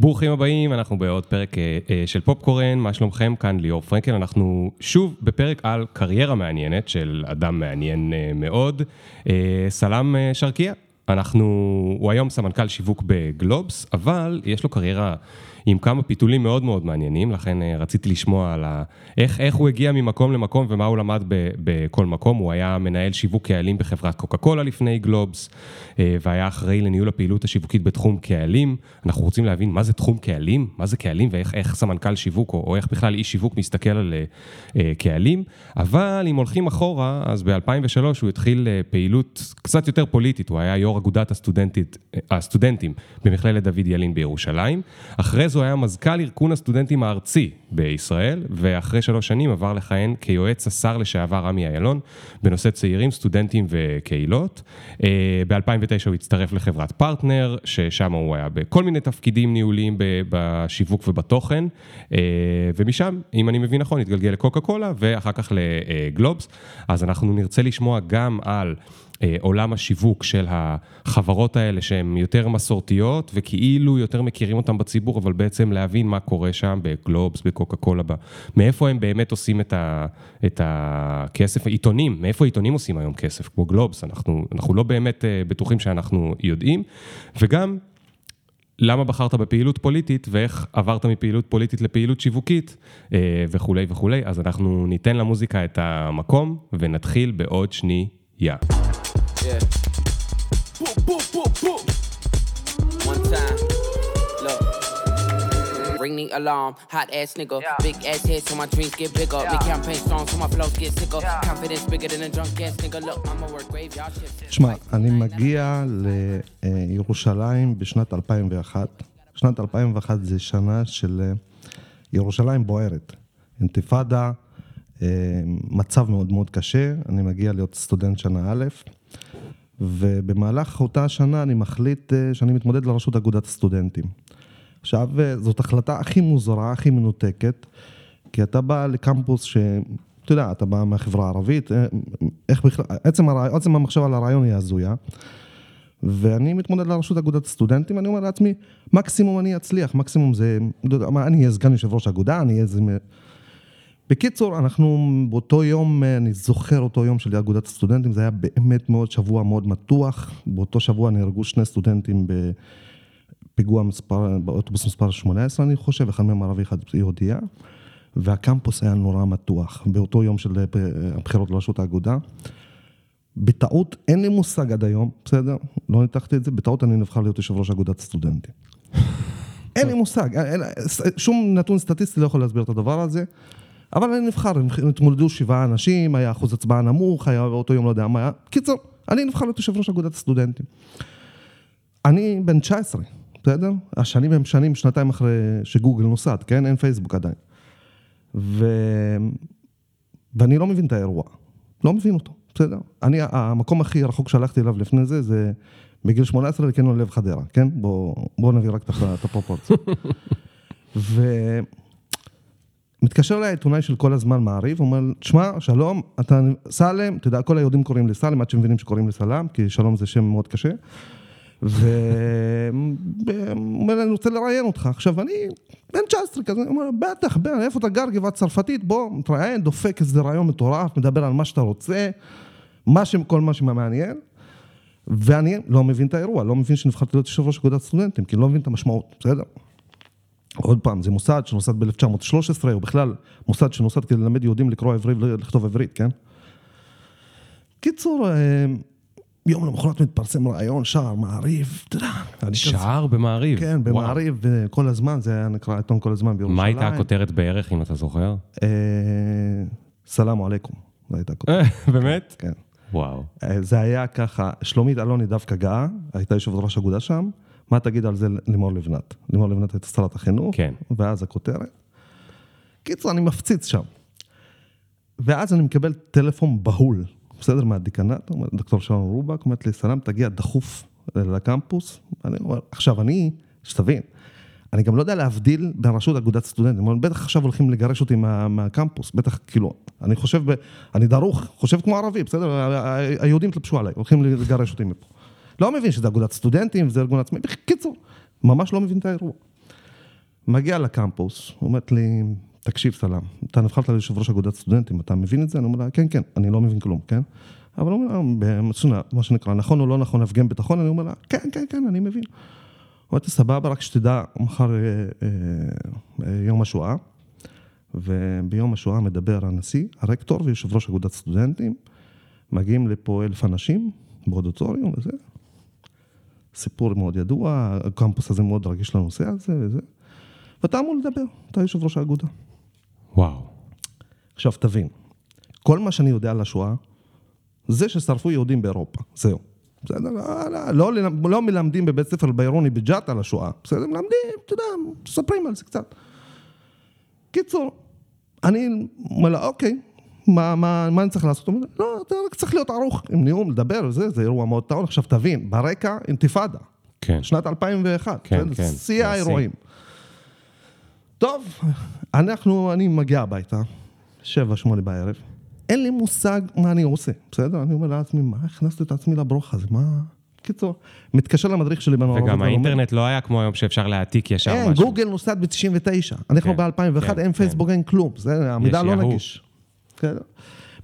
ברוכים הבאים, אנחנו בעוד פרק אה, אה, של פופקורן, מה שלומכם? כאן ליאור פרנקל, אנחנו שוב בפרק על קריירה מעניינת של אדם מעניין אה, מאוד, סלאם שרקייה. אנחנו, הוא היום סמנכ"ל שיווק בגלובס, אבל יש לו קריירה עם כמה פיתולים מאוד מאוד מעניינים, לכן אה, רציתי לשמוע על ה... איך, איך הוא הגיע ממקום למקום ומה הוא למד ב, בכל מקום. הוא היה מנהל שיווק קהלים בחברת קוקה קולה לפני גלובס, אה, והיה אחראי לניהול הפעילות השיווקית בתחום קהלים. אנחנו רוצים להבין מה זה תחום קהלים, מה זה קהלים ואיך סמנכ"ל שיווק, או, או איך בכלל איש שיווק מסתכל על אה, קהלים. אבל אם הולכים אחורה, אז ב-2003 הוא התחיל פעילות קצת יותר פוליטית, הוא היה יו"ר אגודת הסטודנטים במכללת דוד ילין בירושלים. אחרי זו הוא היה מזכ"ל ארגון הסטודנטים הארצי בישראל, ואחרי שלוש שנים עבר לכהן כיועץ השר לשעבר עמי אילון, בנושא צעירים, סטודנטים וקהילות. אה, ב-2009 הוא הצטרף לחברת פרטנר, ששם הוא היה בכל מיני תפקידים ניהוליים בשיווק ובתוכן, אה, ומשם, אם אני מבין נכון, התגלגל לקוקה קולה, ואחר כך לגלובס. אז אנחנו נרצה לשמוע גם על... אה, עולם השיווק של החברות האלה שהן יותר מסורתיות וכאילו יותר מכירים אותן בציבור, אבל בעצם להבין מה קורה שם בגלובס, בקוקה קולה, מאיפה הם באמת עושים את, ה, את הכסף, עיתונים, מאיפה עיתונים עושים היום כסף, כמו גלובס, אנחנו, אנחנו לא באמת אה, בטוחים שאנחנו יודעים, וגם למה בחרת בפעילות פוליטית ואיך עברת מפעילות פוליטית לפעילות שיווקית אה, וכולי וכולי, אז אנחנו ניתן למוזיקה את המקום ונתחיל בעוד שנייה. Yeah. Ring the alarm, hot ass nigga. Yeah. Big ass head so my dreams get bigger. Yeah. Big campaign strong so my flows get sicker. Yeah. Confidence bigger than a drunk ass nigga. Look, I'ma work graveyard shift. שמע, אני מגיע לירושלים בשנת 2001. שנת 2001 זה שנה של ירושלים בוערת. אינתיפאדה, מצב מאוד מאוד קשה. אני מגיע להיות סטודנט שנה א'. ובמהלך אותה השנה אני מחליט אה, שאני מתמודד לראשות אגודת הסטודנטים. עכשיו, אה, זאת החלטה הכי מוזרה, הכי מנותקת, כי אתה בא לקמפוס ש... אתה יודע, אתה בא מהחברה הערבית, אה, איך בכלל, עצם, הרע... עצם המחשבה על הרעיון היא הזויה. ואני מתמודד לראשות אגודת הסטודנטים, אני אומר לעצמי, מקסימום אני אצליח, מקסימום זה, אני אהיה סגן יושב ראש אגודה, אני אהיה איזה בקיצור, אנחנו באותו יום, אני זוכר אותו יום של אגודת הסטודנטים, זה היה באמת מאוד שבוע מאוד מתוח. באותו שבוע נהרגו שני סטודנטים בפיגוע מספר, באוטובוס מספר 18, אני חושב, אחד מהם ערבי, אחד יהודייה. והקמפוס היה נורא מתוח, באותו יום של הבחירות לראשות האגודה. בטעות, אין לי מושג עד היום, בסדר? לא ניתחתי את זה, בטעות אני נבחר להיות יושב ראש אגודת הסטודנטים. אין לי מושג, אין, שום נתון סטטיסטי לא יכול להסביר את הדבר הזה. אבל אני נבחר, הם התמודדו שבעה אנשים, היה אחוז הצבעה נמוך, היה באותו יום לא יודע מה היה. קיצור, אני נבחר להיות יושב ראש אגודת הסטודנטים. אני בן 19, בסדר? השנים הם שנים, שנתיים אחרי שגוגל נוסד, כן? אין פייסבוק עדיין. ו... ואני לא מבין את האירוע. לא מבין אותו, בסדר? אני, המקום הכי רחוק שהלכתי אליו לפני זה, זה בגיל 18 לקניון לב חדרה, כן? בואו בוא נביא רק את הפרופורציה. ו... מתקשר אליי עיתונאי של כל הזמן מעריב, אומר, תשמע, שלום, אתה סלם, אתה יודע, כל היהודים קוראים לי סלם, עד שמבינים שקוראים לי סלם, כי שלום זה שם מאוד קשה. והוא אומר לי, אני רוצה לראיין אותך. עכשיו, אני בן 19 כזה, הוא אומר, בטח, בן, איפה אתה גר, גבעת צרפתית, בוא, מתראיין, דופק איזה רעיון מטורף, מדבר על מה שאתה רוצה, מה ש... כל מה שמעניין. ואני לא מבין את האירוע, לא מבין שנבחרתי להיות יושב ראש אגודת סטודנטים, כי לא מבין את המשמעות, בסדר? עוד פעם, זה מוסד שנוסד ב-1913, או בכלל מוסד שנוסד כדי ללמד יהודים לקרוא עברית ולכתוב עברית, כן? קיצור, אה, יום למחרת מתפרסם רעיון, שער, מעריב, אתה יודע. שער במעריב? כן, במעריב, כל הזמן, זה היה נקרא עיתון כל הזמן בירושלים. מה הייתה הכותרת בערך, אם אתה זוכר? אה, סלאם עליכום, זו הייתה הכותרת. באמת? כן. וואו. אה, זה היה ככה, שלומית אלוני דווקא גאה, הייתה יושבת ראש אגודה שם. מה תגיד על זה לימור לבנת? לימור לבנת הייתה שרת החינוך, כן. ואז הכותרת. קיצור, אני מפציץ שם. ואז אני מקבל טלפון בהול, בסדר, מהדיקנט, דוקטור שלום רובק, אומרת לי, סלאם, תגיע דחוף לקמפוס. אני אומר, עכשיו, אני, שתבין, אני גם לא יודע להבדיל בין רשות אגודת סטודנטים, בטח עכשיו הולכים לגרש אותי מה, מהקמפוס, בטח, כאילו, אני חושב, ב, אני דרוך, חושב כמו ערבי, בסדר? היהודים התלבשו עליי, הולכים לגרש אותי מפה. לא מבין שזה אגודת סטודנטים, זה ארגון עצמי, בקיצור, ממש לא מבין את האירוע. מגיע לקמפוס, אומרת לי, תקשיב סלאם, אתה נבחרת ליושב ראש אגודת סטודנטים, אתה מבין את זה? אני אומר לה, כן, כן, אני לא מבין כלום, כן? אבל הוא אומר, במצונה, מה שנקרא, נכון או לא נכון, הפגם ביטחון, אני אומר לה, כן, כן, כן, אני מבין. אמרתי, סבבה, רק שתדע, מחר אה, אה, יום השואה, וביום השואה מדבר הנשיא, הרקטור ויושב ראש אגודת סטודנטים, מגיעים לפה אלף אנשים באודיטוריום וזה. סיפור מאוד ידוע, הקמפוס הזה מאוד רגיש לנושא הזה וזה. ואתה אמור לדבר, אתה יושב ראש האגודה. וואו. עכשיו תבין, כל מה שאני יודע על השואה, זה ששרפו יהודים באירופה, זהו. בסדר? לא, לא, לא, לא מלמדים בבית ספר ביירוני בג'ת על השואה, בסדר? מלמדים, אתה יודע, מספרים על זה קצת. קיצור, אני אומר לה, אוקיי, מה, מה, מה אני צריך לעשות? לא, אתה רק צריך להיות ערוך עם נאום, לדבר, וזה, זה אירוע מאוד טעון. עכשיו תבין, ברקע אינתיפאדה. כן. שנת 2001. כן, כן. שיא האירועים. טוב, אנחנו, אני מגיע הביתה, שבע, שמונה בערב, אין לי מושג מה אני עושה, בסדר? אני אומר לעצמי, מה הכנסתי את עצמי לברוך הזה, מה... קיצור, מתקשר למדריך שלי בנוער. וגם האינטרנט לא היה כמו היום שאפשר להעתיק ישר אין, משהו. גוגל נוסד ב-99, אנחנו כן, ב-2001, כן, אין כן. פייסבוק, אין כלום, זה המידע לא. נגיש.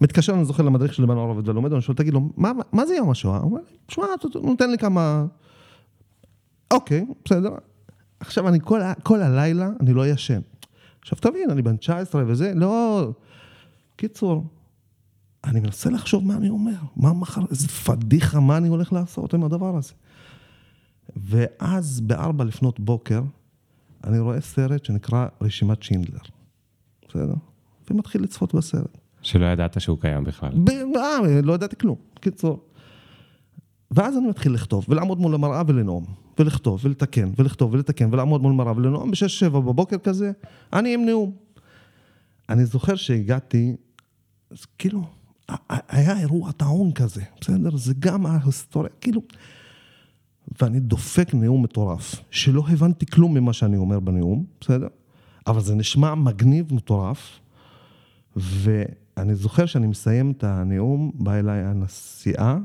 מתקשר, אני זוכר למדריך שלי בנוער עובד ולומד, אני שואל, תגיד לו, מה, זה יום השואה? הוא אומר לי, שמע, אתה אתה נותן לי כמה... אוקיי, בסדר. עכשיו, אני כל הלילה, אני לא ישן. עכשיו, תבין, אני בן 19 וזה, לא... קיצור, אני מנסה לחשוב מה אני אומר, מה מחר, איזה פדיחה, מה אני הולך לעשות עם הדבר הזה. ואז בארבע לפנות בוקר, אני רואה סרט שנקרא רשימת שינדלר, בסדר? ומתחיל לצפות בסרט. שלא ידעת שהוא קיים בכלל. ב- אה, לא ידעתי כלום, קיצור. ואז אני מתחיל לכתוב, ולעמוד מול המראה ולנאום, ולכתוב, ולתקן, ולכתוב, ולתקן, ולעמוד מול מראה ולנאום בשש, שבע בבוקר כזה, אני עם נאום. אני זוכר שהגעתי, אז כאילו, היה אירוע טעון כזה, בסדר? זה גם ההיסטוריה, כאילו... ואני דופק נאום מטורף, שלא הבנתי כלום ממה שאני אומר בנאום, בסדר? אבל זה נשמע מגניב, מטורף. ואני זוכר שאני מסיים את הנאום, באה אליי הנשיאה,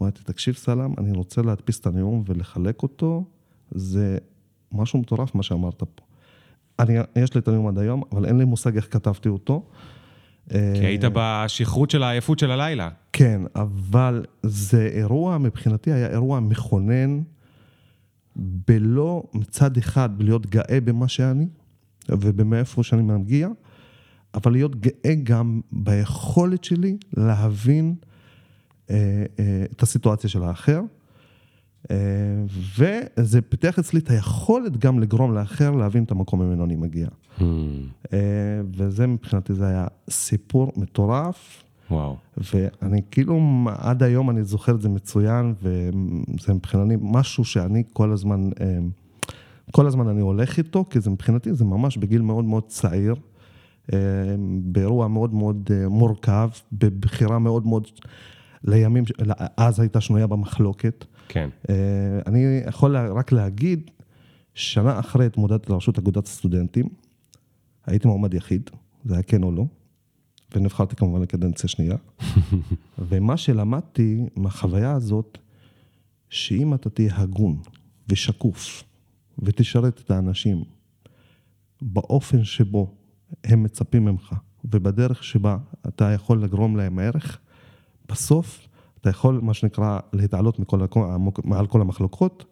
אמרתי, תקשיב סלאם, אני רוצה להדפיס את הנאום ולחלק אותו, זה משהו מטורף מה שאמרת פה. אני, יש לי את הנאום עד היום, אבל אין לי מושג איך כתבתי אותו. כי היית בשכרות של העייפות של הלילה. כן, אבל זה אירוע, מבחינתי היה אירוע מכונן, בלא מצד אחד להיות גאה במה שאני ובמאיפה שאני מגיע, אבל להיות גאה גם ביכולת שלי להבין אה, אה, את הסיטואציה של האחר. אה, וזה פיתח אצלי את היכולת גם לגרום לאחר להבין את המקום ממנו אני מגיע. Hmm, אה, וזה מבחינתי, זה היה סיפור מטורף. וואו. ואני כאילו, עד היום אני זוכר את זה מצוין, וזה מבחינתי משהו שאני כל הזמן, אה, כל הזמן אני הולך איתו, כי זה מבחינתי, זה ממש בגיל מאוד מאוד צעיר, אה, באירוע מאוד מאוד אה, מורכב, בבחירה מאוד מאוד, לימים, אז הייתה שנויה במחלוקת. כן. אה, אני יכול רק להגיד, שנה אחרי התמודדתי לראשות אגודת הסטודנטים, הייתי מועמד יחיד, זה היה כן או לא, ונבחרתי כמובן לקדנציה שנייה. ומה שלמדתי מהחוויה הזאת, שאם אתה תהיה הגון ושקוף, ותשרת את האנשים באופן שבו הם מצפים ממך, ובדרך שבה אתה יכול לגרום להם ערך, בסוף אתה יכול, מה שנקרא, להתעלות מכל, מעל כל המחלוקות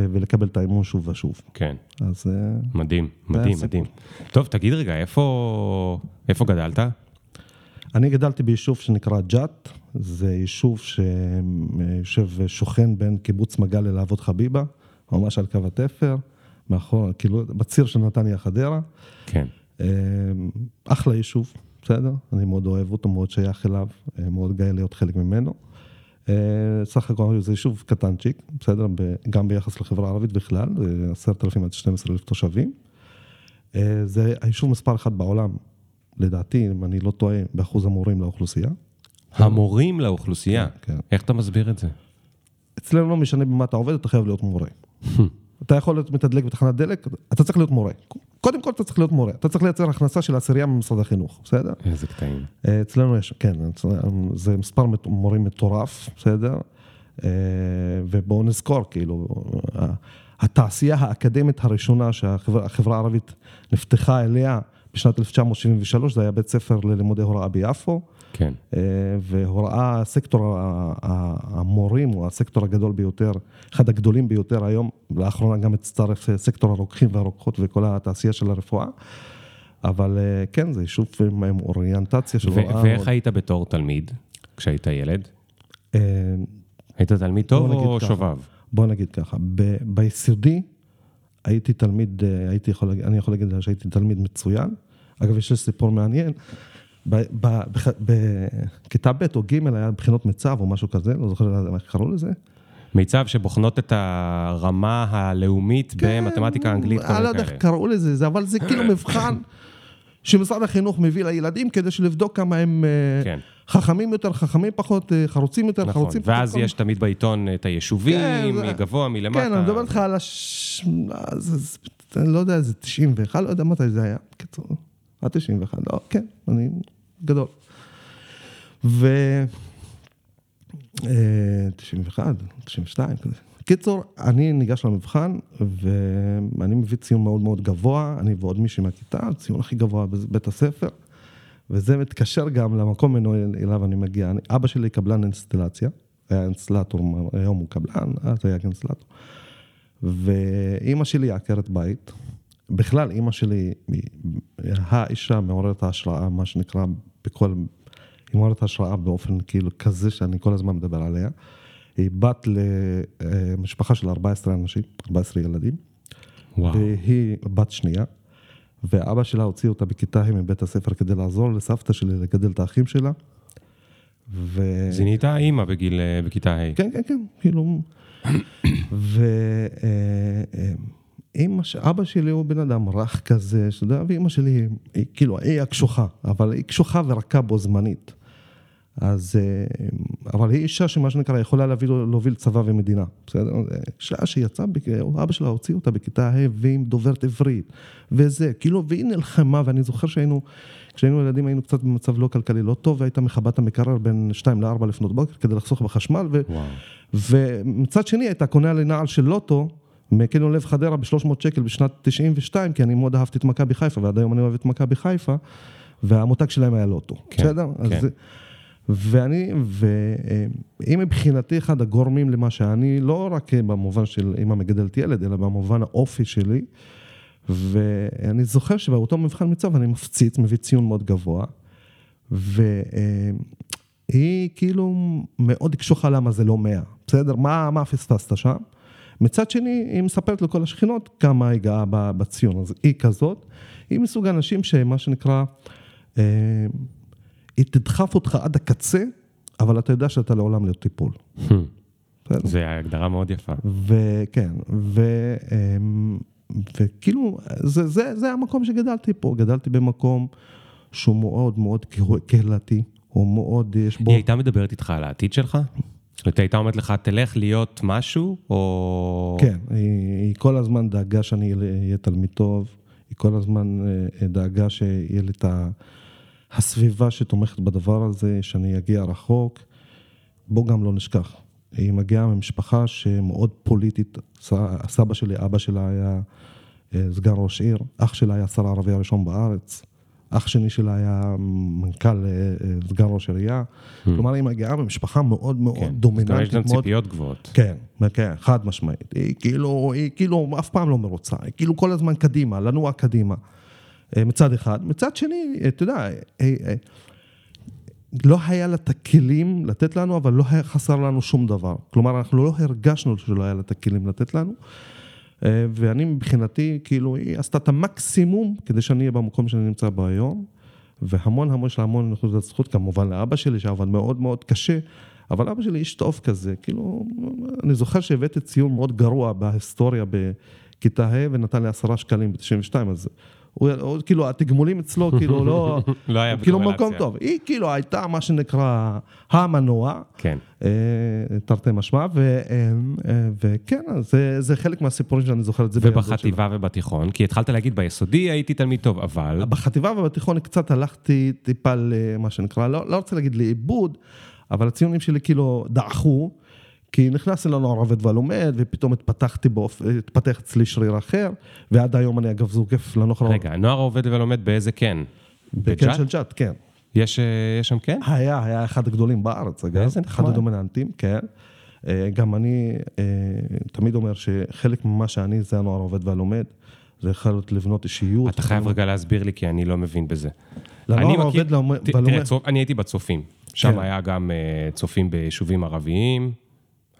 אה, ולקבל את האמון שוב ושוב. כן. אז אה, מדהים, מדהים. מדהים. טוב, תגיד רגע, איפה, איפה גדלת? אני גדלתי ביישוב שנקרא ג'ת, זה יישוב שיושב, שוכן בין קיבוץ מגל ללהבות חביבה, ממש על קו התפר, מאחור, כאילו, בציר של נתניה חדרה. כן. אה, אחלה יישוב, בסדר? אני מאוד אוהב אותו, מאוד שייך אליו, אה, מאוד גאה להיות חלק ממנו. אה, סך הכל זה יישוב קטנצ'יק, בסדר? גם ביחס לחברה הערבית בכלל, זה עשרת אלפים עד 12 אלף תושבים. אה, זה היישוב מספר אחת בעולם, לדעתי, אם אני לא טועה, באחוז המורים לאוכלוסייה. המורים לאוכלוסייה. כן. איך אתה מסביר את זה? אצלנו לא משנה במה אתה עובד, אתה חייב להיות מורה. אתה יכול להיות מתדלק בתחנת דלק, אתה צריך להיות מורה. קודם כל אתה צריך להיות מורה, אתה צריך לייצר הכנסה של עשירייה ממשרד החינוך, בסדר? איזה קטעים. אה, אצלנו יש, כן, זה מספר מורים מטורף, בסדר? אה, ובואו נזכור, כאילו, ה- התעשייה האקדמית הראשונה שהחברה הערבית נפתחה אליה בשנת 1973, זה היה בית ספר ללימודי הוראה ביפו. כן. אה, והוראה, סקטור המורים הוא הסקטור הגדול ביותר, אחד הגדולים ביותר היום, לאחרונה גם הצטרף אה, סקטור הרוקחים והרוקחות וכל התעשייה של הרפואה, אבל אה, כן, זה יישוב עם עם אוריינטציה של הוראה. ואיך מאוד- היית בתור תלמיד, כשהיית ילד? היית תלמיד טוב או. שובב? בוא נגיד ככה, ביסודי הייתי תלמיד, הייתי יכול, אני יכול להגיד שהייתי תלמיד מצוין. אגב, יש לי סיפור מעניין. ב- ב- בכיתה ב' או ג' היה בחינות מיצ"ב או משהו כזה, לא זוכר איך קראו לזה. מיצ"ב שבוחנות את הרמה הלאומית במתמטיקה, אנגלית, אני לא יודע איך. קראו לזה, זה- אבל זה כאילו מבחן שמשרד החינוך מביא לילדים כדי לבדוק כמה הם אה, כן. חכמים יותר, חכמים פחות, אה, חרוצים יותר, נכון, חרוצים פחות. ואז יש תמיד בעיתון את היישובים, כן, מגבוה, מלמטה. כן, אני מדבר איתך על הש... אז- אז- אני לא יודע, זה 91, לא יודע מתי זה היה. בקיצור, עד 91, לא, כן, אני גדול. ו... אה, 91, 92, כזה. קיצור, אני ניגש למבחן, ואני מביא ציון מאוד מאוד גבוה, אני ועוד מישהי מהכיתה, הציון הכי גבוה בבית הספר, וזה מתקשר גם למקום ממנו אליו אני מגיע. אני, אבא שלי קבלן אינסטלציה, היה אינסטלטור, היום הוא קבלן, אז היה אינסטלטור. ואימא שלי עקרת בית. בכלל, אימא שלי האישה מעוררת ההשראה, מה שנקרא, בכל... היא מעוררת השראה באופן כאילו כזה שאני כל הזמן מדבר עליה. היא בת למשפחה של 14 אנשים, 14 ילדים. וואו. והיא בת שנייה. ואבא שלה הוציא אותה בכיתה ה' מבית הספר כדי לעזור לסבתא שלי לגדל את האחים שלה. ו... היא נהייתה אימא בגיל, אה, בכיתה ה'. כן, כן, כן, כאילו... ואימא, אבא שלי הוא בן אדם רך כזה, שאתה יודע, ואימא שלי, היא- כאילו, היא הקשוחה, אבל היא קשוחה ורכה בו זמנית. אז, אה, אבל היא אישה שמה שנקרא, יכולה להביא, להוביל צבא ומדינה, בסדר? אישה שיצאה, אבא שלה הוציא אותה בכיתה ה' והיא דוברת עברית, וזה, כאילו, והיא נלחמה, ואני זוכר שהיינו, כשהיינו ילדים היינו קצת במצב לא כלכלי לא טוב, והייתה מכבה את המקרר בין 2 ל-4 לפנות בוקר כדי לחסוך בחשמל, ו... ומצד שני הייתה קונה לי נעל של לוטו, מקניון לב חדרה ב-300 שקל בשנת 92, כי אני מאוד אהבתי את מכבי חיפה, ועד היום אני אוהב את מכבי חיפה, והמותג שלהם היה לוטו, כן, בסדר? כן. אז, ואני, והיא מבחינתי אחד הגורמים למה שאני, לא רק במובן של אימא מגדלת ילד, אלא במובן האופי שלי, ואני זוכר שבאותו מבחן מצב אני מפציץ, מביא ציון מאוד גבוה, והיא כאילו מאוד קשוחה למה זה לא מאה, בסדר? מה, מה פספסת שם? מצד שני, היא מספרת לכל השכנות כמה היא גאה בציון, אז היא כזאת, היא מסוג האנשים שמה שנקרא, אה, היא תדחף אותך עד הקצה, אבל אתה יודע שאתה לעולם לא תיפול. בסדר? זה הגדרה מאוד יפה. וכן, ו, אמ, וכאילו, זה, זה, זה המקום שגדלתי פה, גדלתי במקום שהוא מאוד מאוד קה- קהילתי, הוא מאוד, יש בו... היא הייתה מדברת איתך על העתיד שלך? זאת הייתה אומרת לך, תלך להיות משהו, או... כן, היא, היא כל הזמן דאגה שאני אהיה תלמיד טוב, היא כל הזמן אה, דאגה שיהיה לי את הסביבה שתומכת בדבר הזה, שאני אגיע רחוק. בוא גם לא נשכח, היא מגיעה ממשפחה שמאוד פוליטית, ס- הסבא שלי, אבא שלה היה אה, סגן ראש עיר, אח שלה היה שר הערבי הראשון בארץ, אח שני שלה היה מנכ"ל, אה, אה, סגן ראש עירייה. כלומר, היא מגיעה ממשפחה מאוד מאוד כן. דומיננטית, יש גם מאוד ציפיות גבוהות. כן, כן, חד משמעית. היא כאילו, היא כאילו אף פעם לא מרוצה, היא כאילו כל הזמן קדימה, לנוע קדימה. אה, מצד אחד. מצד שני, אתה יודע, לא היה לה את הכלים לתת לנו, אבל לא היה חסר לנו שום דבר. כלומר, אנחנו לא הרגשנו שלא היה לה את הכלים לתת לנו. אה, ואני מבחינתי, כאילו, היא עשתה את המקסימום כדי שאני אהיה במקום שאני נמצא בו היום. והמון המון יש לה המון נקודות זכות, כמובן לאבא שלי שעבד מאוד מאוד קשה, אבל אבא שלי איש טוב כזה, כאילו, אני זוכר שהבאתי ציון מאוד גרוע בהיסטוריה בכיתה ה' ונתן לי עשרה שקלים ב-92, אז הוא, כאילו, התגמולים אצלו, כאילו, לא... לא היה כאילו. מקום טוב. היא כאילו הייתה מה שנקרא המנוע, כן. אה, תרתי משמע, ו, אה, אה, וכן, זה, זה חלק מהסיפורים שאני זוכר את זה. ובחטיבה ובתיכון, כי התחלת להגיד ביסודי הייתי תלמיד טוב, אבל... בחטיבה ובתיכון קצת הלכתי טיפה למה שנקרא, לא, לא רוצה להגיד לאיבוד, אבל הציונים שלי כאילו דעכו, כי נכנסתי לנוער עובד ולומד, ופתאום התפתחתי באופ... התפתח אצלי שריר אחר, ועד היום אני אגב זוקף לנוער... רגע, נוער עובד ולומד באיזה כן? בקן של ג'אט, כן. יש, אה, יש שם כן? היה, היה אחד הגדולים בארץ, אגב. איזה אחד נחמד. הדומיננטים, כן. אה, גם אני אה, תמיד אומר שחלק ממה שאני זה הנוער העובד והלומד, זה יכול להיות לבנות אישיות. אתה חייב רגע להסביר לי, כי אני לא מבין בזה. לנוער העובד והלומד- ת- והלומד- תראה, אני הייתי בצופים. שם כן. היה גם צופים ביישובים ערביים,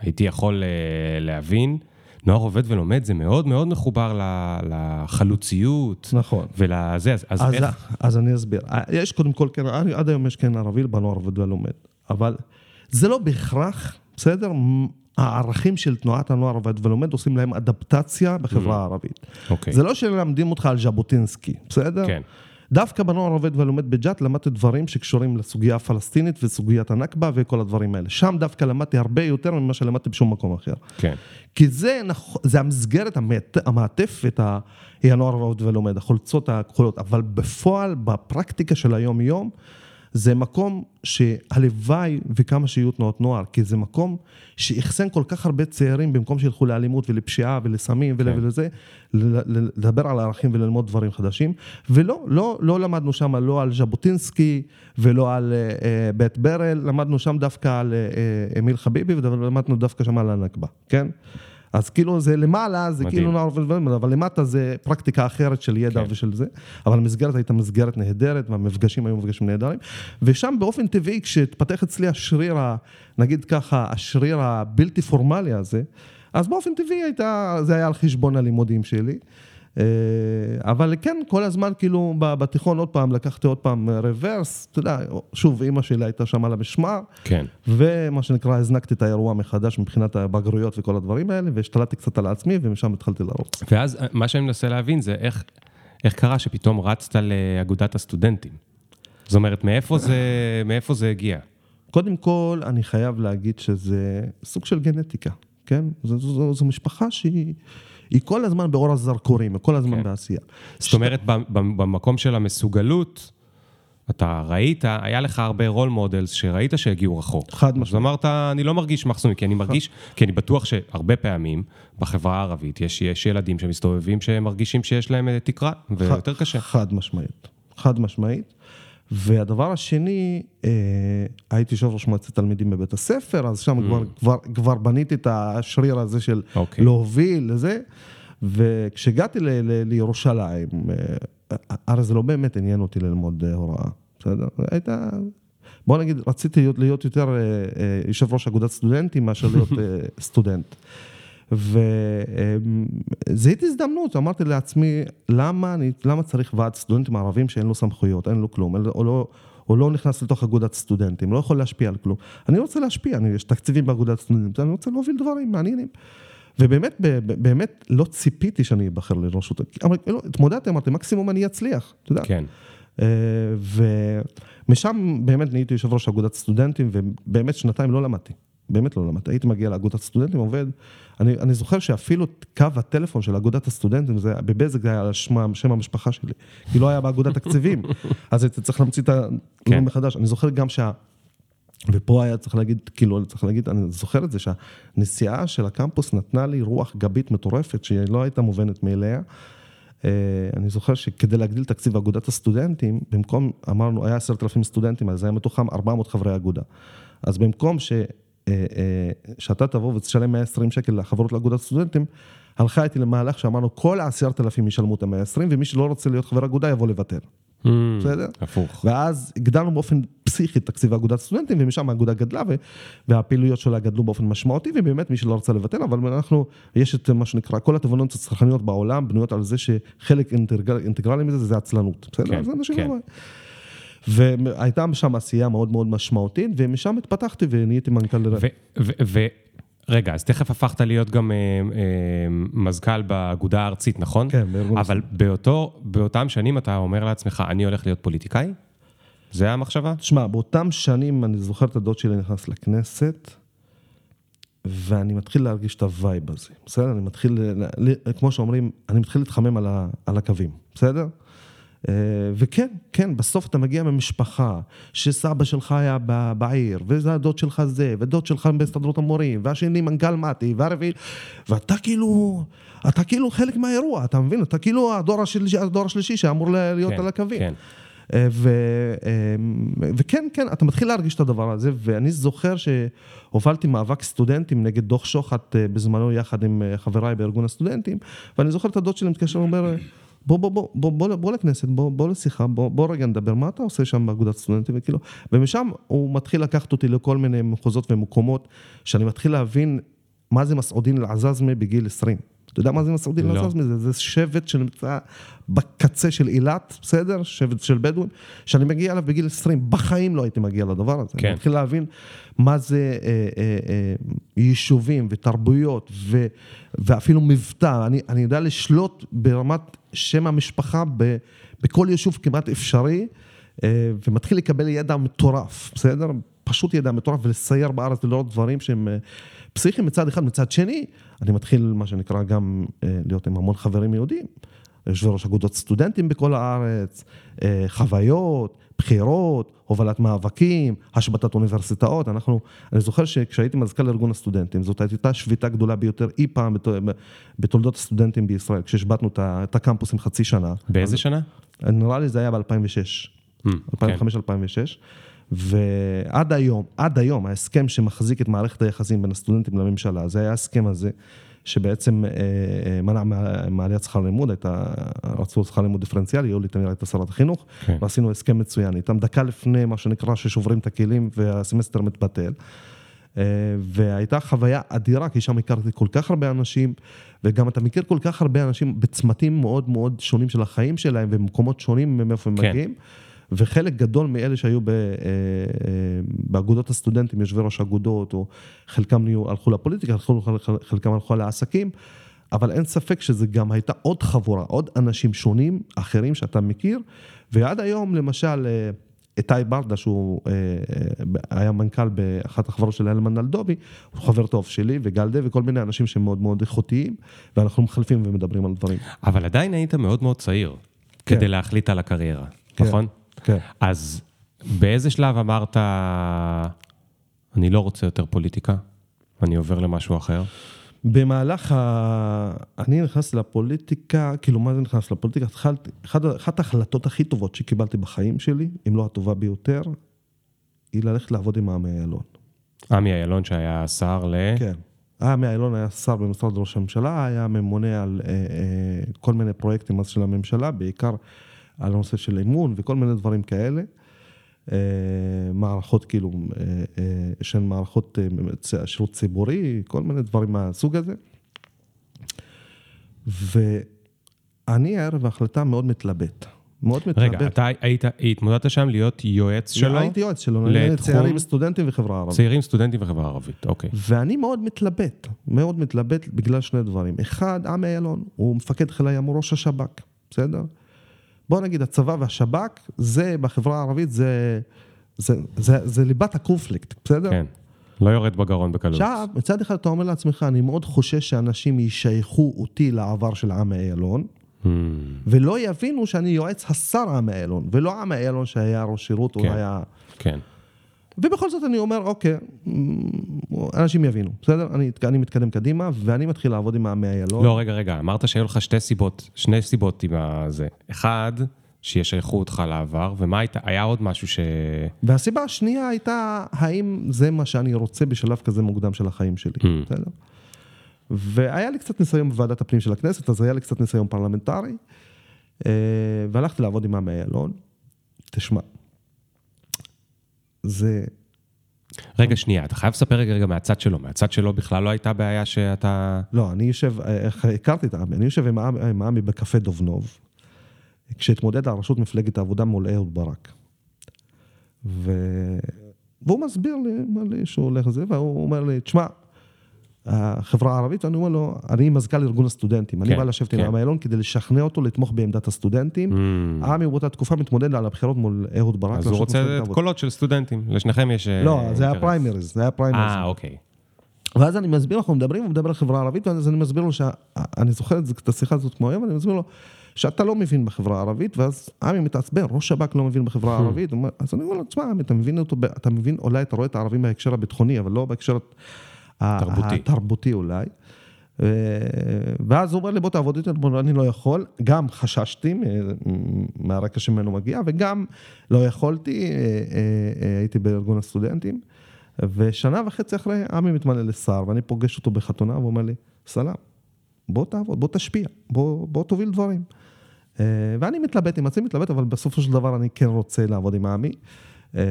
הייתי יכול אה, להבין. נוער עובד ולומד זה מאוד מאוד מחובר לחלוציות. נכון. ולזה, אז, אז אז, איך... אז אני אסביר. יש קודם כל כן, עד היום יש כן ערבי בנוער עובד ולומד, אבל זה לא בהכרח, בסדר? הערכים של תנועת הנוער עובד ולומד עושים להם אדפטציה בחברה הערבית. אוקיי. זה לא שלמדים אותך על ז'בוטינסקי, בסדר? כן. דווקא בנוער עובד ולומד בג'ת למדתי דברים שקשורים לסוגיה הפלסטינית וסוגיית הנכבה וכל הדברים האלה. שם דווקא למדתי הרבה יותר ממה שלמדתי בשום מקום אחר. כן. כי זה, זה המסגרת, המעט- המעטפת, היא הנוער עובד ולומד, החולצות הכחולות, אבל בפועל, בפרקטיקה של היום-יום, זה מקום שהלוואי וכמה שיהיו תנועות נוער, כי זה מקום שאחסן כל כך הרבה צעירים במקום שילכו לאלימות ולפשיעה ולסמים ול- כן. ולזה, לדבר על ערכים וללמוד דברים חדשים. ולא, לא, לא למדנו שם לא על ז'בוטינסקי ולא על אה, אה, בית ברל, למדנו שם דווקא על אה, אה, אמיל חביבי ולמדנו דווקא שם על הנכבה, כן? אז כאילו זה למעלה, זה מדהים. כאילו נוער ולמד, אבל למטה זה פרקטיקה אחרת של ידע כן. ושל זה. אבל המסגרת הייתה מסגרת נהדרת, והמפגשים היו מפגשים נהדרים. ושם באופן טבעי, כשהתפתח אצלי השריר, ה- נגיד ככה, השריר הבלתי פורמלי הזה, אז באופן טבעי הייתה, זה היה על חשבון הלימודים שלי. אה, אבל כן, כל הזמן כאילו בתיכון עוד פעם, לקחתי עוד פעם רוורס, אתה יודע, שוב, אימא שלי הייתה שם על המשמר, כן. ומה שנקרא, הזנקתי את האירוע מחדש מבחינת הבגרויות וכל הדברים האלה, והשתלטתי קצת על עצמי, ומשם התחלתי לרוץ. ואז אה, מה שאני מנסה להבין זה איך, איך קרה שפתאום רצת לאגודת הסטודנטים. זאת אומרת, מאיפה זה, מאיפה זה הגיע? קודם כל, אני חייב להגיד שזה סוג של גנטיקה, כן? זו, זו, זו, זו משפחה שהיא היא כל הזמן באור הזרקורים, היא כל הזמן כן. בעשייה. זאת אומרת, ב- ב- במקום של המסוגלות, אתה ראית, היה לך הרבה role models שראית שהגיעו רחוק. חד אז משמעית. אמרת, אני לא מרגיש מחסומי, כי אני מרגיש, כי אני בטוח שהרבה פעמים בחברה הערבית יש, יש ילדים שמסתובבים שהם מרגישים שיש להם אה, תקרה, ויותר קשה. חד משמעית, חד משמעית. והדבר השני, אה, הייתי יושב ראש מועצת תלמידים בבית הספר, אז שם כבר, כבר, כבר בניתי את השריר הזה של Mm. אוקיי. להוביל לזה, וכשהגעתי ל, ל, לירושלים, אה, הרי זה לא באמת עניין אותי ללמוד אה, הוראה, בסדר? הייתה... בוא נגיד, רציתי להיות, להיות יותר אה, אה, יושב ראש אגודת סטודנטים מאשר להיות אה, סטודנט. וזיהיתי הזדמנות, אמרתי לעצמי, למה, אני, למה צריך ועד סטודנטים ערבים שאין לו סמכויות, אין לו כלום, אין או לא, או לא נכנס לתוך אגודת סטודנטים, לא יכול להשפיע על כלום. אני רוצה להשפיע, אני, יש תקציבים באגודת סטודנטים, אני רוצה להוביל דברים מעניינים. ובאמת, באמת לא ציפיתי שאני אבחר לראשות, לא, התמודדתי, אמרתי, מקסימום אני אצליח, אתה יודע. כן. אה, ומשם באמת נהייתי יושב ראש אגודת סטודנטים, ובאמת שנתיים לא למדתי. באמת לא למדתי. הייתי מגיע לאגודת סטודנטים, עובד. אני, אני זוכר שאפילו קו הטלפון של אגודת הסטודנטים, זה, בבזק זה היה על שמה, שם המשפחה שלי. כי לא היה באגודת תקציבים. אז הייתי צריך להמציא את ה... כן. מחדש. אני זוכר גם שה... ופה היה צריך להגיד, כאילו, צריך להגיד, אני זוכר את זה, שהנסיעה של הקמפוס נתנה לי רוח גבית מטורפת, שהיא לא הייתה מובנת מאליה. אה, אני זוכר שכדי להגדיל תקציב אגודת הסטודנטים, במקום, אמרנו, היה עשרת אלפים סטודנטים, אז היה מתוכם 400 חברי אגודה. אז במקום ש, שאתה תבוא ותשלם 120 שקל לחברות לאגודת סטודנטים, הלכה איתי למהלך שאמרנו, כל העשרת אלפים ישלמו את ה-120, ומי שלא רוצה להיות חבר אגודה יבוא לוותר. Mm, בסדר? הפוך. ואז הגדלנו באופן פסיכי את תקציב אגודת סטודנטים, ומשם האגודה גדלה, והפעילויות שלה גדלו באופן משמעותי, ובאמת מי שלא רצה לבטל, אבל אנחנו, יש את מה שנקרא, כל התובנות הצרכניות בעולם בנויות על זה שחלק אינטגר, אינטגרלי מזה זה עצלנות. בסדר? כן, אז אנשים. לא... והייתה שם עשייה מאוד מאוד משמעותית, ומשם התפתחתי ונהייתי מנכ"ל... ו- רגע, אז תכף הפכת להיות גם אה, אה, מזכ"ל באגודה הארצית, נכון? כן, בארגון אבל באותו, באותם שנים אתה אומר לעצמך, אני הולך להיות פוליטיקאי? זה המחשבה? תשמע, באותם שנים אני זוכר את הדוד שלי נכנס לכנסת, ואני מתחיל להרגיש את ה vibe הזה, בסדר? אני מתחיל, כמו שאומרים, אני מתחיל להתחמם על, ה, על הקווים, בסדר? אה, וכן, כן, בסוף אתה מגיע ממשפחה, שסבא שלך היה בעיר, והדוד שלך זה, ודוד שלך בהסתדרות המורים, והשני מנכ"ל מתי, והרביעי, ואתה כאילו, אתה כאילו חלק מהאירוע, אתה מבין? אתה כאילו הדור השלישי, הדור השלישי שאמור להיות כן, על הקווים. כן. אה, ו, אה, וכן, כן, אתה מתחיל להרגיש את הדבר הזה, ואני זוכר שהובלתי מאבק סטודנטים נגד דוח שוחט בזמנו יחד עם חבריי בארגון הסטודנטים, ואני זוכר את הדוד שלי מתקשר ואומר, בוא, בוא, בוא, בוא, בוא, בוא לכנסת, בוא, בוא לשיחה, בוא, בוא רגע נדבר, מה אתה עושה שם באגודת סטודנטים, וכאילו, ומשם הוא מתחיל לקחת אותי לכל מיני מחוזות ומקומות, שאני מתחיל להבין מה זה מסעודין אל-עזאזמה בגיל 20. אתה יודע מה זה מסעודין לא. אל-עזאזמה? זה, זה שבט שנמצא בקצה של אילת, בסדר? שבט של בדואים, שאני מגיע אליו בגיל 20, בחיים לא הייתי מגיע לדבר הזה. כן. אני מתחיל להבין מה זה אה, אה, אה, יישובים ותרבויות ו, ואפילו מבטא. אני, אני יודע לשלוט ברמת שם המשפחה ב, בכל יישוב כמעט אפשרי, אה, ומתחיל לקבל ידע מטורף, בסדר? פשוט ידע מטורף ולסייר בארץ ולראות דברים שהם אה, פסיכיים מצד אחד, מצד שני, אני מתחיל מה שנקרא גם אה, להיות עם המון חברים יהודים. יושבי ראש אגודות סטודנטים בכל הארץ, אה, חוויות, בחירות, הובלת מאבקים, השבתת אוניברסיטאות. אנחנו, אני זוכר שכשהייתי מזכ"ל ארגון הסטודנטים, זאת הייתה שביתה גדולה ביותר אי פעם בת- בתולדות הסטודנטים בישראל, כשהשבתנו את הקמפוסים חצי שנה. באיזה שנה? נראה לי זה היה ב-2006, Mm, 2005-2006, ועד היום, עד היום, ההסכם שמחזיק את מערכת היחסים בין הסטודנטים לממשלה, זה היה ההסכם הזה, שבעצם אה, אה, מנע מעליית שכר לימוד, הייתה, רצו שכר לימוד דיפרנציאלי, יולי תמיר הייתה שרת החינוך, כן. ועשינו הסכם מצוין איתם, דקה לפני מה שנקרא ששוברים את הכלים והסמסטר מתבטל. אה, והייתה חוויה אדירה, כי שם הכרתי כל כך הרבה אנשים, וגם אתה מכיר כל כך הרבה אנשים בצמתים מאוד מאוד שונים של החיים שלהם, ובמקומות שונים מאיפה הם כן. מגיעים. וחלק גדול מאלה שהיו ב, אה, אה, באגודות הסטודנטים, יושבי ראש אגודות, או חלקם נהיו, הלכו לפוליטיקה, חלקם הלכו לעסקים, אבל אין ספק שזה גם הייתה עוד חבורה, עוד אנשים שונים, אחרים שאתה מכיר, ועד היום, למשל, אה, איתי ברדה, שהוא היה מנכ"ל באחת החברות של אלמן אלדובי, הוא חבר טוב שלי, וגלדה, וכל מיני אנשים שהם מאוד מאוד איכותיים, ואנחנו מחלפים ומדברים על דברים. אבל עדיין היית מאוד מאוד צעיר, כן. כדי להחליט על הקריירה, כן. נכון? כן. אז באיזה שלב אמרת, אני לא רוצה יותר פוליטיקה, אני עובר למשהו אחר? במהלך ה... אני נכנסתי לפוליטיקה, כאילו מה זה נכנס לפוליטיקה? התחלתי, אחת, אחת ההחלטות הכי טובות שקיבלתי בחיים שלי, אם לא הטובה ביותר, היא ללכת לעבוד עם עמי אילון. עמי אילון שהיה שר ל... כן. עמי אילון היה שר במשרד ראש הממשלה, היה ממונה על אה, אה, כל מיני פרויקטים אז של הממשלה, בעיקר על הנושא של אמון וכל מיני דברים כאלה. אה, מערכות כאילו, אה, אה, שהן מערכות שירות ציבורי, כל מיני דברים מהסוג הזה. ואני הערב ההחלטה מאוד מתלבט. מאוד מתלבט. רגע, אתה היית, התמודדת שם להיות יועץ שלו? הייתי יועץ שלו, לתחום... צעירים, סטודנטים וחברה ערבית. צעירים, סטודנטים וחברה ערבית, אוקיי. ואני מאוד מתלבט, מאוד מתלבט בגלל שני דברים. אחד, עמי אילון, הוא מפקד חיל הים, הוא ראש השב"כ, בסדר? בוא נגיד, הצבא והשב"כ, זה בחברה הערבית, זה, זה, זה, זה ליבת הקונפליקט, בסדר? כן. לא יורד בגרון בקלות. עכשיו, מצד אחד אתה אומר לעצמך, אני מאוד חושש שאנשים ישייכו אותי לעבר של עמי אילון, Hmm, ולא יבינו שאני יועץ השר עמי אילון, ולא עמי אילון שהיה ראש שירות, כן. הוא היה... כן. ובכל זאת אני אומר, אוקיי, מ, אנשים יבינו, בסדר? אני, אני מתקדם קדימה, ואני מתחיל לעבוד עם עמי אילון. לא, רגע, רגע, אמרת שהיו לך שתי סיבות, שני סיבות עם הזה. אחד, שישייכו אותך לעבר, ומה הייתה, היה עוד משהו ש... והסיבה השנייה הייתה, האם זה מה שאני רוצה בשלב כזה מוקדם של החיים שלי, Mm. בסדר? והיה לי קצת ניסיון בוועדת הפנים של הכנסת, אז היה לי קצת ניסיון פרלמנטרי, אה, והלכתי לעבוד עם עמי אילון. תשמע, זה... רגע, שנייה, אתה חייב לספר רגע, מהצד שלו. מהצד שלו בכלל לא הייתה בעיה שאתה... לא, אני יושב, איך הכרתי את עמי, אני יושב עם עמי בקפה דובנוב, כשהתמודד על ראשות מפלגת העבודה מול אהוד ברק. ו... והוא מסביר לי, אומר לי שהוא הולך לזה, והוא אומר לי, תשמע, החברה הערבית, אני אומר לו, אני מזכ"ל ארגון הסטודנטים, אני כן, בא לשבת כן. עם עמי אילון כדי לשכנע אותו לתמוך בעמדת הסטודנטים. Hmm, עמי באותה תקופה מתמודד על הבחירות מול אהוד ברק. אז הוא רוצה את. קולות של סטודנטים, לשניכם יש... אה, לא, זה היה. פריימריז, זה היה פריימריז. אה, אוקיי. ואז אני מסביר, אנחנו מדברים, הוא מדבר על חברה ערבית, ואז אני מסביר לו, שאני זוכר את השיחה הזאת כמו היום, אני מסביר לו שאתה לא מבין בחברה הערבית, ואז עמי מתעצבן, ראש שב"כ לא מבין בחברה הערבית, הוא אומר- אז אני אומר לו, תשמע, אתה מבין אותו, אתה מבין, אולי אתה רואה את הערבים בהקשר הביטחוני, אבל לא בהקשר תרבותי. התרבותי אולי. ואז הוא אומר לי, בוא תעבוד איתי, אמרתי לו, אני לא יכול, גם חששתי מ- מהרקע שממנו מגיע, וגם לא יכולתי, אה, אה, אה, הייתי בארגון הסטודנטים, ושנה וחצי אחרי, עמי מתמלא לשר, ואני פוגש אותו בחתונה, והוא אומר לי, סלאם, בוא תעבוד, בוא תשפיע, בוא, בוא תוביל דברים. אה, ואני מתלבט עם עצמי, מתלבט, אבל בסופו של דבר אני כן רוצה לעבוד עם עמי. אה,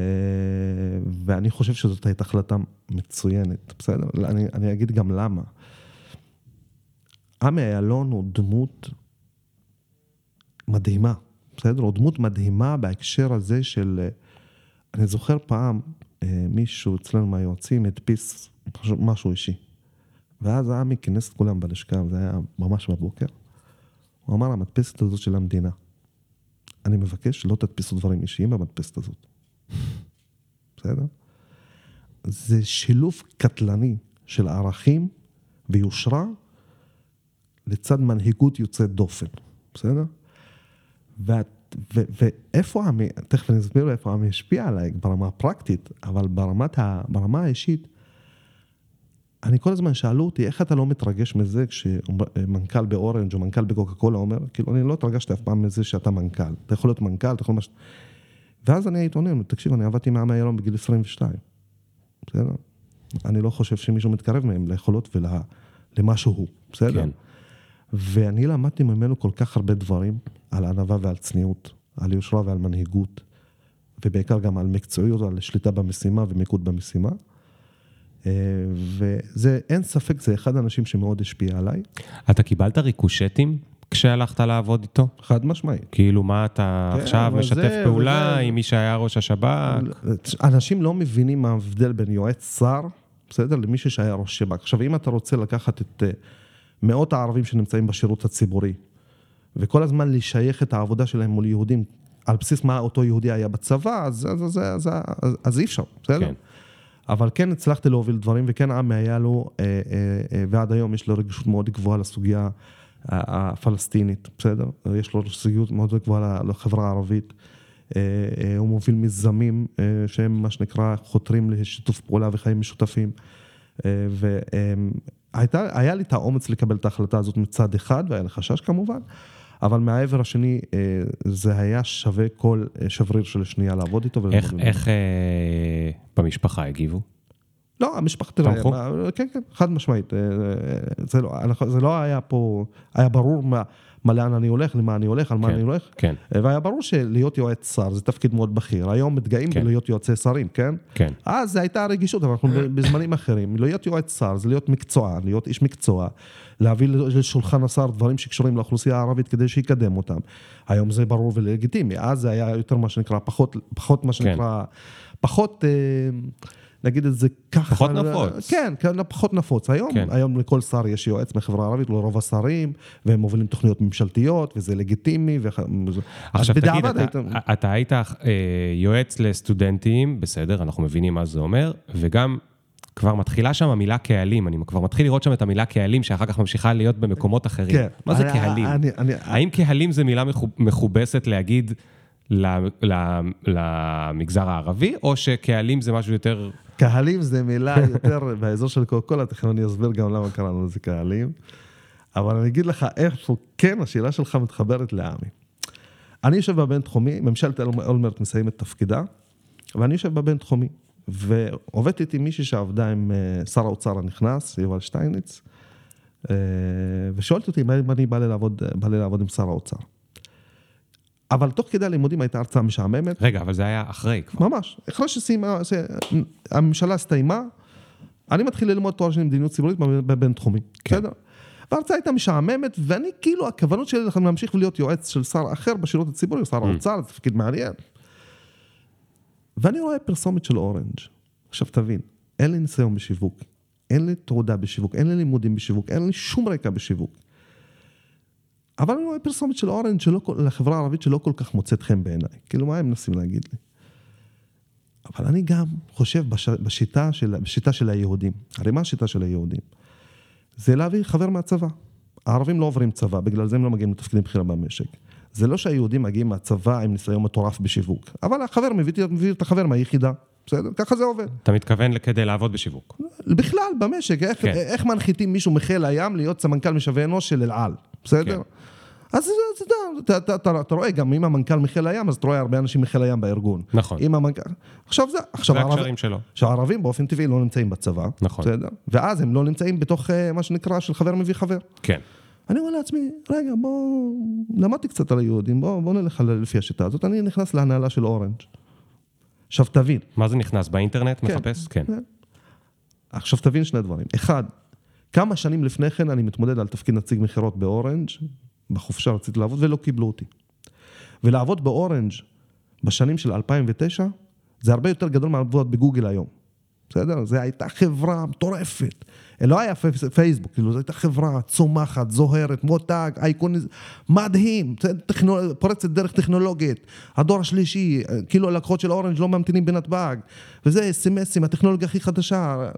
ואני חושב שזאת הייתה החלטה מצוינת, בסדר? אני, אני אגיד גם למה. עמי אילון הוא דמות מדהימה, בסדר? הוא דמות מדהימה בהקשר הזה של... אה, אני זוכר פעם אה, מישהו אצלנו מהיועצים הדפיס משהו אישי. ואז עמי כינס את כולם בלשכה, זה היה ממש בבוקר. הוא אמר, המדפסת הזאת של המדינה. אני מבקש שלא תדפיסו דברים אישיים במדפסת הזאת. בסדר? זה שילוב קטלני של ערכים ויושרה לצד מנהיגות יוצאת דופן, בסדר? ואיפה עמי, תכף אני אסביר איפה עמי השפיע עליי ברמה הפרקטית, אבל ברמת ה, ברמה האישית, אני כל הזמן שאלו אותי, איך אתה לא מתרגש מזה כשמנכ"ל באורנג' או מנכ"ל בקוקה קולה אומר, כאילו, אני לא התרגשתי אף פעם מזה שאתה מנכ"ל. אתה יכול להיות מנכ"ל, אתה יכול... מש... ואז אני הייתי עונה, תקשיב, אני עבדתי עם עמי איילון בגיל 22. בסדר? אני לא חושב שמישהו מתקרב מהם ליכולות ולמה שהוא, בסדר? כן. ואני למדתי ממנו כל כך הרבה דברים על ענווה ועל צניעות, על יושרה ועל מנהיגות, ובעיקר גם על מקצועיות, על שליטה במשימה ומיקוד במשימה. אה, וזה, אין ספק, זה אחד האנשים שמאוד השפיע עליי, אתה קיבלת ריקושטים כשהלכת לעבוד איתו? חד משמעית. כאילו, מה אתה כן, עכשיו משתף זה- פעולה וזה- עם מי שהיה ראש השב"כ? אנשים לא מבינים מה ההבדל בין יועץ שר, בסדר? למישהו שהיה ראש שב"כ. עכשיו, אם אתה רוצה לקחת את אה, מאות הערבים שנמצאים בשירות הציבורי, וכל הזמן לשייך את העבודה שלהם מול יהודים, על בסיס מה אותו יהודי היה בצבא, אז, אז, אז, אז, אז, אז אי אפשר, בסדר? כן. אבל כן הצלחתי להוביל דברים, וכן עמי היה לו, אה, אה, אה, ועד היום יש לו רגישות מאוד גבוהה לסוגיה הפלסטינית, בסדר? יש לו רגישות מאוד גבוהה לחברה הערבית. אה, אה, הוא מוביל מיזמים אה, שהם מה שנקרא חותרים לשיתוף פעולה וחיים משותפים. והיה לי את האומץ לקבל את ההחלטה הזאת מצד אחד, והיה לי חשש כמובן, אבל מהעבר השני זה היה שווה כל שבריר של שנייה לעבוד איתו. איך. איך במשפחה הגיבו? לא, המשפחה, תראה, תמכו? כן, כן, חד משמעית. אה, זה לא, זה לא היה פה, היה ברור מה, מה לאן אני הולך, למה אני הולך, על מה כן, אני הולך. כן. אה, והיה ברור שלהיות יועץ שר זה תפקיד מאוד בכיר. היום מתגאים כן. בלהיות יועצי שרים, כן? כן. אז זו הייתה הרגישות, אבל אנחנו בזמנים אחרים. להיות יועץ שר זה להיות מקצוען, להיות איש מקצוע, להביא לשולחן השר דברים שקשורים לאוכלוסייה הערבית כדי שיקדם אותם. היום זה ברור ולגיטימי, אז זה היה יותר מה שנקרא, פחות, פחות מה שנקרא, פחות, אה, נגיד את זה ככה. פחות נפוץ. כן, כן, פחות נפוץ. היום, כן. היום לכל שר יש יועץ מהחברה הערבית, לרוב השרים, והם מובילים תוכניות ממשלתיות, וזה לגיטימי. אז עכשיו תגיד, אתה, היית- אתה היית אה, יועץ לסטודנטים, בסדר, אנחנו מבינים מה זה אומר, וגם כבר מתחילה שם המילה קהלים, אני כבר מתחיל לראות שם את המילה קהלים, שאחר כך ממשיכה להיות במקומות אחרים. כן. מה זה אני- קהלים? אני- אני- האם קהלים זה מילה מכו- מכובסת להגיד למגזר הערבי, או שקהלים זה משהו יותר... קהלים זה מילה יותר באזור של קוקה קולה, תכף אני אסביר גם למה קראנו לזה קהלים. אבל אני אגיד לך איפה כן השאלה שלך מתחברת לעמי. אני יושב בבינתחומי, ממשלת אול- אולמרט מסיימת את תפקידה, ואני יושב בבינתחומי, ועובדת איתי מישהי שעבדה עם אה, שר האוצר הנכנס, יובל שטייניץ, אה, ושואלת אותי אם אני בא לי לעבוד, בא לי לעבוד עם שר האוצר. אבל תוך כדי הלימודים הייתה הרצאה משעממת, רגע, אבל זה היה אחרי כבר. ממש. אחרי שסיימה, הממשלה הסתיימה, אני מתחיל ללמוד תואר שני מדיניות ציבורית בבינתחומי, כן. בסדר? וההרצאה הייתה משעממת, ואני כאילו, הכוונות שלי הן להמשיך ולהיות יועץ של שר אחר בשירות הציבורי, שר האוצר, זה תפקיד מעניין. ואני רואה פרסומת של אורנג'. עכשיו תבין, אין לי ניסיון בשיווק, אין לי תעודה בשיווק, אין לי לימודים בשיווק, אין לי שום רקע בשיווק. אבל אני רואה פרסומת של אורנג' שלא, כל- לחברה הערבית שלא כל כך מוצאת חן בעיניי. כאילו, מה הם מנסים להגיד לי? אבל אני גם חושב בש, בשיטה, של, בשיטה של היהודים. הרי מה השיטה של היהודים? זה להביא חבר מהצבא. הערבים לא עוברים צבא, בגלל זה הם לא מגיעים לתפקידים בכירים במשק. זה לא שהיהודים מגיעים מהצבא עם ניסיון מטורף בשיווק, אבל החבר מביא, מביא את החבר מהיחידה, בסדר? ככה זה עובד. אתה מתכוון כדי לעבוד בשיווק. בכלל, במשק, איך, כן. איך מנחיתים מישהו מחיל הים להיות סמנכ"ל משאבי אנוש של אל על, בסדר? כן. אז זה- זה- אתה, אתה, אתה, אתה רואה, גם אם המנכ"ל מחיל הים, אז אתה רואה הרבה אנשים מחיל הים בארגון. נכון. אם המנכ"ל... עכשיו זה, עכשיו זה הערב- הקשרים שלו. שהערבים באופן טבעי לא נמצאים בצבא, נכון. בסדר? ואז הם לא נמצאים בתוך אה, מה שנקרא של חבר מביא חבר. כן. אני אומר לעצמי, רגע, בוא, למדתי קצת על היהודים, בוא, בוא נלך לפי השיטה הזאת, אני נכנס להנהלה של אורנג'. עכשיו תבין, מה זה נכנס? באינטרנט כן. מחפש? כן. עכשיו תבין שני דברים. אחד, כמה שנים לפני כן אני מתמודד על תפקיד נציג מכירות באורנג', בחופשה רציתי לעבוד ולא קיבלו אותי. ולעבוד באורנג' בשנים של 2009, זה הרבה יותר גדול מלעבוד בגוגל היום. בסדר? זו הייתה חברה מטורפת. לא היה פייס- פייסבוק, כאילו, זו הייתה חברה צומחת, זוהרת, מותג, אייקוני, זה מדהים, טכנול... פורצת דרך טכנולוגית, הדור השלישי, כאילו הלקוחות של אורנג' לא ממתינים בנתב"ג, וזה אס.אם.אסים, הטכנולוגיה הכי חדשה.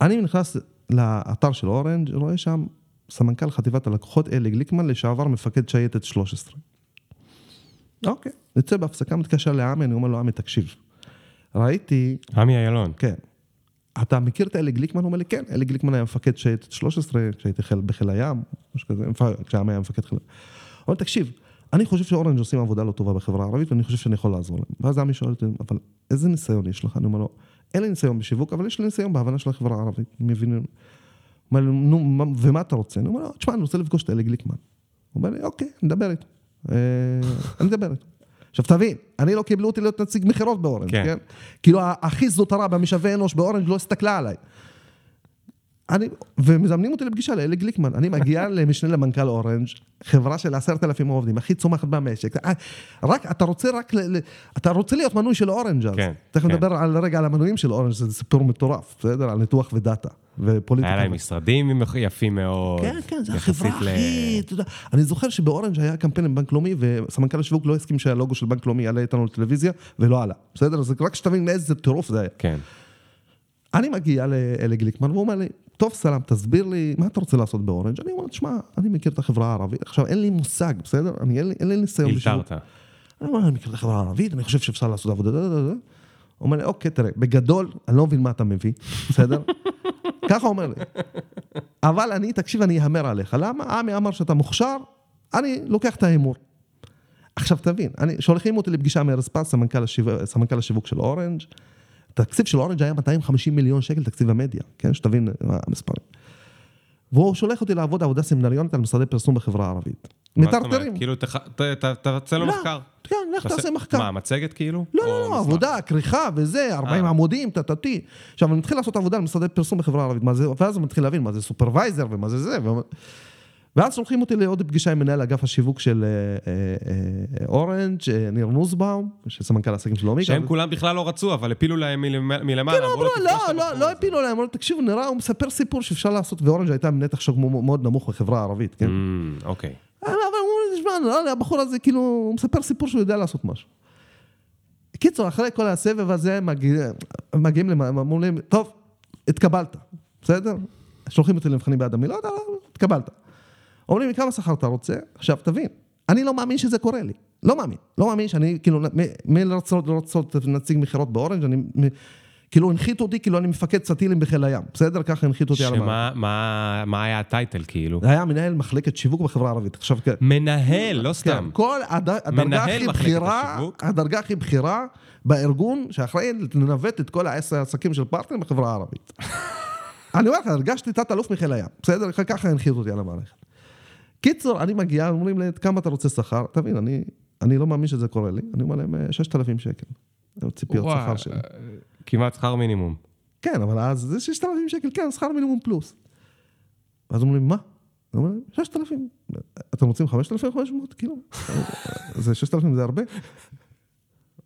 אני נכנס לאתר של אורנג', רואה שם סמנכ"ל חטיבת הלקוחות אלי גליקמן, לשעבר מפקד שייטת 13. אוקיי, יוצא בהפסקה, מתקשר לעמי, אני אומר לו, עמי, תקשיב. ראיתי, עמי איילון. כן, אתה מכיר את אלי גליקמן? הוא אומר לי, כן, אלי גליקמן היה מפקד שייטת 13, כשהייתי חיל, בחיל הים, משהו כזה, מפ- כשעמי היה מפקד חיל. הוא אומר, תקשיב, אני חושב שאורנג' עושים עבודה לא טובה בחברה הערבית, ואני חושב שאני יכול לעזור להם. ואז עמי שואל אותי, אבל איזה ניסיון יש לך? אני אומר לו, אין לי ניסיון בשיווק, אבל יש לי ניסיון בהבנה של החברה הערבית. הוא אומר לי, נו, מה- ומה אתה רוצה? אני אומר לו, תשמע, אני רוצה לפגוש את אלי גליקמן. הוא אומר לי, אוקיי, נדבר איתו. אה, אני מדבר איתו. עכשיו תבין, אני לא קיבלו אותי להיות נציג מכירות באורנג', כן. כן? כאילו הכי זוטרה במשאבי אנוש באורנג' לא הסתכלה עליי. אני, ומזמנים אותי לפגישה לאלי גליקמן. אני מגיע למשנה למנכ"ל אורנג', חברה של עשרת אלפים עובדים, הכי צומחת במשק. אה, רק, אתה רוצה רק, ל, אתה רוצה להיות מנוי של אורנג' אז. כן, תכף כן. נדבר על רגע על המנויים של אורנג', זה סיפור מטורף, בסדר? על ניתוח ודאטה ופוליטיקה. היה להם משרדים יפים מאוד. כן, כן, זו החברה הכי, אתה יודע, אני זוכר שבאורנג' היה קמפיין עם בנק לאומי, וסמנכ"ל השיווק לא הסכים שהלוגו של בנק לאומי יעלה איתנו לטלוויזיה, ולא עלה, בסדר? אז רק שתבין איזה טירוף זה היה. כן. אני מגיע לאלי גליקמן, והוא אומר לי, טוב סלאם, תסביר לי, מה אתה רוצה לעשות באורנג'? אני אומר, תשמע, אני מכיר את החברה הערבית, עכשיו אין לי מושג, בסדר? אני, אין לי, אין לי ניסיון, אלתרתי. אני אומר, אני מכיר את החברה הערבית, אני חושב שאפשר לעשות עבודה, דה, דה, דה. הוא אומר לי, אוקיי, תראה, בגדול, אני לא מבין מה אתה מביא, בסדר? ככה הוא אומר לי. אבל אני, תקשיב, אני אהמר עליך. למה? עמי אמר שאתה מוכשר, אני לוקח את ההימור. עכשיו תבין, אני, שולחים אותי לפגישה עם ארז פס, סמנכ"ל השיווק, סמנכ"ל השיווק של אורנג'. התקציב של אורנג' היה 250 מיליון שקל, תקציב המדיה, כן? שתבין מה המספרים. והוא שולח אותי לעבוד עבודה סמינריונית על משרדי פרסום בחברה הערבית. מטרטרים. כאילו, תעשה לו לא, מחקר. כן, לך תעשה מחקר. מה, מצגת כאילו? לא, לא, לא? עבודה, כריכה וזה, 40 אה. עמודים, טטטי. עכשיו, אני מתחיל לעשות עבודה על משרדי פרסום בחברה הערבית, ואז אני מתחיל להבין מה זה supervisor ומה זה זה. ואז שולחים אותי לעוד פגישה עם מנהל אגף השיווק של אה, אה, אה, אורנג', ניר נוסבאום, שסמנכ"ל העסקים של לאומי. שהם כולם בכלל לא רצו, אבל הפילו להם מלמ- מלמעלה. אמרו לו, אמרו, "תפגוש את לא, לא, לא הזה." הפילו להם, אמרו, תקשיבו, נראה, הוא מספר סיפור שאפשר לעשות, ואורנג' הייתה נתח שוק מאוד נמוך בחברה הערבית, כן? אמ, אוקיי. אבל אמרו תשמע, נראה לי הבחור הזה כאילו, הוא מספר סיפור שהוא יודע לעשות משהו. קיצור, אחרי כל הסבב הזה, מגיע- מגיעים אמרו לי, טוב, התקבלת, בסדר? שולחים אותי למבחנים בעד המילות, אבל התקבלת. אומרים לי, כמה שכר אתה רוצה? עכשיו, תבין, אני לא מאמין שזה קורה לי. לא מאמין. לא מאמין שאני, כאילו, מלרצות לרצות נציג מכירות באורנג', אני, כאילו, הנחיתו אותי, כאילו, אני מפקד סטילים בחיל הים, בסדר? ככה הנחיתו אותי על המערכת. שמה מה- מה היה הטייטל כאילו? זה היה מנהל מחלקת שיווק בחברה הערבית. עכשיו, כן. מנהל, לא סתם. כן, כל הד... הדרגה הכי בכירה. הדרגה הכי בכירה בארגון שאחראי לנווט את כל העשר העסקים של פרטנר בחברה הערבית. אני אומר לך, הרגשתי תת-אלוף מחיל הים, בסדר? ככה הנחיתו אותי על המערכת. קיצור, אני מגיע, אומרים לי, כמה אתה רוצה שכר? תבין, אני, אני לא מאמין שזה קורה לי, אני אומר להם, "אה, 6,000 שקל. זה ציפיות שכר שלי. כמעט שכר מינימום. כן, אבל אז זה 6,000 שקל, כן, שכר מינימום פלוס. ואז אומרים, מה? אני אומר, 6,000. אתם רוצים 5,500? כאילו, זה 6,000 זה הרבה.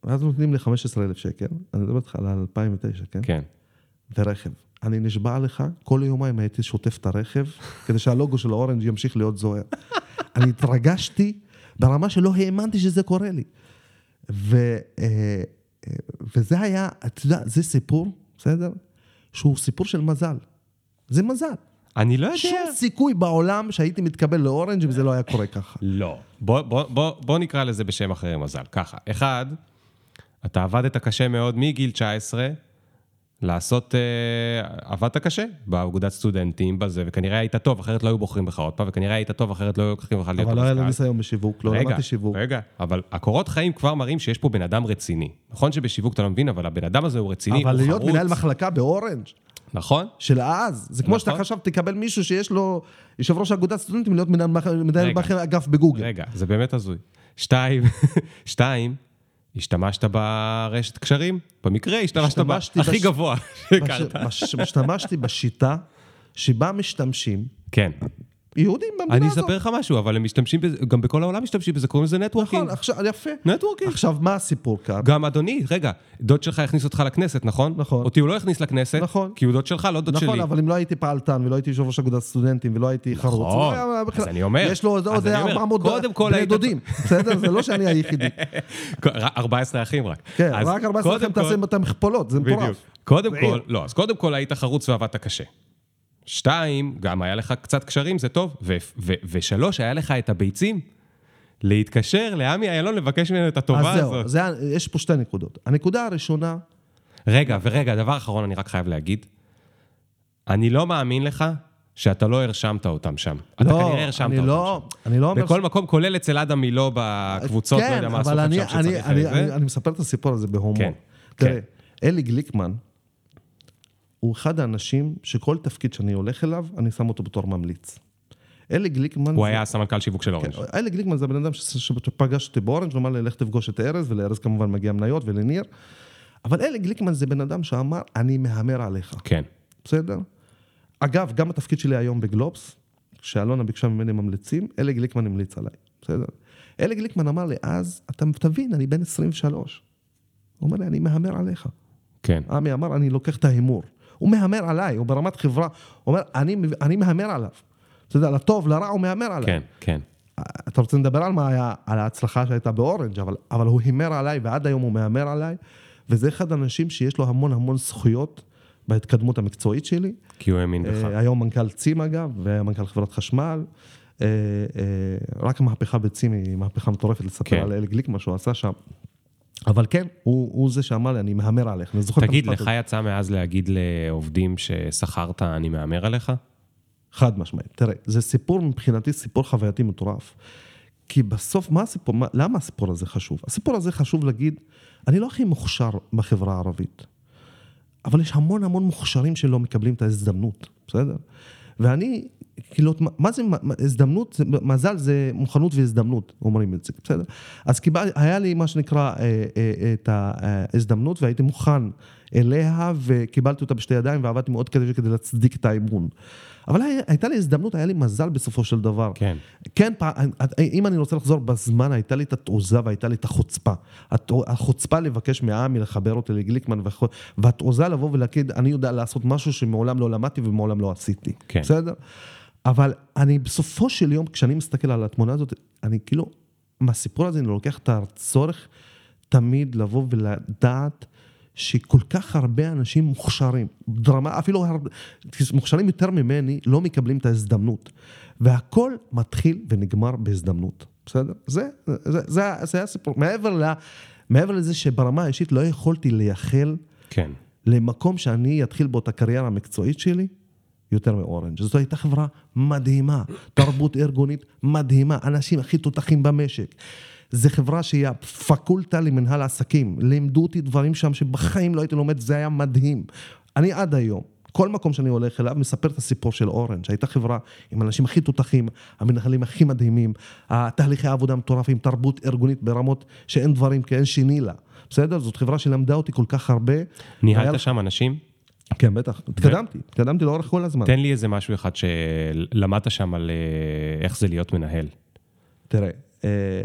ואז נותנים לי 15,000 שקל, אני מדבר איתך על 2009, כן? כן. ורכב. אני נשבע לך, כל יומיים הייתי שוטף את הרכב, כדי שהלוגו של האורנג' ימשיך להיות זוהר. אני התרגשתי ברמה שלא האמנתי שזה קורה לי. ו, אה, אה, וזה היה, אתה יודע, זה סיפור, בסדר? שהוא סיפור של מזל. זה מזל. אני לא יודע. שום סיכוי בעולם שהייתי מתקבל לאורנג' אם זה לא היה קורה ככה. לא. בוא, בוא, בוא, בוא נקרא לזה בשם אחר, מזל. ככה, אחד, אתה עבדת קשה מאוד מגיל 19, לעשות, אה, עבדת קשה באגודת סטודנטים, בזה, וכנראה היית טוב, אחרת לא היו בוחרים בך עוד פעם, וכנראה היית טוב, אחרת לא היו לוקחים לך להיות אבל לא היה לי מזכ"ל. ניסיון בשיווק, לא רגע, למדתי שיווק. רגע, אבל הקורות חיים כבר מראים שיש פה בן אדם רציני. נכון שבשיווק אתה לא מבין, אבל הבן אדם הזה הוא רציני, אבל הוא להיות חרוץ. מנהל מחלקה באורנג' נכון? של אז, זה כמו שאתה נכון. חשבת, תקבל מישהו שיש לו יושב ראש אגודת סטודנטים להיות מנהל מח- אגף בגוגל. רגע, זה באמת הזוי. שתיים, שתיים, השתמשת ברשת קשרים? במקרה השתמשת בה הכי בש- גבוה שהכרת. השתמשתי בשיטה שבה משתמשים כן. יהודים במדינה אני הזאת. אספר לך משהו, אבל הם משתמשים בזה, גם בכל העולם משתמשים בזה, קוראים לזה networking. נכון, עכשיו, יפה. networking. עכשיו, מה הסיפור כאן? גם אדוני, רגע, דוד שלך הכניס אותך לכנסת, נכון? נכון. אותי הוא לא הכניס לכנסת, נכון. כי הוא דוד שלך, לא דוד שלי. נכון, אבל אם לא הייתי פעלתן ולא הייתי יושב ראש אגודת סטודנטים ולא הייתי חרוץ, הוא לא היה אז אני אומר, יש לו עוד אז עוד אני אומר, 400 קודם כל בני דודים, בסדר? זה לא שאני היחידי. 14 אחים רק. כן, רק 14 קודם לכם כל- תעשה את המכפולות, זה בדיוק. מטורף. קודם. כל, לא, אז קודם כל היית חרוץ ועבדת קשה. שתיים, גם היה לך קצת קשרים, זה טוב. ו- ו- ושלוש, היה לך את הביצים להתקשר לעמי אילון לבקש ממנו את הטובה אז זהו, הזאת. זה יש פה שתי נקודות. הנקודה הראשונה, רגע, ורגע, דבר אחרון אני רק חייב להגיד. אני לא מאמין לך שאתה לא הרשמת אותם שם. אתה לא, כנראה הרשמת אני אותם לא- שם. אני לא אומר בכל מקום, כולל אצל אדם מילוא בקבוצות, לא יודע מה עשו כן, אני, שם אני, שצריך אני, זה. אני, אני מספר את הסיפור הזה בהומור. כן, תראה, אלי גליקמן הוא אחד האנשים שכל תפקיד שאני הולך אליו, אני שם אותו בתור ממליץ. אלי גליקמן... הוא זה- היה סמנכ"ל שיווק של אורנג'. כן, אלי גליקמן זה הבן אדם ש- שפגש אותי באורנג' ואמר לי, לך תפגוש את ארז, ולארז כמובן מגיע מניות ולניר. אבל אלי גליקמן זה בן אדם שאמר, אני מהמר עליך. כן. בסדר? אגב, גם התפקיד שלי היום בגלובס, כשאלונה ביקשה ממני ממליצים, אלי גליקמן המליץ עליי, בסדר? אלי גליקמן אמר לי, אז, אתה תבין, אני בן 23. הוא אומר לי, אני מהמר עליך. כן. עמי אמר, אני לוקח את ההימור. הוא מהמר עליי, הוא ברמת חברה, הוא אומר, אני, אני מהמר עליו. אתה יודע, לטוב, לרע, הוא מהמר עליי. כן, כן. אתה רוצה לדבר על מה היה, על ההצלחה שהייתה באורנג', אבל, אבל הוא הימר עליי, ועד היום הוא מהמר עליי, וזה אחד האנשים שיש לו המון המון זכויות בהתקדמות המקצועית שלי. כי הוא האמין בך. אה, היום מנכ"ל צים אגב, והיה מנכ"ל חברת חשמל. אה, אה, רק המהפכה בצים היא מהפכה מטורפת לספר כן. על אלי גליק, מה שהוא עשה שם. אבל כן, הוא, הוא זה שאמר לי, אני מהמר עליך. אני זוכר תגיד, לך. יצא מאז להגיד לעובדים ששכרת, אני מהמר עליך? חד משמעית. תראה, זה סיפור מבחינתי, סיפור חווייתי מטורף. כי בסוף, מה הסיפור, מה, למה הסיפור הזה חשוב? הסיפור הזה חשוב להגיד, אני לא הכי מוכשר בחברה הערבית, אבל יש המון המון מוכשרים שלא מקבלים את ההזדמנות, בסדר? ואני, כאילו, מה- זה הזדמנות? זה- מזל זה מוכנות והזדמנות, אומרים את זה, בסדר? אז קיבל, היה לי מה שנקרא אה, אה, את ההזדמנות והייתי מוכן אליה וקיבלתי אותה בשתי ידיים ועבדתי מאוד קשה כדי להצדיק את האמון. אבל היה- הייתה לי הזדמנות, היה לי מזל בסופו של דבר. כן. כן, פע- אם אני רוצה לחזור בזמן, הייתה לי את התעוזה והייתה לי את החוצפה. החוצפה לבקש מעמי לחבר אותי לגליקמן, והתעוזה לבוא ולהגיד, אני יודע לעשות משהו שמעולם לא למדתי ומעולם לא עשיתי. כן. בסדר? אבל אני בסופו של יום, כשאני מסתכל על התמונה הזאת, אני כאילו, מהסיפור הזה אני לוקח את הצורך תמיד לבוא ולדעת שכל כך הרבה אנשים מוכשרים, דרמה, אפילו הרבה, מוכשרים יותר ממני, לא מקבלים את ההזדמנות. והכל מתחיל ונגמר בהזדמנות, בסדר? זה, זה, זה, זה הסיפור. מעבר, ל, מעבר לזה שברמה האישית לא יכולתי לייחל כן. למקום שאני אתחיל בו את הקריירה המקצועית שלי, יותר מאורנג'. זאת הייתה חברה מדהימה, תרבות ארגונית מדהימה, אנשים הכי תותחים במשק. זו חברה שהיא הפקולטה למנהל עסקים. לימדו אותי דברים שם שבחיים לא הייתי לומד, זה היה מדהים. אני עד היום, כל מקום שאני הולך אליו, מספר את הסיפור של אורנג'. הייתה חברה עם אנשים הכי תותחים, המנהלים הכי מדהימים, התהליכי העבודה מטורפים, תרבות ארגונית ברמות שאין דברים כי אין שני לה. בסדר? זאת חברה שלמדה אותי כל כך הרבה. היה ניהלת לך- שם אנשים? כן, בטח. התקדמתי, התקדמתי לאורך כל הזמן. תן לי איזה משהו אחד שלמדת שם על אה, איך זה להיות מנהל. תראה, אה,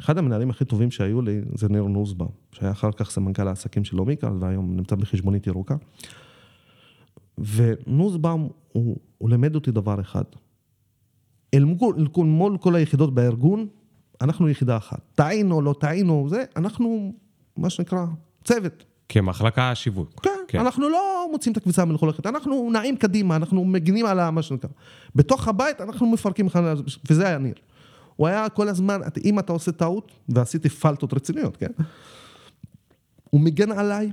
אחד המנהלים הכי טובים שהיו לי זה ניר נוסבאום, שהיה אחר כך סמנכ"ל העסקים של לומיקה, והיום נמצא בחשבונית ירוקה. ונוסבאום, הוא, הוא לימד אותי דבר אחד. אל מול, אל מול כל היחידות בארגון, אנחנו יחידה אחת. טעינו, לא טעינו, זה, אנחנו, מה שנקרא, צוות. כמחלקה שיווק. כן, כן. אנחנו לא מוצאים את הקבוצה המלוכלכת, אנחנו נעים קדימה, אנחנו מגינים על מה שנקרא. בתוך הבית אנחנו מפרקים אחד, על- וזה היה ניר. הוא היה כל הזמן, אם אתה עושה טעות, ועשיתי פלטות רציניות, כן? הוא מגן עליי,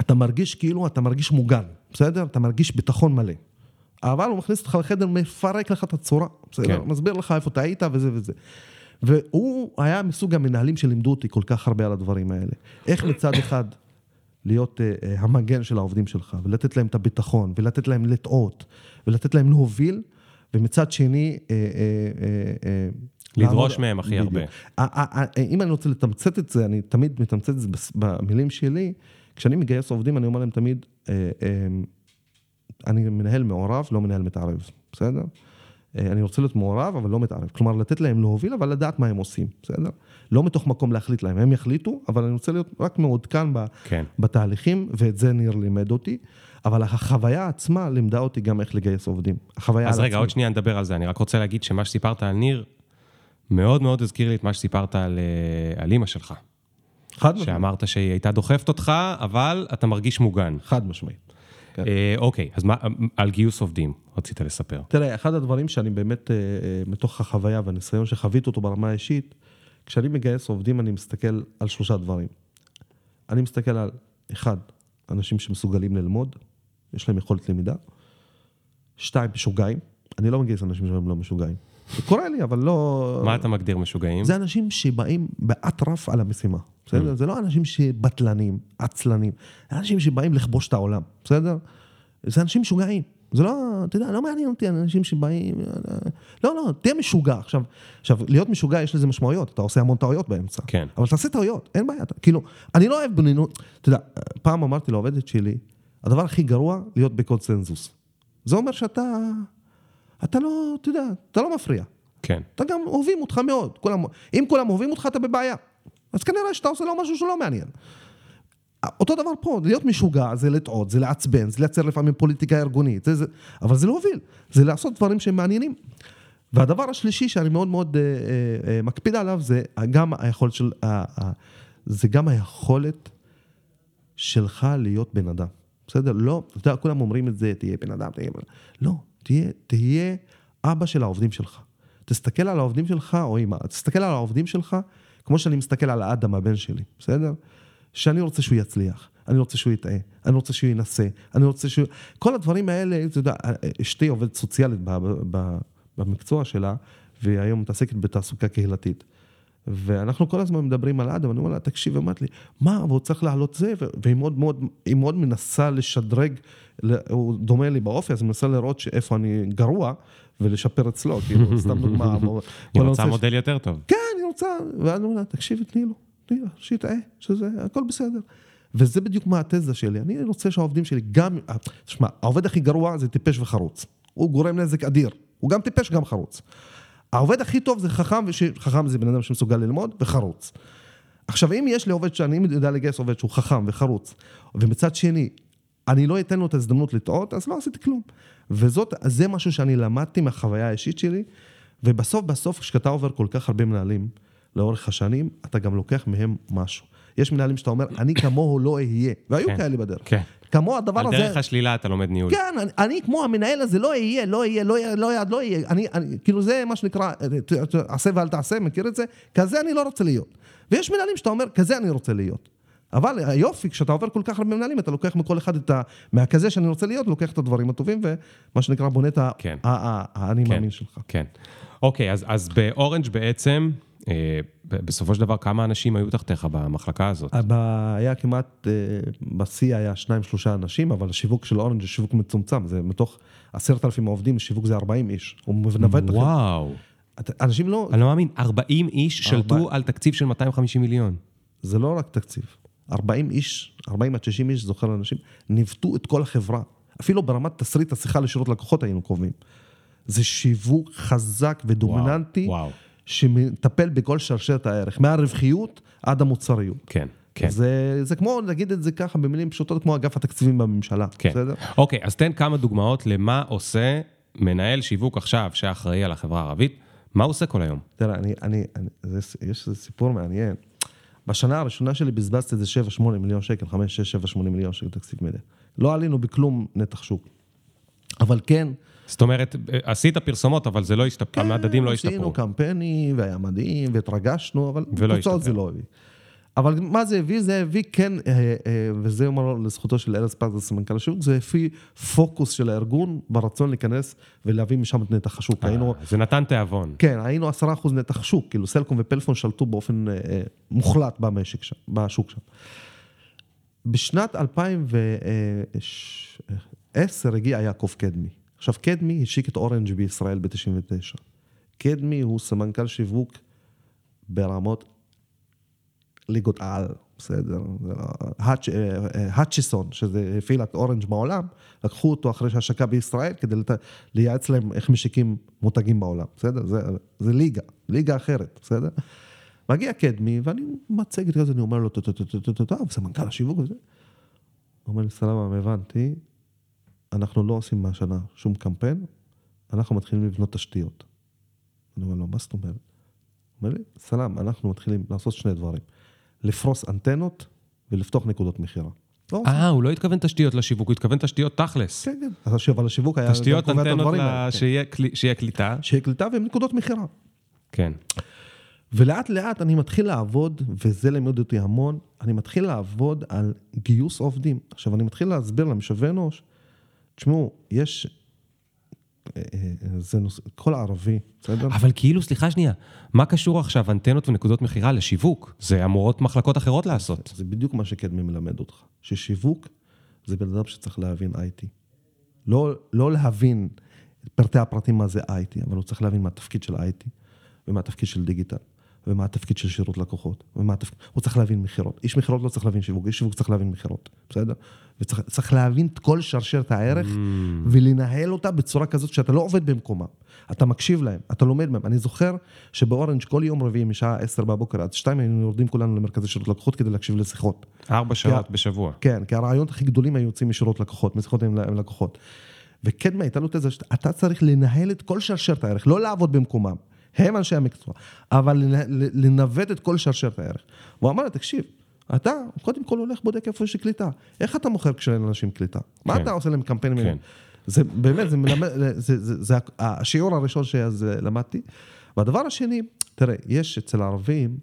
אתה מרגיש כאילו אתה מרגיש מוגן, בסדר? אתה מרגיש ביטחון מלא. אבל הוא מכניס אותך לחדר, מפרק לך את הצורה, בסדר? כן. מסביר לך איפה טעית וזה וזה. והוא היה מסוג המנהלים שלימדו אותי כל כך הרבה על הדברים האלה. איך מצד אחד להיות uh, uh, המגן של העובדים שלך, ולתת להם את הביטחון, ולתת להם לטעות, ולתת להם להוביל, ומצד שני... Uh, uh, uh, לדרוש מהם הכי. הרבה. ה- ה- ה- אם אני רוצה לתמצת את זה, אני תמיד מתמצת את זה במילים שלי. כשאני מגייס עובדים, אני אומר להם תמיד, אה, אה, אני מנהל מעורב, לא מנהל מתערב, בסדר? אה, אני רוצה להיות מעורב, אבל לא מתערב. כלומר, לתת להם להוביל, אבל לדעת מה הם עושים, בסדר? לא מתוך מקום להחליט להם, הם יחליטו, אבל אני רוצה להיות רק מעודכן ב- כן. בתהליכים, ואת זה ניר לימד אותי. אבל החוויה עצמה לימדה אותי גם איך לגייס עובדים. החוויה אז על רגע, עצמי. עוד שנייה נדבר על זה. אני רק רוצה להגיד שמה שסיפרת על ניר, מאוד מאוד הזכיר לי את מה שסיפרת על, אה, על אימא שלך. חד משמעית. שאמרת שהיא הייתה דוחפת אותך, אבל אתה מרגיש מוגן. חד משמעית. כן. אה, אוקיי, אז מה, על גיוס עובדים רצית לספר. תראה, אחד הדברים שאני באמת, אה, אה, מתוך החוויה והניסיון שחוויתי אותו ברמה האישית, כשאני מגייס עובדים, אני מסתכל על שלושה דברים. אני מסתכל על, אחד, אנשים שמסוגלים ללמוד, יש להם יכולת למידה. שתיים, משוגעים. אני לא מגייס אנשים שהם לא משוגעים. זה קורה לי, אבל לא... מה אתה מגדיר משוגעים? זה אנשים שבאים באטרף על המשימה, Mm. בסדר? זה לא אנשים שבטלנים, עצלנים, זה אנשים שבאים לכבוש את העולם, בסדר? זה אנשים משוגעים. זה לא, אתה יודע, לא מעניין אותי אנשים שבאים... לא, לא, תהיה משוגע. עכשיו, עכשיו, להיות משוגע יש לזה משמעויות, אתה עושה המון טעויות באמצע. כן. אבל תעשה טעויות, אין בעיה. אתה- כאילו, אני לא אוהב בנינות, אתה יודע, פעם אמרתי לעובדת שלי, הדבר הכי גרוע, להיות בקונצנזוס. זה אומר שאתה, אתה לא, אתה יודע, אתה לא מפריע. כן. אתה גם אוהבים אותך מאוד. כולם, אם כולם אוהבים אותך, אתה בבעיה. אז כנראה שאתה עושה לו משהו שלא מעניין. אותו דבר פה, להיות משוגע זה לטעות, זה לעצבן, זה לייצר לפעמים פוליטיקה ארגונית, זה, זה, אבל זה להוביל, זה לעשות דברים שהם מעניינים. והדבר השלישי שאני מאוד מאוד אה, אה, אה, מקפיד עליו זה גם היכולת של, אה, אה, זה גם היכולת שלך להיות בן אדם, בסדר? לא, אתה יודע, כולם אומרים את זה, תהיה בן אדם, תהיה בן אדם. לא, תהיה, תהיה אבא של העובדים שלך. תסתכל על העובדים שלך, או אמא, תסתכל על העובדים שלך כמו שאני מסתכל על האדם, הבן שלי, בסדר? שאני רוצה שהוא יצליח, אני רוצה שהוא יטעה, אני רוצה שהוא ינסה, אני רוצה שהוא... כל הדברים האלה, אתה יודע, אשתי עובדת סוציאלית ב- ב- ב- במקצוע שלה, והיא היום מתעסקת בתעסוקה קהילתית. ואנחנו כל הזמן מדברים על אדם, אני אומר לה, תקשיב, אמרת לי, מה, והוא צריך לעלות זה, והיא מאוד מאוד, היא מאוד מנסה לשדרג, הוא דומה לי באופי, אז היא מנסה לראות שאיפה אני גרוע, ולשפר אצלו, כאילו, סתם דוגמה. היא רוצה הנושא ש- מודל יותר טוב. כן, אני רוצה, ואז הוא אומר, תקשיבי, תני לו, תני לו, שיטעה, שזה, הכל בסדר. וזה בדיוק מה התזה שלי, אני רוצה שהעובדים שלי גם, תשמע, העובד הכי גרוע זה טיפש וחרוץ. הוא גורם נזק אדיר, הוא גם טיפש, גם חרוץ. העובד הכי טוב זה חכם, וחכם זה בן אדם שמסוגל ללמוד, וחרוץ. עכשיו, אם יש לי עובד שאני יודע לגייס עובד שהוא חכם וחרוץ, ומצד שני, אני לא אתן לו את ההזדמנות לטעות, אז לא עשיתי כלום. וזאת, זה משהו שאני למדתי מהחוויה האישית שלי, ובסוף בסוף, כשאתה עובר כל כך הרבה מנהלים לאורך השנים, אתה גם לוקח מהם משהו. יש מנהלים שאתה אומר, אני כמוהו לא אהיה, והיו כן. כאלה בדרך. כן. כמו הדבר על הזה... דרך השלילה אתה לומד ניהול. כן, אני, אני כמו המנהל הזה, לא אהיה, לא אהיה, לא אהיה, לא אהיה, לא אהיה. אני, אני, כאילו זה מה שנקרא, עשה ואל תעשה, מכיר את זה? כזה אני לא רוצה להיות. ויש מנהלים שאתה אומר, כזה אני רוצה להיות. אבל היופי, כשאתה עובר כל כך הרבה מנהלים, אתה לוקח מכל אחד את ה... מהכזה שאני רוצה להיות, לוקח את הדברים הטובים, ומה שנקרא, בונה את כן. האני כן, מאמין שלך. כן. אוקיי, אז, אז באורנג' בעצם, בסופו של דבר, כמה אנשים היו תחתיך במחלקה הזאת? היה כמעט, אה, בשיא היה שניים, שלושה אנשים, אבל השיווק של אורנג' זה שיווק מצומצם, זה מתוך עשרת אלפים עובדים, שיווק זה 40 איש. הוא מנווט החברה. וואו, אנשים לא, אני לא מאמין, 40 איש שלטו על תקציב של 250 מיליון. זה לא רק תקציב. 40 איש, 40 עד 60 איש, זוכר אנשים, ניווטו את כל החברה. אפילו ברמת תסריט השיחה לשירות לקוחות היינו קובעים. זה שיווק חזק ודומיננטי, וואו. שמטפל בכל שרשרת הערך, מהרווחיות עד המוצריות. כן, כן. זה, זה כמו, נגיד את זה ככה במילים פשוטות, כמו אגף התקציבים בממשלה, כן. בסדר? אוקיי, אז תן כמה דוגמאות למה עושה מנהל שיווק עכשיו, שאחראי על החברה הערבית, מה הוא עושה כל היום? תראה, אני, אני, אני זה, יש איזה סיפור מעניין. בשנה הראשונה שלי בזבזתי איזה 7-8 מיליון שקל, 5, 6, 7, 8 מיליון שקל תקציב מדיה. לא עלינו בכלום נתח שוק. אבל כן, זאת אומרת, עשית פרסומות, אבל זה לא השתפר, המדדים לא השתפרו. עשינו קמפיינים, והיה מדהים, והתרגשנו, אבל תוצאות זה. לא הביא. אבל מה זה הביא? זה הביא כן, אה, אה, וזה אומר לזכותו של ארז פז, סמנכ"ל השיווק, זה הביא פוקוס של הארגון ברצון להיכנס ולהביא משם את נתח השוק. היינו, אה, זה נתן תיאבון. כן, היינו עשרה אחוז נתח שוק, כאילו סלקום ופלאפון שלטו באופן אה, מוחלט במשק שם, בשוק שם. בשנת 2010 הגיע יעקב קדמי. עכשיו, קדמי השיק את אורנג' בישראל ב-99. קדמי הוא סמנכ"ל שיווק ברמות ליגות על, בסדר? זה לא- האצ'- אה, אה, האצ'יסון, שזה הפעיל את אורנג' בעולם, לקחו אותו אחרי שהשקה בישראל כדי לת... לייעץ להם איך משיקים מותגים בעולם, בסדר? זה, זה ליגה, ליגה אחרת, בסדר? מגיע קדמי, ואני מצגת כזה, אני אומר לו, טו טו טו טו טו טו טו, סמנכ"ל השיווק וזה. אומר לי, סלאם, הבנתי, אנחנו לא עושים מהשנה שום קמפיין, אנחנו מתחילים לבנות תשתיות. אני אומר לו, מה זאת אומרת? הוא אומר לי, סלאם, אנחנו מתחילים לעשות שני דברים. לפרוס אנטנות ולפתוח נקודות מכירה. לא. אה, הוא לא התכוון תשתיות לשיווק, הוא התכוון תשתיות תכלס. כן, כן. אבל השיווק היה... תשתיות אנטנות הדברים ל- האלה, כן. שיהיה קלי- שיהיה קליטה. שיהיה קליטה והם נקודות מכירה. כן. ולאט לאט אני מתחיל לעבוד, וזה לימד אותי המון, אני מתחיל לעבוד על גיוס עובדים. עכשיו, אני מתחיל להסביר למשווי אנוש, תשמעו, יש... אה, אה, זה נושא, כל ערבי, בסדר? אבל כאילו, סליחה שנייה, מה קשור עכשיו אנטנות ונקודות מכירה לשיווק? זה אמורות מחלקות אחרות לעשות. זה בדיוק מה שקדמי מלמד אותך, ששיווק זה בן אדם שצריך להבין IT. לא, לא להבין פרטי הפרטים מה זה IT, אבל הוא צריך להבין מה התפקיד של IT, ומה התפקיד של דיגיטל, ומה התפקיד של שירות לקוחות, ומה התפקיד... הוא צריך להבין מכירות. איש מכירות לא צריך להבין שיווק, איש שיווק צריך להבין מכירות, בסדר? וצריך צריך להבין את כל שרשרת הערך, ולנהל אותה בצורה כזאת שאתה לא עובד במקומם. אתה מקשיב להם, אתה לומד מהם. אני זוכר שבאורנג' כל יום רביעי משעה 10 בבוקר עד 2 היינו יורדים כולנו למרכזי שירות לקוחות כדי להקשיב לשיחות. ארבע שעות בשבוע. כן, כי הרעיונות הכי גדולים היו יוצאים משירות לקוחות, משיחות עם עם לקוחות. וקדמה הייתה לו תזה שאתה צריך לנהל את כל שרשרת הערך, לא לעבוד במקומם. הם אנשי המקצוע, אבל לנווט את כל שרשרת הערך. והוא אמר לי, תקשיב, אתה קודם כל הולך בודק איפה יש קליטה. איך אתה מוכר כשאין לאנשים קליטה? מה כן. אתה עושה להם קמפיינים? כן. זה באמת, זה מלמד, זה, זה, זה, זה השיעור הראשון שאז למדתי. והדבר השני, תראה, יש אצל הערבים,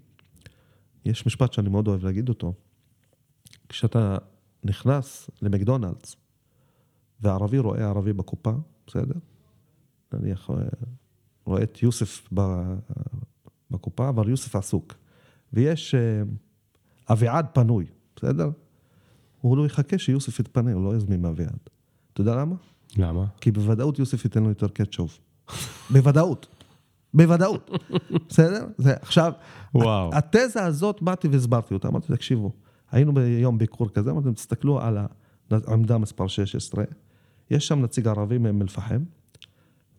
יש משפט שאני מאוד אוהב להגיד אותו. כשאתה נכנס למקדונלדס, וערבי רואה ערבי בקופה, בסדר? נניח, אה, רואה את יוסף בקופה, אבל יוסף עסוק. ויש אה, אביעד פנוי, בסדר? הוא לא יחכה שיוסף יתפנה, הוא לא יזמין מאביעד. אתה יודע למה? למה? כי בוודאות יוסף ייתן לו יותר קטשופ. בוודאות. בוודאות. בסדר? זה עכשיו, וואו. התזה הזאת, באתי והסברתי אותה, אמרתי, תקשיבו, היינו ביום ביקור כזה, אמרתי, תסתכלו על העמדה מספר 16, יש שם נציג ערבי מאום אל-פחם,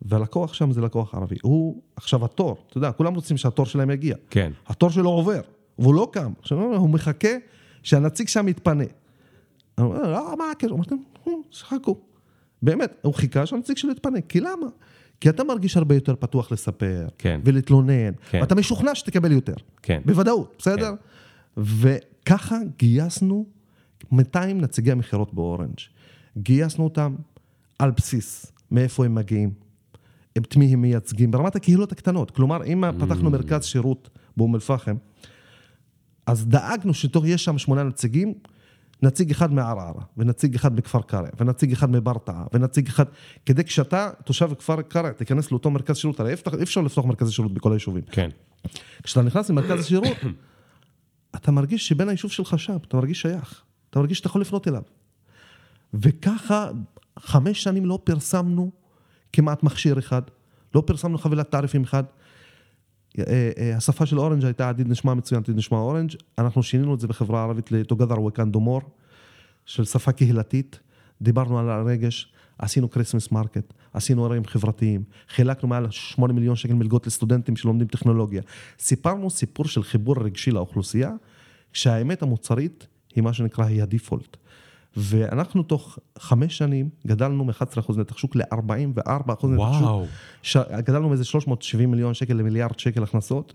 והלקוח שם זה לקוח ערבי. הוא, עכשיו התור, אתה יודע, כולם רוצים שהתור שלהם יגיע. כן. התור שלו עובר, והוא לא קם. עכשיו, הוא מחכה שהנציג שם יתפנה. אני אומר, לא, מה הקשר? אמרתם, "הו, שחכו. באמת, הוא חיכה שהנציג שלו יתפנה. כי למה? כי אתה מרגיש הרבה יותר פתוח לספר, כן. ולהתלונן, כן. ואתה משוכנע שתקבל יותר. כן. בוודאות, בסדר? וככה גייסנו 200 נציגי מכירות באורנג'. גייסנו אותם על בסיס מאיפה הם מגיעים, את מי הם מייצגים, ברמת הקהילות הקטנות. כלומר, אם פתחנו מרכז שירות באום אל-פחם, אז דאגנו שיש שם שמונה נציגים, נציג אחד מערערה, ונציג אחד מכפר קרע, ונציג אחד מברטעה, ונציג אחד... כדי כשאתה תושב כפר קרע, תיכנס לאותו מרכז שירות, הרי אי אפשר לפתוח מרכזי שירות בכל היישובים. כן. כשאתה נכנס למרכז השירות, אתה מרגיש שבין היישוב שלך שם, אתה מרגיש שייך, אתה מרגיש שאתה יכול לפנות אליו. וככה, חמש שנים לא פרסמנו כמעט מכשיר אחד, לא פרסמנו חבילת תעריפים אחד. אה, אה, השפה של אורנג' הייתה עתיד נשמע מצוין, עתיד נשמע אורנג', אנחנו שינינו את זה בחברה הערבית ל-Together we can do more, של שפה קהילתית, דיברנו על הרגש, עשינו Christmas market, עשינו אירועים חברתיים, חילקנו מעל 8 מיליון שקל מלגות לסטודנטים שלומדים טכנולוגיה. סיפרנו סיפור של חיבור רגשי לאוכלוסייה, כשהאמת המוצרית היא מה שנקרא, היא ה default. ואנחנו תוך חמש שנים גדלנו מ-11% נתח שוק ל-44% נתח שוק. וואו. ש... גדלנו מאיזה 370 מיליון שקל למיליארד שקל הכנסות.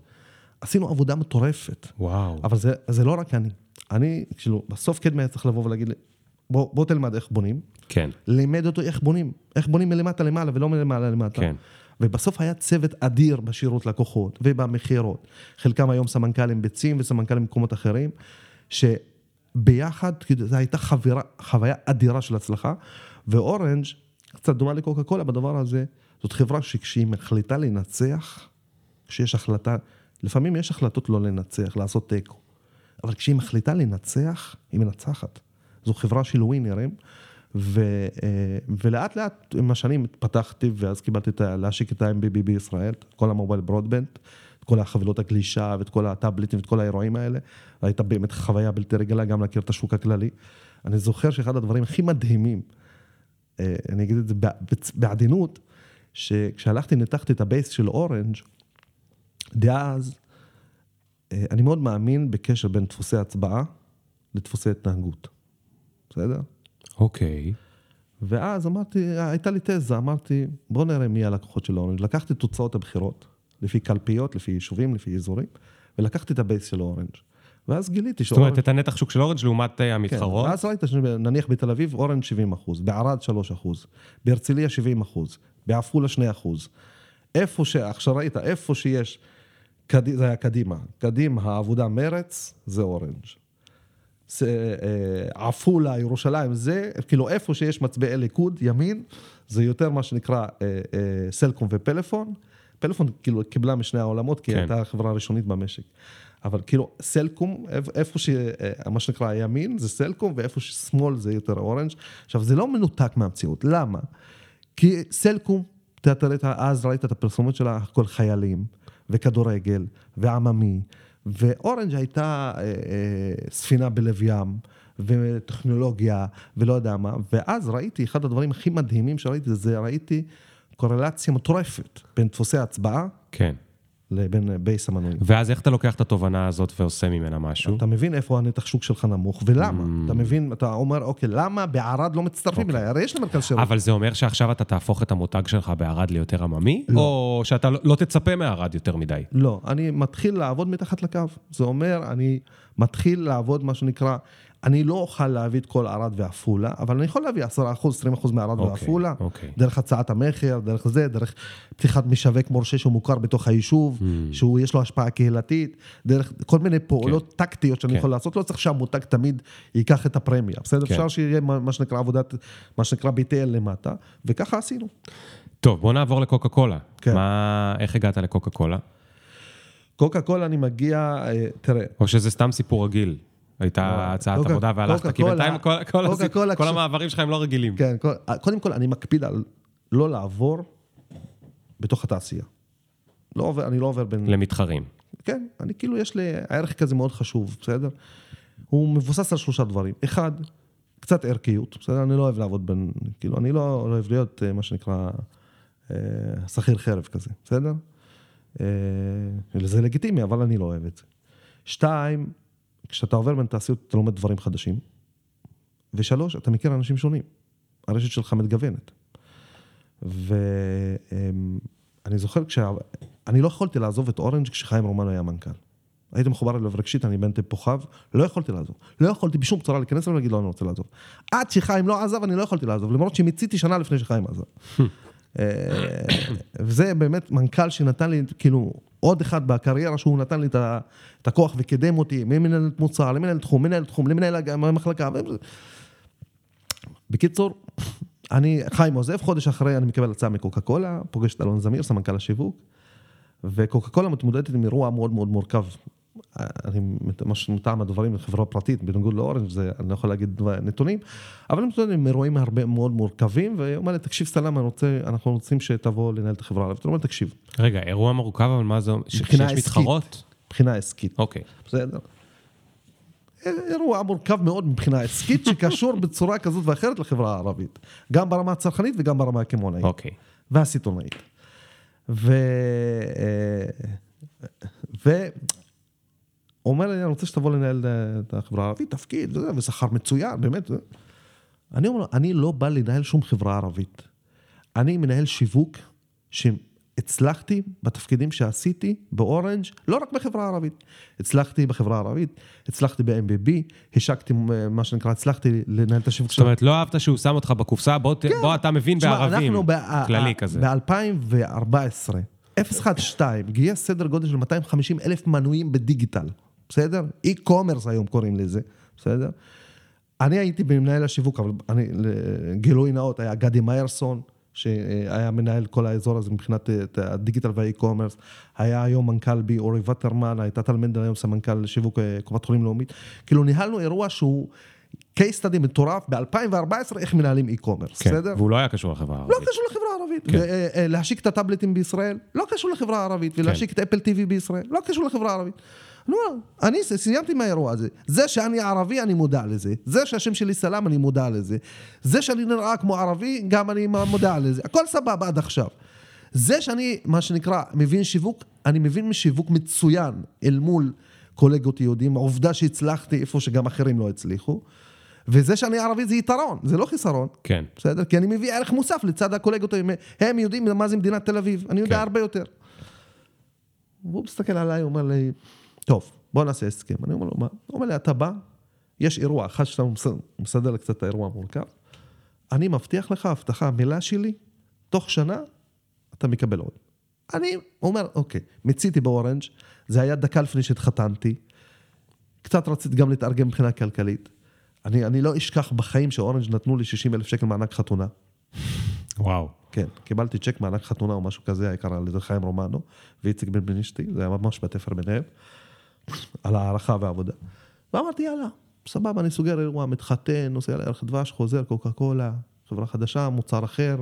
עשינו עבודה מטורפת. וואו. אבל זה, זה לא רק אני. אני, כאילו, בסוף קדמי היה צריך לבוא ולהגיד לי, בוא, בוא תלמד איך בונים. כן, לימד אותו איך בונים. איך בונים מלמטה למעלה ולא מלמעלה למטה. כן. ובסוף היה צוות אדיר בשירות לקוחות ובמכירות. חלקם היום סמנכ"לים ביצים וסמנכ"לים במקומות אחרים, שביחד, כאילו, זו הייתה חבירה, חוויה אדירה של הצלחה. ואורנג' קצת דומה לקוקה קולה בדבר הזה, זאת חברה שכשהיא מחליטה לנצח, כשיש החלטה, לפעמים יש החלטות לא לנצח, לעשות תיקו. אבל כשהיא מחליטה לנצח, היא מנצחת. זו חברה של ווינרים, ו, אה, ולאט לאט עם השנים התפתחתי, ואז קיבלתי את. להשיק את ה-MBB בישראל, כל המובייל ברודבנד, את כל החבילות הגלישה ואת כל הטאבלטים ואת כל האירועים האלה. הייתה באמת חוויה בלתי רגילה גם להכיר את השוק הכללי. אני זוכר שאחד הדברים הכי מדהימים, אה, אני אגיד את זה בעדינות, שכשהלכתי, ניתחתי את ה base של אורנג', דאז, אה, אני מאוד מאמין בקשר בין דפוסי הצבעה לדפוסי התנהגות. בסדר? אוקיי. ואז אמרתי, הייתה לי תזה, אמרתי, בוא נראה מי הלקוחות של אורנג'. לקחתי תוצאות הבחירות, לפי קלפיות, לפי יישובים, לפי אזורים, ולקחתי את ה base של אורנג'. ואז גיליתי זאת אומרת, שאורנג'... את הנתח שוק של אורנג' לעומת אה, כן, המתחרות. ואז ראית שנניח בתל אביב אורנג' 70 אחוז, בערד 3 אחוז, בהרצליה 70 אחוז, בעפולה 2 אחוז. איפה ש... עכשיו ראית, איפה שיש, קד... זה היה קדימה. קדימה, העבודה מרץ, זה אורנג'. ס- אה, עפולה, ירושלים, זה, כאילו איפה שיש מצביעי ליכוד, ימין, זה יותר מה שנקרא אה, אה, סלקום ופלאפון. פלאפון כאילו קיבלה משני העולמות, כי כן. הייתה החברה הראשונית במשק. אבל כאילו סלקום, איפ- איפה ש... אה, מה שנקרא הימין זה סלקום, ואיפה ששמאל זה יותר אורנג'. עכשיו, זה לא מנותק מהמציאות, למה? כי סלקום, אתה ה- אז ראית את הפרסומות שלה, הכל חיילים, וכדורגל, ועממי, ואורנג' הייתה אה, אה, ספינה בלב ים, וטכנולוגיה, ולא יודע מה, ואז ראיתי, אחד הדברים הכי מדהימים שראיתי, זה ראיתי קורלציה מטורפת בין דפוסי ההצבעה כן. לבין בייס המנויים. ואז איך אתה לוקח את התובנה הזאת ועושה ממנה משהו? אתה מבין איפה הנתח שוק שלך נמוך, ולמה? אתה מבין, אתה אומר, אוקיי, למה בערד לא מצטרפים אליי? הרי יש לי מרכז שירות. אבל זה אומר שעכשיו אתה תהפוך את המותג שלך בערד ליותר עממי? לא. או שאתה לא- לא תצפה מערד יותר מדי? לא, אני מתחיל לעבוד מתחת לקו. זה אומר, אני מתחיל לעבוד, מה שנקרא, אני לא אוכל להביא את כל ערד ועפולה, אבל אני יכול להביא 10%, 20% מערד אוקיי, ועפולה, אוקיי. דרך הצעת המכר, דרך זה, דרך פתיחת משווק מורשה שהוא מוכר בתוך היישוב, Hmm. שהוא יש לו השפעה קהילתית, דרך כל מיני פעולות טקטיות שאני כן. יכול לעשות, לא צריך שהמותג תמיד ייקח את הפרמיה, בסדר? כן. אפשר שיהיה מה שנקרא עבודת, מה שנקרא BTL למטה, וככה עשינו. טוב, בוא נעבור לקוקה קולה. כן. מה, איך הגעת לקוקה קולה? קוקה קולה אני מגיע, אה, תראה, או שזה סתם סיפור רגיל? הייתה לא, הצעת עבודה והלכת, כי בינתיים כל- המעברים שלך הם לא רגילים. כן, כל- קודם כל אני מקפיד על לא לעבור בתוך התעשייה. לא אני לא עובר בין... למתחרים. כן, אני כאילו, יש לי ערך כזה מאוד חשוב, בסדר? הוא מבוסס על שלושה דברים. אחד, קצת ערכיות, בסדר? אני לא אוהב לעבוד בין... כאילו, אני לא, אוהב להיות אה, מה שנקרא אה, שכיר חרב כזה, בסדר? אה, זה לגיטימי, אבל אני לא אוהב את זה. שתיים, כשאתה עובר בין תעשיות, אתה לומד דברים חדשים. ושלוש, אתה מכיר אנשים שונים. הרשת שלך מתגוונת. ואני זוכר כשה... אני לא יכולתי לעזוב את אורנג' כשחיים רומן היה מנכ"ל. הייתי מחובר אליו רגשית, אני בן כוכב, לא יכולתי לעזוב. לא יכולתי בשום צורה להיכנס אליו ולהגיד לו, אני רוצה לעזוב. עד שחיים לא עזב, אני לא יכולתי לעזוב, למרות שמיציתי שנה לפני שחיים עזב. אה, וזה באמת מנכ"ל שנתן לי, כאילו, עוד אחד בקריירה שהוא נתן לי את הכוח וקידם אותי, ממנהלת מוצר, למנהל תחום, מנהל תחום, למנהל המחלקה. בקיצור, אני, חיים עוזב, חודש אחרי אני מקבל הצעה מקוקה קולה, פוגש את אלון זמיר, סמנכ"ל השיווק, וקוקה קולה מתמודדת עם אירוע מאוד מאוד מורכב. אני, מש- מטעם הדברים, חברה פרטית, בניגוד לאורנג', זה, אני לא יכול להגיד נתונים, אבל עם אירועים הרבה מאוד מורכבים, והיא אומרת, תקשיב סלאם, רוצה, אנחנו רוצים שתבוא לנהל את החברה הערבית. אני אומר, תקשיב, רגע, אירוע מורכב, אבל מה זה אומר? שיש. מתחרות? מבחינה עסקית. אוקיי. בסדר. אירוע מורכב מאוד מבחינה עסקית, שקשור בצורה כזאת ואחרת לחברה הערבית. גם ברמה הצרכנית וגם ברמה הקמעונאית. אוקיי. והסיטונאית. ו... אה, ו... אומר לי, אני רוצה שתבוא לנהל את החברה הערבית, תפקיד, ושכר מצוין, באמת. אני אומר לו, אני לא בא לנהל שום חברה ערבית. אני מנהל שיווק הצלחתי בתפקידים שעשיתי באורנג', לא רק בחברה הערבית, הצלחתי בחברה הערבית, הצלחתי ב-MBB, השקתי מה שנקרא, הצלחתי לנהל את השיווק זאת אומרת, לא אהבת שהוא שם אותך בקופסה, בוא, כן. בוא אתה מבין תשמע, בערבים, אנחנו כללי כזה. ב-2014, 012 גייס סדר גודל של 250 אלף מנויים בדיגיטל, בסדר? אי-קומרס היום קוראים לזה, בסדר? אני הייתי במנהל השיווק, אבל אני, גילוי נאות, היה גדי מיירסון, שהיה מנהל כל האזור הזה מבחינת אה, הדיגיטל והאי-קומרס, היה היום מנכ"ל בי אורי וטרמן, הייתה טל מנדל היום סמנכ"ל שיווק אה, קופת חולים לאומית, כאילו ניהלנו אירוע שהוא case study מטורף ב-2014 איך מנהלים אי-קומרס, כן, בסדר? והוא לא היה קשור לחברה הערבית. לא קשור לחברה הערבית. כן. ולהשיק את הטאבלטים בישראל, לא קשור לחברה הערבית. ולהשיק את אפל טיווי בישראל, לא קשור לחברה הערבית. נו, אני סיימתי מהאירוע הזה. זה שאני ערבי, אני מודע לזה. זה שהשם שלי סלאם, אני מודע לזה. זה שאני נראה כמו ערבי, גם אני מודע לזה. הכל סבבה עד עכשיו. זה שאני, מה שנקרא, מבין שיווק, אני מבין משיווק מצוין אל מול קולגות יהודים. עובדה שהצלחתי איפה שגם אחרים לא הצליחו. וזה שאני ערבי זה יתרון, זה לא חיסרון. כן. בסדר? כי אני מביא ערך מוסף לצד הקולגות, הם יודעים מה זה מדינת תל אביב, אני יודע כן. הרבה יותר. והוא מסתכל עליי, הוא אומר לי, טוב, בוא נעשה הסכם. אני אומר לו, מה? הוא אומר לי, אתה בא, יש אירוע אחד שאתה מסדר, לי קצת את האירוע המורכב, אני מבטיח לך, הבטחה, מילה שלי, תוך שנה אתה מקבל עוד. אני אומר, אוקיי, מיציתי באורנג', זה היה דקה לפני שהתחתנתי, קצת רציתי גם להתארגן מבחינה כלכלית. אני, אני לא אשכח בחיים שאורנג' נתנו לי 60 אלף שקל מענק חתונה. וואו. כן, קיבלתי צ'ק מענק חתונה או משהו כזה, היה על ידי חיים רומנו ואיציק בן בן אשתי, זה היה ממש בתפר ביניהם, על הערכה ועבודה. ואמרתי, יאללה, סבבה, אני סוגר אירוע, מתחתן, נוסע לערך דבש, חוזר, קוקה קולה, חברה חדשה, מוצר אחר,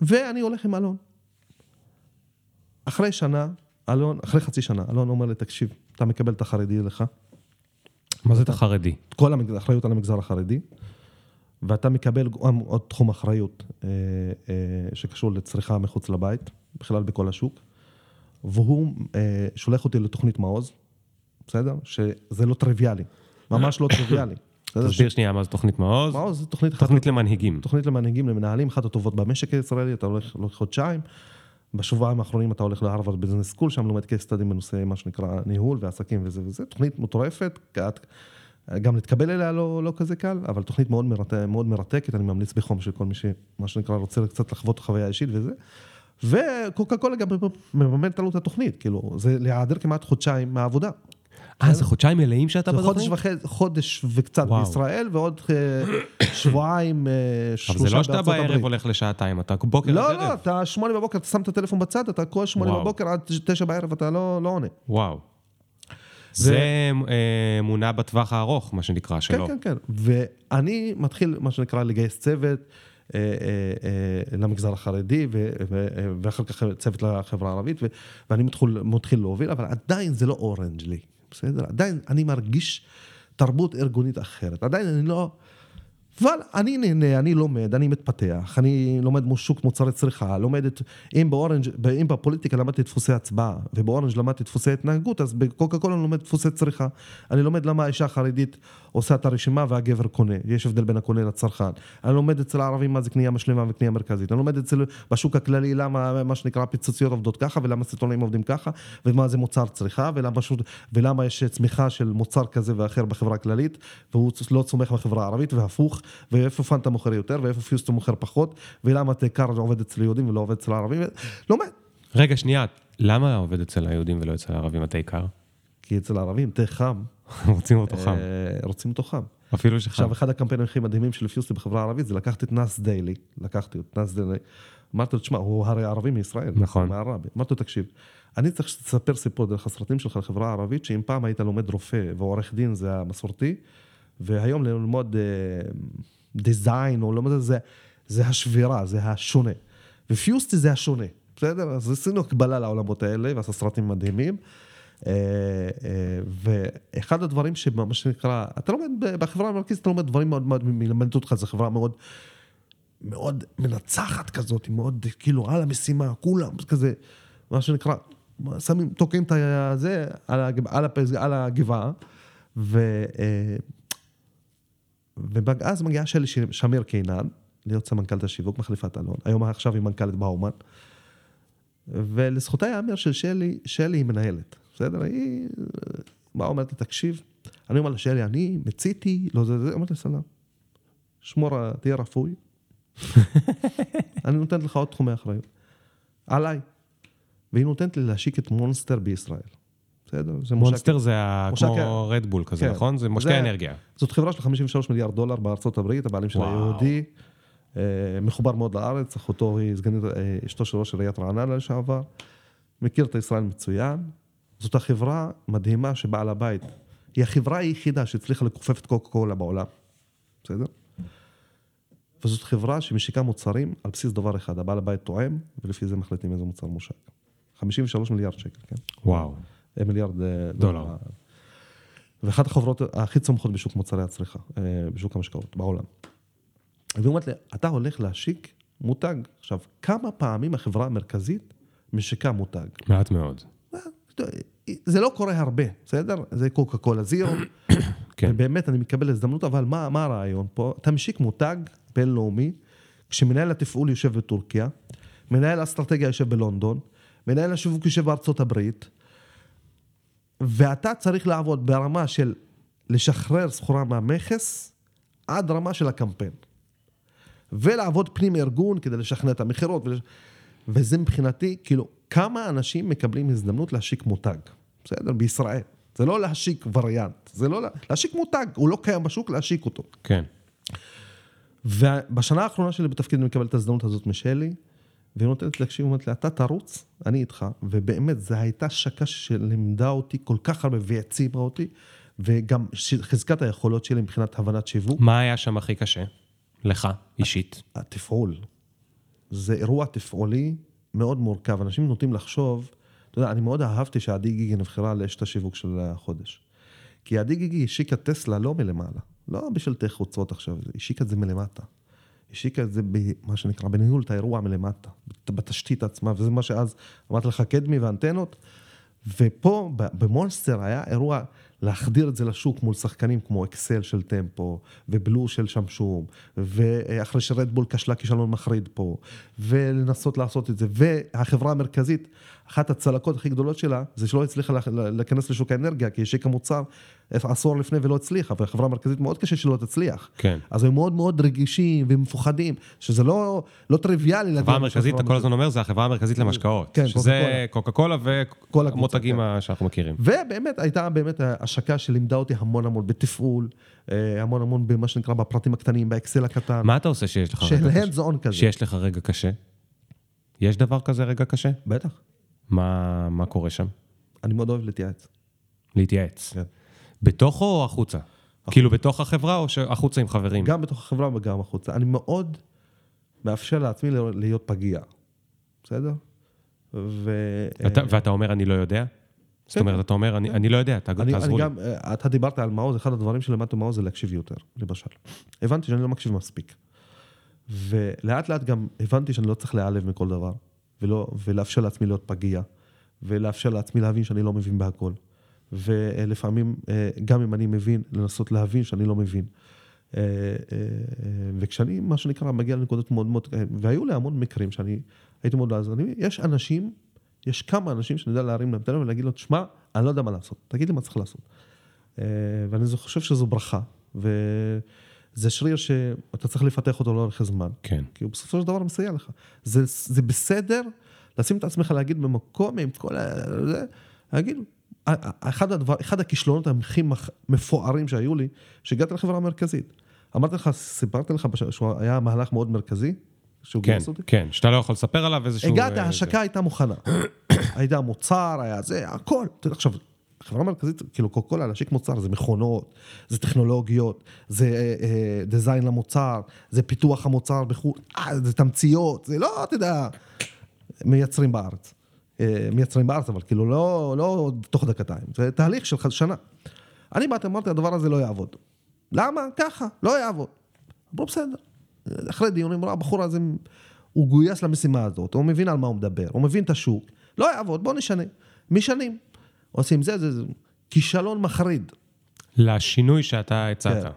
ואני הולך עם אלון. אחרי שנה, אלון, אחרי חצי שנה, אלון אומר לי, תקשיב, אתה מקבל את החרדי לך, מה זה את החרדי? כל האחריות על המגזר החרדי, ואתה מקבל גם עוד תחום אחריות אה, אה, שקשור לצריכה מחוץ לבית, בכלל בכל השוק, והוא אה, שולח אותי לתוכנית מעוז, בסדר? שזה לא טריוויאלי, ממש לא טריוויאלי. תסביר שנייה מה זה תוכנית מעוז. מעוז זה תוכנית, תוכנית למנהיגים. תוכנית למנהיגים, למנהלים, אחת הטובות במשק הישראלי, אתה הולך חודשיים, בשבועיים האחרונים אתה הולך להרווארד ביזנס סקול, שם לומד case study בנושא מה שנקרא ניהול ועסקים וזה וזה, תוכנית מטורפת, גם להתקבל אליה לא, לא כזה קל, אבל תוכנית מאוד, מרתק, מאוד מרתקת, אני ממליץ בחום של כל מי שמה שנקרא רוצה קצת לחוות חוויה אישית וזה. וקוקה קולה גם מממנת לנו את התוכנית, כאילו, זה להיעדר כמעט חודשיים מהעבודה. אה, זה חודשיים מלאים שאתה זה בתוכנית? חודש וחצי, חודש וקצת וואו. בישראל, ועוד אה, שבועיים, אה, אבל שלושה זה לא שאתה בארצות בערב הברית. הולך לשעתיים, אתה בוקר לא, עד לא. אתה שמונה בבוקר, אתה שם את הטלפון בצד, אתה כל שמונה. בבוקר עד תשע בערב, אתה לא לא עונה. וואו. זה אה, אמונה בטווח הארוך, מה שנקרא, כן, שלו. כן, כן. ואני מתחיל, מה שנקרא, לגייס צוות אה, אה, אה, למגזר החרדי, ואחר כך צוות לחברה הערבית, ואני מתחיל, מתחיל להוביל, אבל עדיין זה לא אורנג' לי, בסדר? עדיין אני מרגיש תרבות ארגונית אחרת. עדיין אני לא... אבל אני נהנה, אני לומד, אני מתפתח, אני לומד שוק מוצרי צריכה, לומד את... אם באורנג', אם בפוליטיקה למדתי דפוסי הצבעה, ובאורנג' למדתי דפוסי התנהגות, אז בקוקה קולה אני לומד דפוסי צריכה. אני לומד למה האישה החרדית עושה את הרשימה והגבר קונה. יש הבדל בין הקונה לצרכן. אני לומד אצל הערבים מה זה קנייה משלימה וקנייה מרכזית. אני לומד אצל, בשוק הכללי למה מה שנקרא פיצוציות עובדות ככה, ולמה סיטונאים עובדים ככה, ומה זה מוצר צריכה, ולמה, שות, ולמה יש צמיחה של מוצר כזה ואחר בחברה הכללית, והוא לא צומח בחברה הערבית, והפוך, ואיפה פנטה מוכר יותר, ואיפה פיוסטו מוכר פחות, ולמה תקר עובד אצל יהודים ולא עובד אצל הערבים. לומד. רגע, שנייה, למה עובד אצל היהודים ולא אצל הערבים עיקר? כי אצל הערבים תה חם, רוצים אותו חם. אה, רוצים אותו חם. אפילו שחם. עכשיו, אחד הקמפיינים הכי מדהימים של פיוסטי בחברה הערבית זה לקחתי את נאס דיילי, לקחתי את נאס דיילי, אמרתי לו, תשמע, הוא הרי ערבי מישראל, נכון. מעראבה. אמרתי לו, תקשיב, אני צריך שתספר סיפור דרך הסרטים שלך לחברה הערבית, שאם פעם היית לומד רופא ועורך דין זה המסורתי, והיום ללמוד אה, דיזיין או ללמוד את זה, זה השבירה, זה השונה. ופיוסטי זה השונה, בסדר? אז עשינו הקבלה לעולמות האלה, ועשה סרטים מדהימים. אה, אה, ואחד הדברים שמה שנקרא, אתה לומד בחברה המרכזית, אתה לומד דברים מאוד מאוד, מלמדת אותך, זו חברה מאוד, מאוד מנצחת כזאת, היא מאוד כאילו על המשימה, כולם כזה, מה שנקרא, שמים, תוקעים את הזה על, הגב, על, הפז, על הגבעה, ו... אה, ואז מגיעה שלי שמיר קינן, להיות סמנכ"לת השיווק, מחליפת אלון, היום עכשיו היא מנכ"לת באומן. ולזכותה ייאמר של שלי, שלי היא מנהלת, בסדר? היא באה אומרת לי, תקשיב, אני אומר לה, שלי, אני מציתי, לא זה, זה, אומרת לי, סלאם, שמור, תהיה רפוי. אני נותנת לך עוד תחומי אחריות. עליי. והיא נותנת לי להשיק את מונסטר בישראל. בסדר? זה מונסטר זה מושק- כמו רדבול כזה, כן. נכון? זה משקה זה- אנרגיה. זאת חברה של 53 מיליארד דולר בארצות הברית, הבעלים שלה. יהודי, אה, מחובר מאוד לארץ, אחותו היא סגנית, אה, אשתו של ראש עיריית רעננה לשעבר, מכיר את ישראל מצוין. זאת החברה מדהימה שבעל הבית, היא החברה היחידה שהצליחה לכופף את קוקה קולה בעולם, בסדר? וזאת חברה שמשיקה מוצרים על בסיס דבר אחד, הבעל הבית טועם, ולפי זה מחליטים איזה מוצר מושק. 53 מיליארד שקל, כן? וואו. מיליארד אה, דולר. ואחת החברות הכי צומחות בשוק מוצרי הצריכה, אה, בשוק המשקאות בעולם. והיא אומרת לי, אתה הולך להשיק מותג. עכשיו, כמה פעמים החברה המרכזית משיקה מותג? מעט מאוד. זה לא קורה הרבה, בסדר? זה קוקה קולה זירו. כן. ובאמת, אני מקבל הזדמנות, אבל מה, מה הרעיון פה? אתה משיק מותג בינלאומי, כשמנהל התפעול יושב בטורקיה, מנהל האסטרטגיה יושב בלונדון, מנהל השיווק יושב בארצות הברית, ואתה צריך לעבוד ברמה של לשחרר סחורה מהמכס עד רמה של הקמפיין. ולעבוד פנים ארגון כדי לשכנע את המכירות. ולש... וזה מבחינתי, כאילו, כמה אנשים מקבלים הזדמנות להשיק מותג, בסדר? בישראל. זה לא להשיק וריאנט, זה לא לה- להשיק מותג, הוא לא קיים בשוק, להשיק אותו. כן. ובשנה האחרונה שלי בתפקיד אני מקבל את ההזדמנות הזאת משלי, והיא נותנת להקשיב, אומרת לי, אתה תרוץ, אני איתך, ובאמת, זו הייתה שקה שלימדה אותי כל כך הרבה והעצימה אותי, וגם חיזקה את היכולות שלי מבחינת הבנת שיווק. מה היה שם הכי קשה? לך, אישית. התפעול. זה אירוע תפעולי מאוד מורכב. אנשים נוטים לחשוב, אתה יודע, אני מאוד אהבתי שעדי גיגי נבחרה לאשת השיווק של החודש. כי עדי גיגי השיקה טסלה לא מלמעלה, לא בשלטי חוצות עכשיו, היא השיקה את זה מלמטה. השיקה את זה במה שנקרא, בניהול את האירוע מלמטה, בתשתית עצמה, וזה מה שאז אמרתי לך, קדמי ואנטנות. ופה במונסטר היה אירוע להחדיר את זה לשוק מול שחקנים כמו אקסל של טמפו, ובלו של שמשום, ואחרי שרדבול כשלה כישלון מחריד פה, ולנסות לעשות את זה. והחברה המרכזית, אחת הצלקות הכי גדולות שלה, זה שלא הצליחה לה- לה- להיכנס לשוק האנרגיה, כי השיקה מוצר עשור לפני ולא הצליחה, והחברה המרכזית מאוד קשה שלא תצליח. כן. אז הם מאוד מאוד רגישים ומפוחדים, שזה לא, לא טריוויאלי. החברה המרכזית, אתה כל הזמן אומר, זה החברה המרכזית למשקאות. כן, שזה קוקה קולה והמותגים כן. שאנחנו מכירים. ובאמת הייתה באמת השקה שלימדה אותי המון המון בתפעול, אה, המון המון במה שנקרא בפרטים הקטנים, באקסל הקטן, מה אתה עושה שיש לך של רגע קשה? hands on כזה. שיש לך רגע קשה? יש דבר כזה רגע קשה? בטח. מה מה קורה שם? אני מאוד אוהב להתייעץ. להתייעץ. כן. בתוך או החוצה? כאילו בתוך החברה או החוצה עם חברים? גם בתוך החברה וגם החוצה. אני מאוד מאפשר לעצמי להיות פגיע, בסדר? ו... אתה- ואתה אומר, אני לא יודע? זאת. אומרת, אתה אומר, אני אני לא יודע, ת- אני, אני תעזרו לי. גם, אה, אתה דיברת על מעוז, אחד הדברים שלמדתי במעוז זה להקשיב יותר, למשל. הבנתי שאני לא מקשיב מספיק. ולאט לאט גם הבנתי שאני לא צריך להיעלב מכל דבר, ולא, ולאפשר לעצמי להיות פגיע, ולאפשר לעצמי להבין שאני לא מבין בהכל. ולפעמים, אה, גם אם אני מבין, לנסות להבין שאני לא מבין. אה, אה, וכשאני, מה שנקרא, מגיע לנקודות מאוד מאוד, והיו לי המון מקרים שאני הייתי מאוד אני, יש אנשים, יש כמה אנשים שאני יודע להרים להם טלפון ולהגיד לו, תשמע, אני לא יודע מה לעשות, תגיד לי מה צריך לעשות. ואני חושב שזו ברכה, וזה שריר שאתה צריך לפתח אותו לאורך הזמן. כן. כי הוא בסופו של דבר מסייע לך. זה, זה בסדר לשים את עצמך להגיד במקום עם כל ה... זה, להגיד, אחד, הדבר, אחד הכישלונות הכי מפוארים שהיו לי, שהגעתי לחברה המרכזית. אמרתי לך, סיפרתי לך שהוא היה מהלך מאוד מרכזי, שהוא כן, גייס אותי. כן, שאתה לא יכול לספר עליו איזשהו... הגעתי, אה, ההשקה הייתה מוכנה. הייתה מוצר, היה זה, הכל. עכשיו, החברה המרכזית, כאילו קוקה קולה, להשיק מוצר, זה מכונות, זה טכנולוגיות, זה אה, אה, דיזיין למוצר, זה פיתוח המוצר בחו"ל, אה, זה תמציות, זה לא, אתה יודע, מייצרים בארץ. אה, מייצרים בארץ, אבל כאילו לא, לא תוך דקתיים, זה תהליך של שנה. אני באתי, אמרתי, הדבר הזה לא יעבוד. למה? ככה, לא יעבוד. אמרו, בסדר. אחרי דיונים, אמרו, הבחור הזה, הוא גויס למשימה הזאת, הוא מבין על מה הוא מדבר, הוא מבין את השוק. לא יעבוד, בוא נשנה. משנים. עושים זה, זה, זה. כישלון מחריד. לשינוי שאתה הצעת. כן.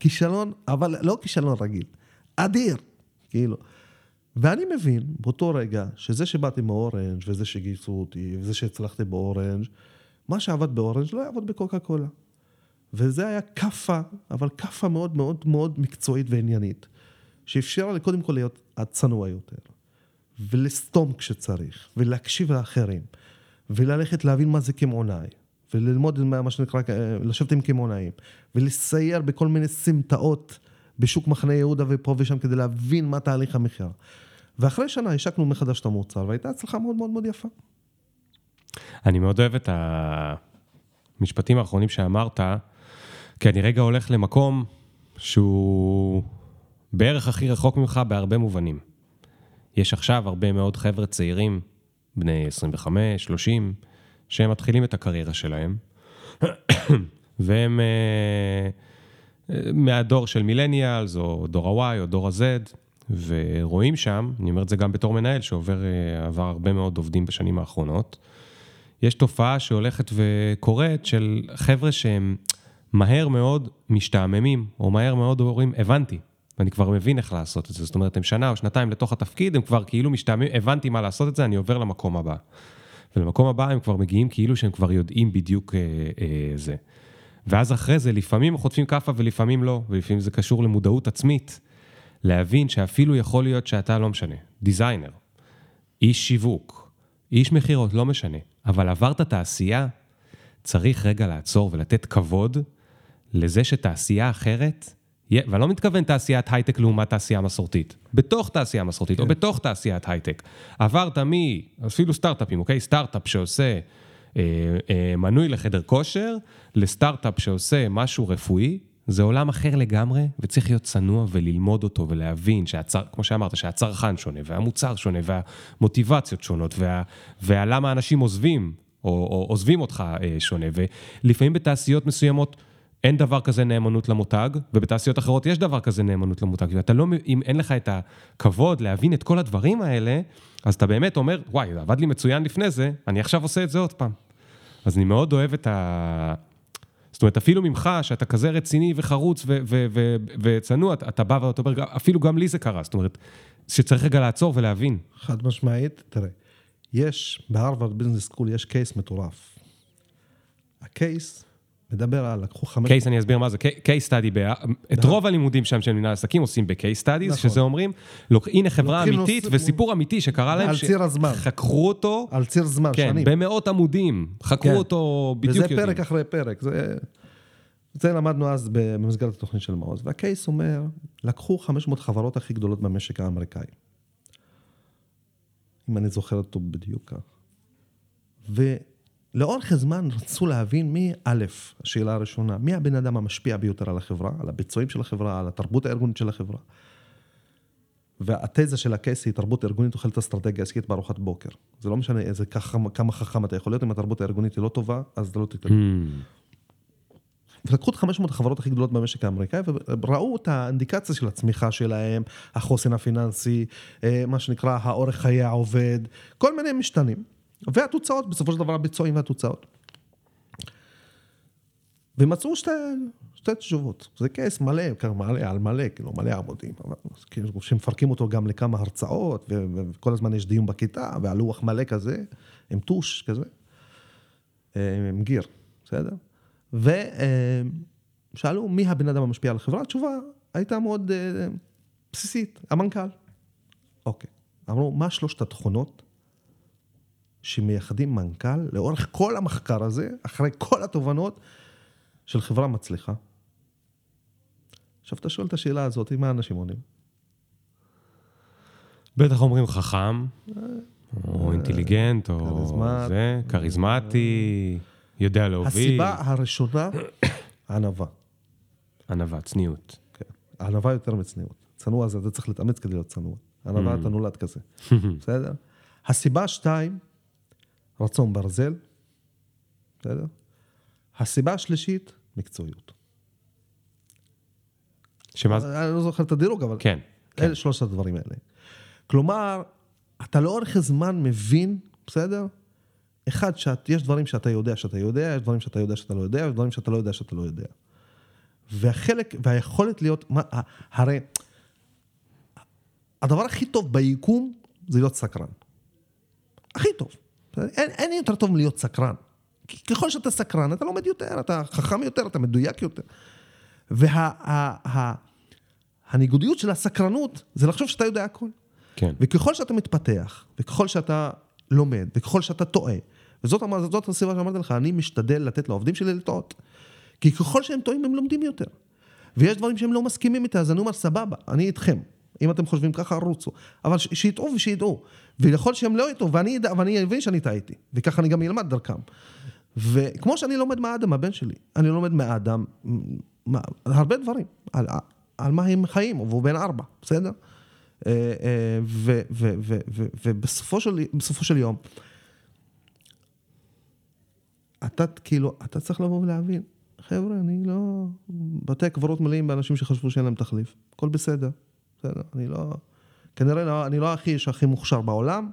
כישלון, אבל לא כישלון רגיל, אדיר. כאילו, ואני מבין באותו רגע שזה שבאתי מאורנג' וזה שגייסו אותי וזה שהצלחתי באורנג', מה שעבד באורנג' לא יעבוד בקוקה קולה. וזה היה כאפה, אבל כאפה מאוד מאוד מאוד מקצועית ועניינית, שאפשרה לי קודם כל להיות הצנוע יותר, ולסתום כשצריך, ולהקשיב לאחרים, וללכת להבין מה זה קמעונאי, וללמוד מה שנקרא, לשבת עם קמעונאים, ולסייר בכל מיני סמטאות בשוק מחנה יהודה ופה ושם כדי להבין מה תהליך המחיר. ואחרי שנה השקנו מחדש את המוצר, והייתה הצלחה מאוד מאוד מאוד יפה. אני מאוד אוהב את המשפטים האחרונים שאמרת, כי אני רגע הולך למקום שהוא בערך הכי רחוק ממך בהרבה מובנים. יש עכשיו הרבה מאוד חבר'ה צעירים, בני 25, 30, שהם מתחילים את הקריירה שלהם, והם uh, מהדור של מילניאלס, או דור ה-Y, או דור ה-Z, ורואים שם, אני אומר את זה גם בתור מנהל, שעובר uh, הרבה מאוד עובדים בשנים האחרונות, יש תופעה שהולכת וקורית של חבר'ה שהם מהר מאוד משתעממים, או מהר מאוד אומרים, הבנתי, ואני כבר מבין איך לעשות את זה. זאת אומרת, הם שנה או שנתיים לתוך התפקיד, הם כבר כאילו משתעממים, הבנתי מה לעשות את זה, אני עובר למקום הבא. ולמקום הבא הם כבר מגיעים כאילו שהם כבר יודעים בדיוק אה, אה, זה. ואז אחרי זה, לפעמים חוטפים כאפה ולפעמים לא, ולפעמים זה קשור למודעות עצמית. להבין שאפילו יכול להיות שאתה לא משנה, designer, איש שיווק, איש מכירות, לא משנה, אבל עברת תעשייה, צריך רגע לעצור ולתת כבוד לזה שתעשייה אחרת, ואני לא מתכוון תעשיית הייטק לעומת תעשייה מסורתית, בתוך תעשייה מסורתית כן. או בתוך תעשיית הייטק. עברת מ... אפילו סטארט-אפים, אוקיי? סטארט-אפ שעושה אה, אה, מנוי לחדר כושר, לסטארט-אפ שעושה משהו רפואי, זה עולם אחר לגמרי, וצריך להיות צנוע וללמוד אותו ולהבין, שהצר, כמו שאמרת, שהצרכן שונה, והמוצר שונה, והמוטיבציות שונות, וה, והלמה אנשים עוזבים, או, או עוזבים אותך אה, שונה, ולפעמים בתעשיות מסוימות, אין דבר כזה נאמנות למותג, ובתעשיות אחרות יש דבר כזה נאמנות למותג. ואתה לא, אם אין לך את הכבוד להבין את כל הדברים האלה, אז אתה באמת אומר, וואי, זה עבד לי מצוין לפני זה, אני עכשיו עושה את זה עוד פעם. אז אני מאוד אוהב את ה... זאת אומרת, אפילו ממך, שאתה כזה רציני וחרוץ וצנוע, אתה בא ואתה אומר, אפילו גם לי זה קרה, זאת אומרת, שצריך רגע לעצור ולהבין. חד משמעית, תראה, יש, בהרווארד Business School יש case מטורף. ה case מדבר על, לקחו חמש... case, אני אסביר מה זה, case study, את נכון. רוב הלימודים שם של מנהל עסקים עושים ב case studies, נכון. שזה אומרים, הנה חברה אמיתית וסיפור אמיתי שקרה להם, על ציר הזמן. חקרו אותו, על ציר זמן, כן, שנים. במאות עמודים, חקרו כן. אותו בדיוק יודעים. וזה פרק אחרי פרק, זה... זה למדנו אז במסגרת התוכנית של מעוז, וה case אומר, לקחו 500 חברות הכי גדולות במשק האמריקאי. אם אני זוכר אותו בדיוק כך. לאורך הזמן רצו להבין מי, א', השאלה הראשונה, מי הבן אדם המשפיע ביותר על החברה, על הביצועים של החברה, על התרבות הארגונית של החברה. והתזה של הקייס היא תרבות ארגונית אוכלת אסטרטגיה עסקית בארוחת בוקר. זה לא משנה איזה כמה, כמה חכם אתה יכול להיות, אם התרבות הארגונית היא לא טובה, אז אתה לא תתקדם. Mm. ולקחו את 500 החברות הכי גדולות במשק האמריקאי וראו את האינדיקציה של הצמיחה שלהם, החוסן הפיננסי, אה, מה שנקרא האורך חיי העובד, כל מיני משתנים. והתוצאות, בסופו של דבר הביצועים והתוצאות. ומצאו שתי, שתי תשובות. זה קייס מלא, מלא על מלא, כאילו מלא עמודים. כאילו שמפרקים אותו גם לכמה הרצאות, וכל הזמן יש דיון בכיתה, והלוח מלא כזה, עם טוש כזה, אה, עם גיר, בסדר? ושאלו מי הבן אדם המשפיע על החברה, התשובה הייתה מאוד אה, בסיסית, המנכ"ל. אוקיי. אמרו, מה שלושת התכונות שמייחדים מנכ"ל לאורך כל המחקר הזה, אחרי כל התובנות של חברה מצליחה. עכשיו אתה שואל את השאלה הזאת, מה אנשים עונים? בטח אומרים חכם, או אינטליגנט, או זה, כריזמטי, יודע להוביל. הסיבה הראשונה, ענווה. ענווה, צניעות. כן, ענווה יותר מצניעות. צנוע זה, אתה צריך להתאמץ כדי להיות צנוע. ענווה, אתה נולד כזה. בסדר? הסיבה שתיים, רצון ברזל, בסדר? הסיבה השלישית, מקצועיות. שמה זה? אני לא זוכר את הדירוג, אבל... כן. אלה כן. שלושת הדברים האלה. כלומר, אתה לאורך הזמן מבין, בסדר? אחד, שיש דברים שאתה יודע שאתה יודע, יש דברים שאתה יודע שאתה לא יודע, יש דברים שאתה לא יודע שאתה לא יודע. והחלק, והיכולת להיות, מה, הרי הדבר הכי טוב ביקום זה להיות סקרן. הכי טוב. אין, אין יותר טוב מלהיות סקרן. ככל שאתה סקרן, אתה לומד יותר, אתה חכם יותר, אתה מדויק יותר. והניגודיות של הסקרנות זה לחשוב שאתה יודע הכל. כן. וככל שאתה מתפתח, וככל שאתה לומד, וככל שאתה טועה, וזאת זאת הסיבה שאמרתי לך, אני משתדל לתת לעובדים שלי לטעות. כי ככל שהם טועים, הם לומדים יותר. ויש דברים שהם לא מסכימים איתה, אז אני אומר, סבבה, אני איתכם. אם אתם חושבים ככה, רוצו. אבל ש- שיטעו ושידעו. ויכול שהם לא יטעו, ואני אדע, ואני אבין שאני טעיתי. וככה אני גם אלמד דרכם. וכמו שאני לומד מהאדם, הבן שלי, אני לומד מהאדם מה, הרבה דברים, על, על מה הם חיים, והוא בן ארבע, בסדר? אה, אה, ו- ו- ו- ובסופו של, של יום, אתה כאילו, אתה צריך לבוא ולהבין, חבר'ה, אני לא... בתי הקברות מלאים באנשים שחשבו שאין להם תחליף, הכל בסדר, בסדר, אני לא... כנראה לא, אני לא הכי איש הכי מוכשר בעולם,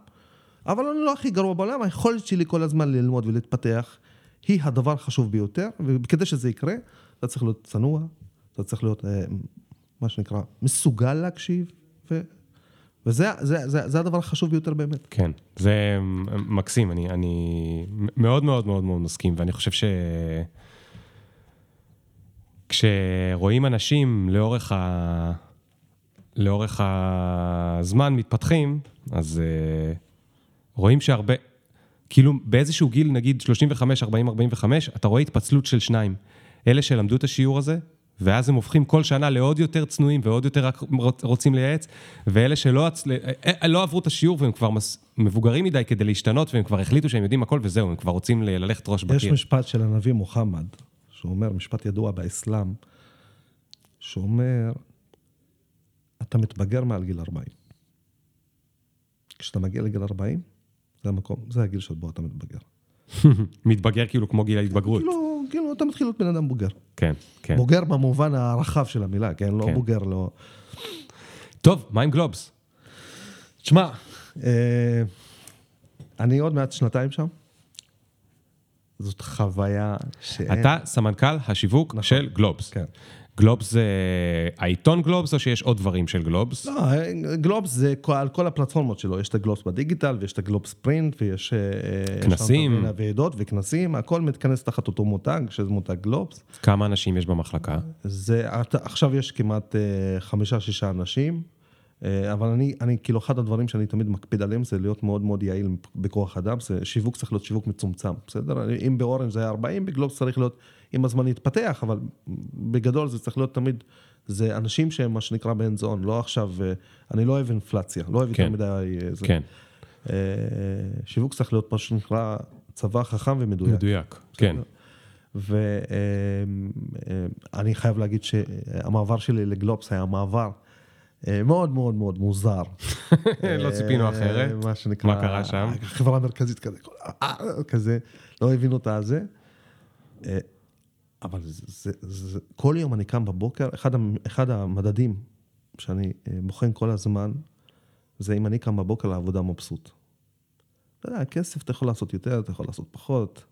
אבל אני לא הכי גרוע בעולם, היכולת שלי כל הזמן ללמוד ולהתפתח היא הדבר החשוב ביותר, וכדי שזה יקרה, אתה צריך להיות צנוע, אתה צריך להיות, אה, מה שנקרא, מסוגל להקשיב, ו... וזה זה, זה, זה הדבר החשוב ביותר באמת. כן, זה מקסים, אני, אני מאוד מאוד מאוד מאוד מסכים, ואני חושב ש... כשרואים אנשים לאורך, ה... לאורך הזמן מתפתחים, אז uh, רואים שהרבה, כאילו באיזשהו גיל, נגיד 35, 40, 45, אתה רואה התפצלות של שניים. אלה שלמדו את השיעור הזה, ואז הם הופכים כל שנה לעוד יותר צנועים ועוד יותר רק רוצים לייעץ, ואלה שלא הצל... אה, לא עברו את השיעור והם כבר מס... מבוגרים מדי כדי להשתנות, והם כבר החליטו שהם יודעים הכל וזהו, הם כבר רוצים ללכת ראש יש בקיר. משפט של הנביא מוחמד, שאומר, משפט ידוע באסלאם, שאומר, אתה מתבגר מעל גיל 40. כשאתה מגיע לגיל 40, זה המקום, זה הגיל שבו אתה מתבגר. מתבגר כאילו כמו גיל ההתבגרות. כאילו, כאילו, אתה מתחיל להיות בן אדם בוגר. כן, כן. בוגר במובן הרחב של המילה, כן? לא כן. בוגר, לא... טוב, מה עם גלובס? תשמע, אה, אני עוד מעט שנתיים שם. זאת חוויה שאין... אתה סמנכ"ל השיווק של גלובס. כן. גלובס זה העיתון גלובס או שיש עוד דברים של גלובס? לא, גלובס זה על כל הפלטפורמות שלו, יש את הגלובס בדיגיטל ויש את הגלובס פרינט ויש... אה, יש כנסים. לנו ועידות וכנסים, הכל מתכנס תחת אותו מותג, שזה מותג גלובס. כמה אנשים יש במחלקה? זה, עכשיו יש כמעט אה, חמישה-שישה אנשים, אה, אבל אני, אני, כאילו, אחד הדברים שאני תמיד מקפיד עליהם זה להיות מאוד מאוד יעיל בכוח אדם, זה שיווק צריך להיות שיווק מצומצם, בסדר? אם באורנג' זה היה 40, בגלובס צריך להיות, עם הזמן להתפתח, אבל בגדול זה צריך להיות תמיד, זה אנשים שהם מה שנקרא בן זון, לא עכשיו, אה, אני לא אוהב אינפלציה, לא אוהב כן. יותר מדי... אה, זה. כן, אה, שיווק צריך להיות מה שנקרא צבא חכם ומדויק. מדויק, כן. ואני חייב להגיד שהמעבר שלי לגלובס היה מעבר מאוד מאוד מאוד מוזר. לא ציפינו אחרת. מה שנקרא... מה קרה שם? חברה מרכזית כזה, כזה, לא הבינו את הזה. אבל זה, זה, זה, כל יום אני קם בבוקר, אחד, אחד המדדים שאני אה, בוחן כל הזמן, זה אם אני קם בבוקר לעבודה מבסוט. אתה יודע, כסף אתה יכול לעשות יותר, אתה יכול לעשות פחות.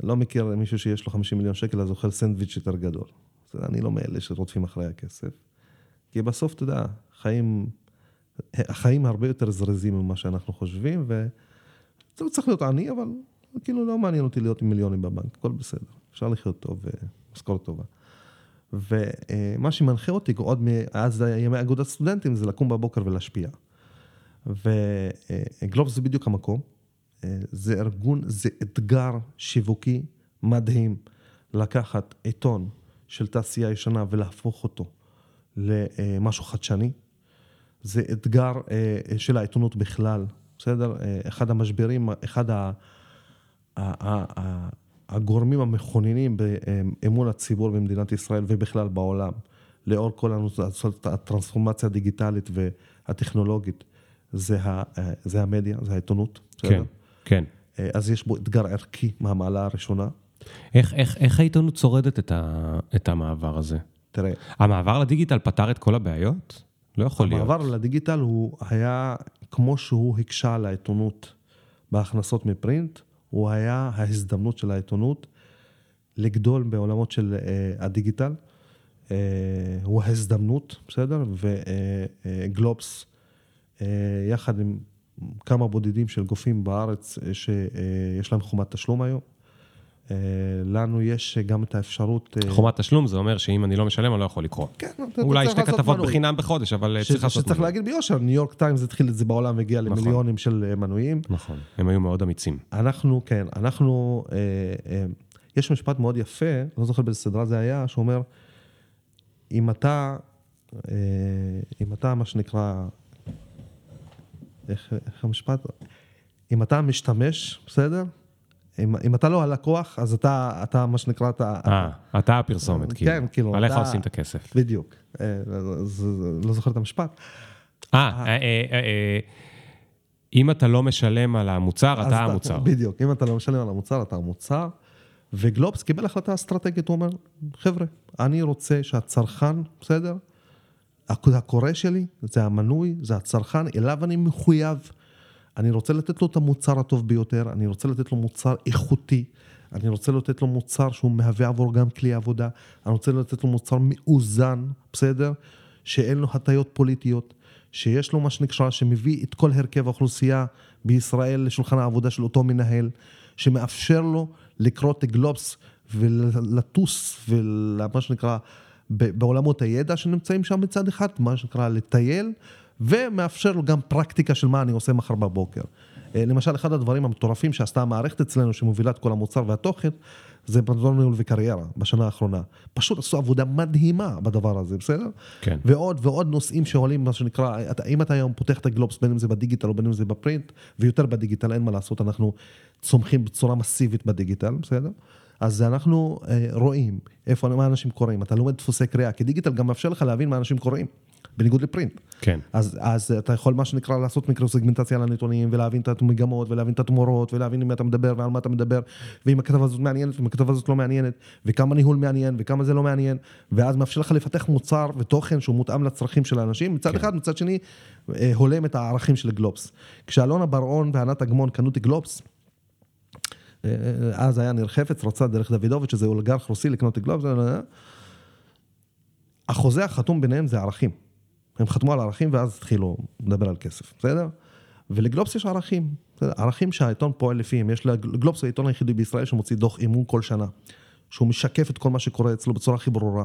אני לא מכיר מישהו שיש לו 50 מיליון שקל, אז אוכל סנדוויץ' יותר גדול. אז אני לא מאלה שרודפים אחרי הכסף. כי בסוף, אתה יודע, חיים, החיים הרבה יותר זרזים ממה שאנחנו חושבים, וזה לא צריך להיות עני, אבל כאילו לא מעניין אותי להיות עם מיליונים בבנק, הכל בסדר. אפשר לחיות טוב ומשכורת טובה. ומה שמנחה אותי עוד מאז ימי אגודת סטודנטים זה לקום בבוקר ולהשפיע. וגלובס זה בדיוק המקום. זה ארגון, זה אתגר שיווקי מדהים לקחת עיתון של תעשייה ישנה ולהפוך אותו למשהו חדשני. זה אתגר אה, של העיתונות בכלל, בסדר? אה, אחד המשברים, אחד ה- הגורמים המכוננים באמון הציבור במדינת ישראל ובכלל בעולם, לאור כל הנוס- הטרנספורמציה הדיגיטלית והטכנולוגית, זה, ה- אה, זה המדיה, זה העיתונות, בסדר? כן, כן. אה, אז יש בו אתגר ערכי מהמעלה הראשונה. איך, איך, איך העיתונות שורדת את, ה, את המעבר הזה? תראה, המעבר לדיגיטל פתר את כל הבעיות? לא יכול להיות. המעבר לדיגיטל הוא היה, כמו שהוא הקשה על העיתונות בהכנסות מפרינט, הוא היה ההזדמנות של העיתונות לגדול בעולמות של uh, הדיגיטל. Uh, הוא ההזדמנות, בסדר? וגלובס אה, יחד עם כמה בודדים של גופים בארץ אה, שיש להם חומת תשלום היום. אה, לנו יש גם את האפשרות... אה, חומת תשלום זה אומר שאם אני לא משלם, אני לא יכול לקרוא. כן, אתה אולי שתי כתבות. בחינם בחודש, אבל אה, צריך לעשות... שצריך. להגיד ביושר, ניו יורק טיימס התחיל את זה בעולם והגיע נכון. למיליונים של אה, מנויים. נכון, הם היו מאוד אמיצים. אנחנו, כן, אנחנו, אה, אה, יש משפט מאוד יפה, לא זוכר באיזה סדרה זה היה, שאומר, אם אתה, אה, אם אתה, מה שנקרא, איך המשפט? אם אתה משתמש, בסדר? אם, אם אתה לא הלקוח, אז אתה, אתה מה שנקרא, אתה... אה, אתה הפרסומת, כאילו. כן, כאילו, עליך אתה- עושים את הכסף. בדיוק. אה, לא זוכר את המשפט. אה, אה, אה, אם אתה לא משלם על המוצר, אתה המוצר. בדיוק, אם אתה לא משלם על המוצר, אתה המוצר. וגלובס קיבל החלטה אסטרטגית, הוא אומר, חבר'ה, אני רוצה שהצרכן, בסדר? הק- הקורא שלי, זה המנוי, זה הצרכן, אליו אני מחויב. אני רוצה לתת לו את המוצר הטוב ביותר, אני רוצה לתת לו מוצר איכותי, אני רוצה לתת לו מוצר שהוא מהווה עבור גם כלי עבודה, אני רוצה לתת לו מוצר מאוזן, בסדר? שאין לו הטיות פוליטיות, שיש לו מה שנקרא, שמביא את כל הרכב האוכלוסייה בישראל לשולחן העבודה של אותו מנהל, שמאפשר לו לקרוא את גלובס ולטוס ומה שנקרא בעולמות הידע שנמצאים שם מצד אחד, מה שנקרא לטייל, ומאפשר לו גם פרקטיקה של מה אני עושה מחר בבוקר. אה, למשל, אחד הדברים המטורפים שעשתה המערכת אצלנו, שמובילה את כל המוצר והתוכן, זה פרטנר ניהול וקריירה בשנה האחרונה. פשוט עשו עבודה מדהימה בדבר הזה, בסדר? כן. ועוד ועוד נושאים שעולים, מה שנקרא, אתה, אם אתה היום פותח את הגלובס, בין אם זה בדיגיטל או בין אם זה בפרינט, ויותר בדיגיטל, אין מה לעשות, אנחנו צומחים בצורה מסיבית בדיגיטל, בסדר? אז אנחנו אה, רואים איפה, מה אנשים קוראים, אתה לומד דפוסי קריאה, כי דיגיטל גם מאפשר לך להבין מה אנשים קוראים, בניגוד לפרינט. כן. אז, אז אתה יכול מה שנקרא לעשות מיקרו-סגמנטציה על הנתונים ולהבין את המגמות ולהבין את התמורות ולהבין עם מי אתה מדבר ועל מה אתה מדבר ואם הכתבה הזאת מעניינת ואם הכתבה הזאת לא מעניינת וכמה ניהול מעניין וכמה זה לא מעניין ואז מאפשר לך לפתח מוצר ותוכן שהוא מותאם לצרכים של האנשים מצד כן. אחד מצד שני אה, הולם את הערכים של גלובס. כשאלונה בר-און וענת אגמון קנו את גלובס אה, אז היה ניר חפץ, רצה דרך דוידוביץ', שזה אולגרך רוסי לקנות את גלובס, אה, החוזה החתום ביניהם זה ערכים. הם חתמו על ערכים ואז התחילו לדבר על כסף, בסדר? ולגלובס יש ערכים, בסדר? ערכים שהעיתון פועל לפיהם. יש לגלובס העיתון היחידי בישראל שמוציא דוח אימון כל שנה, שהוא משקף את כל מה שקורה אצלו בצורה הכי ברורה,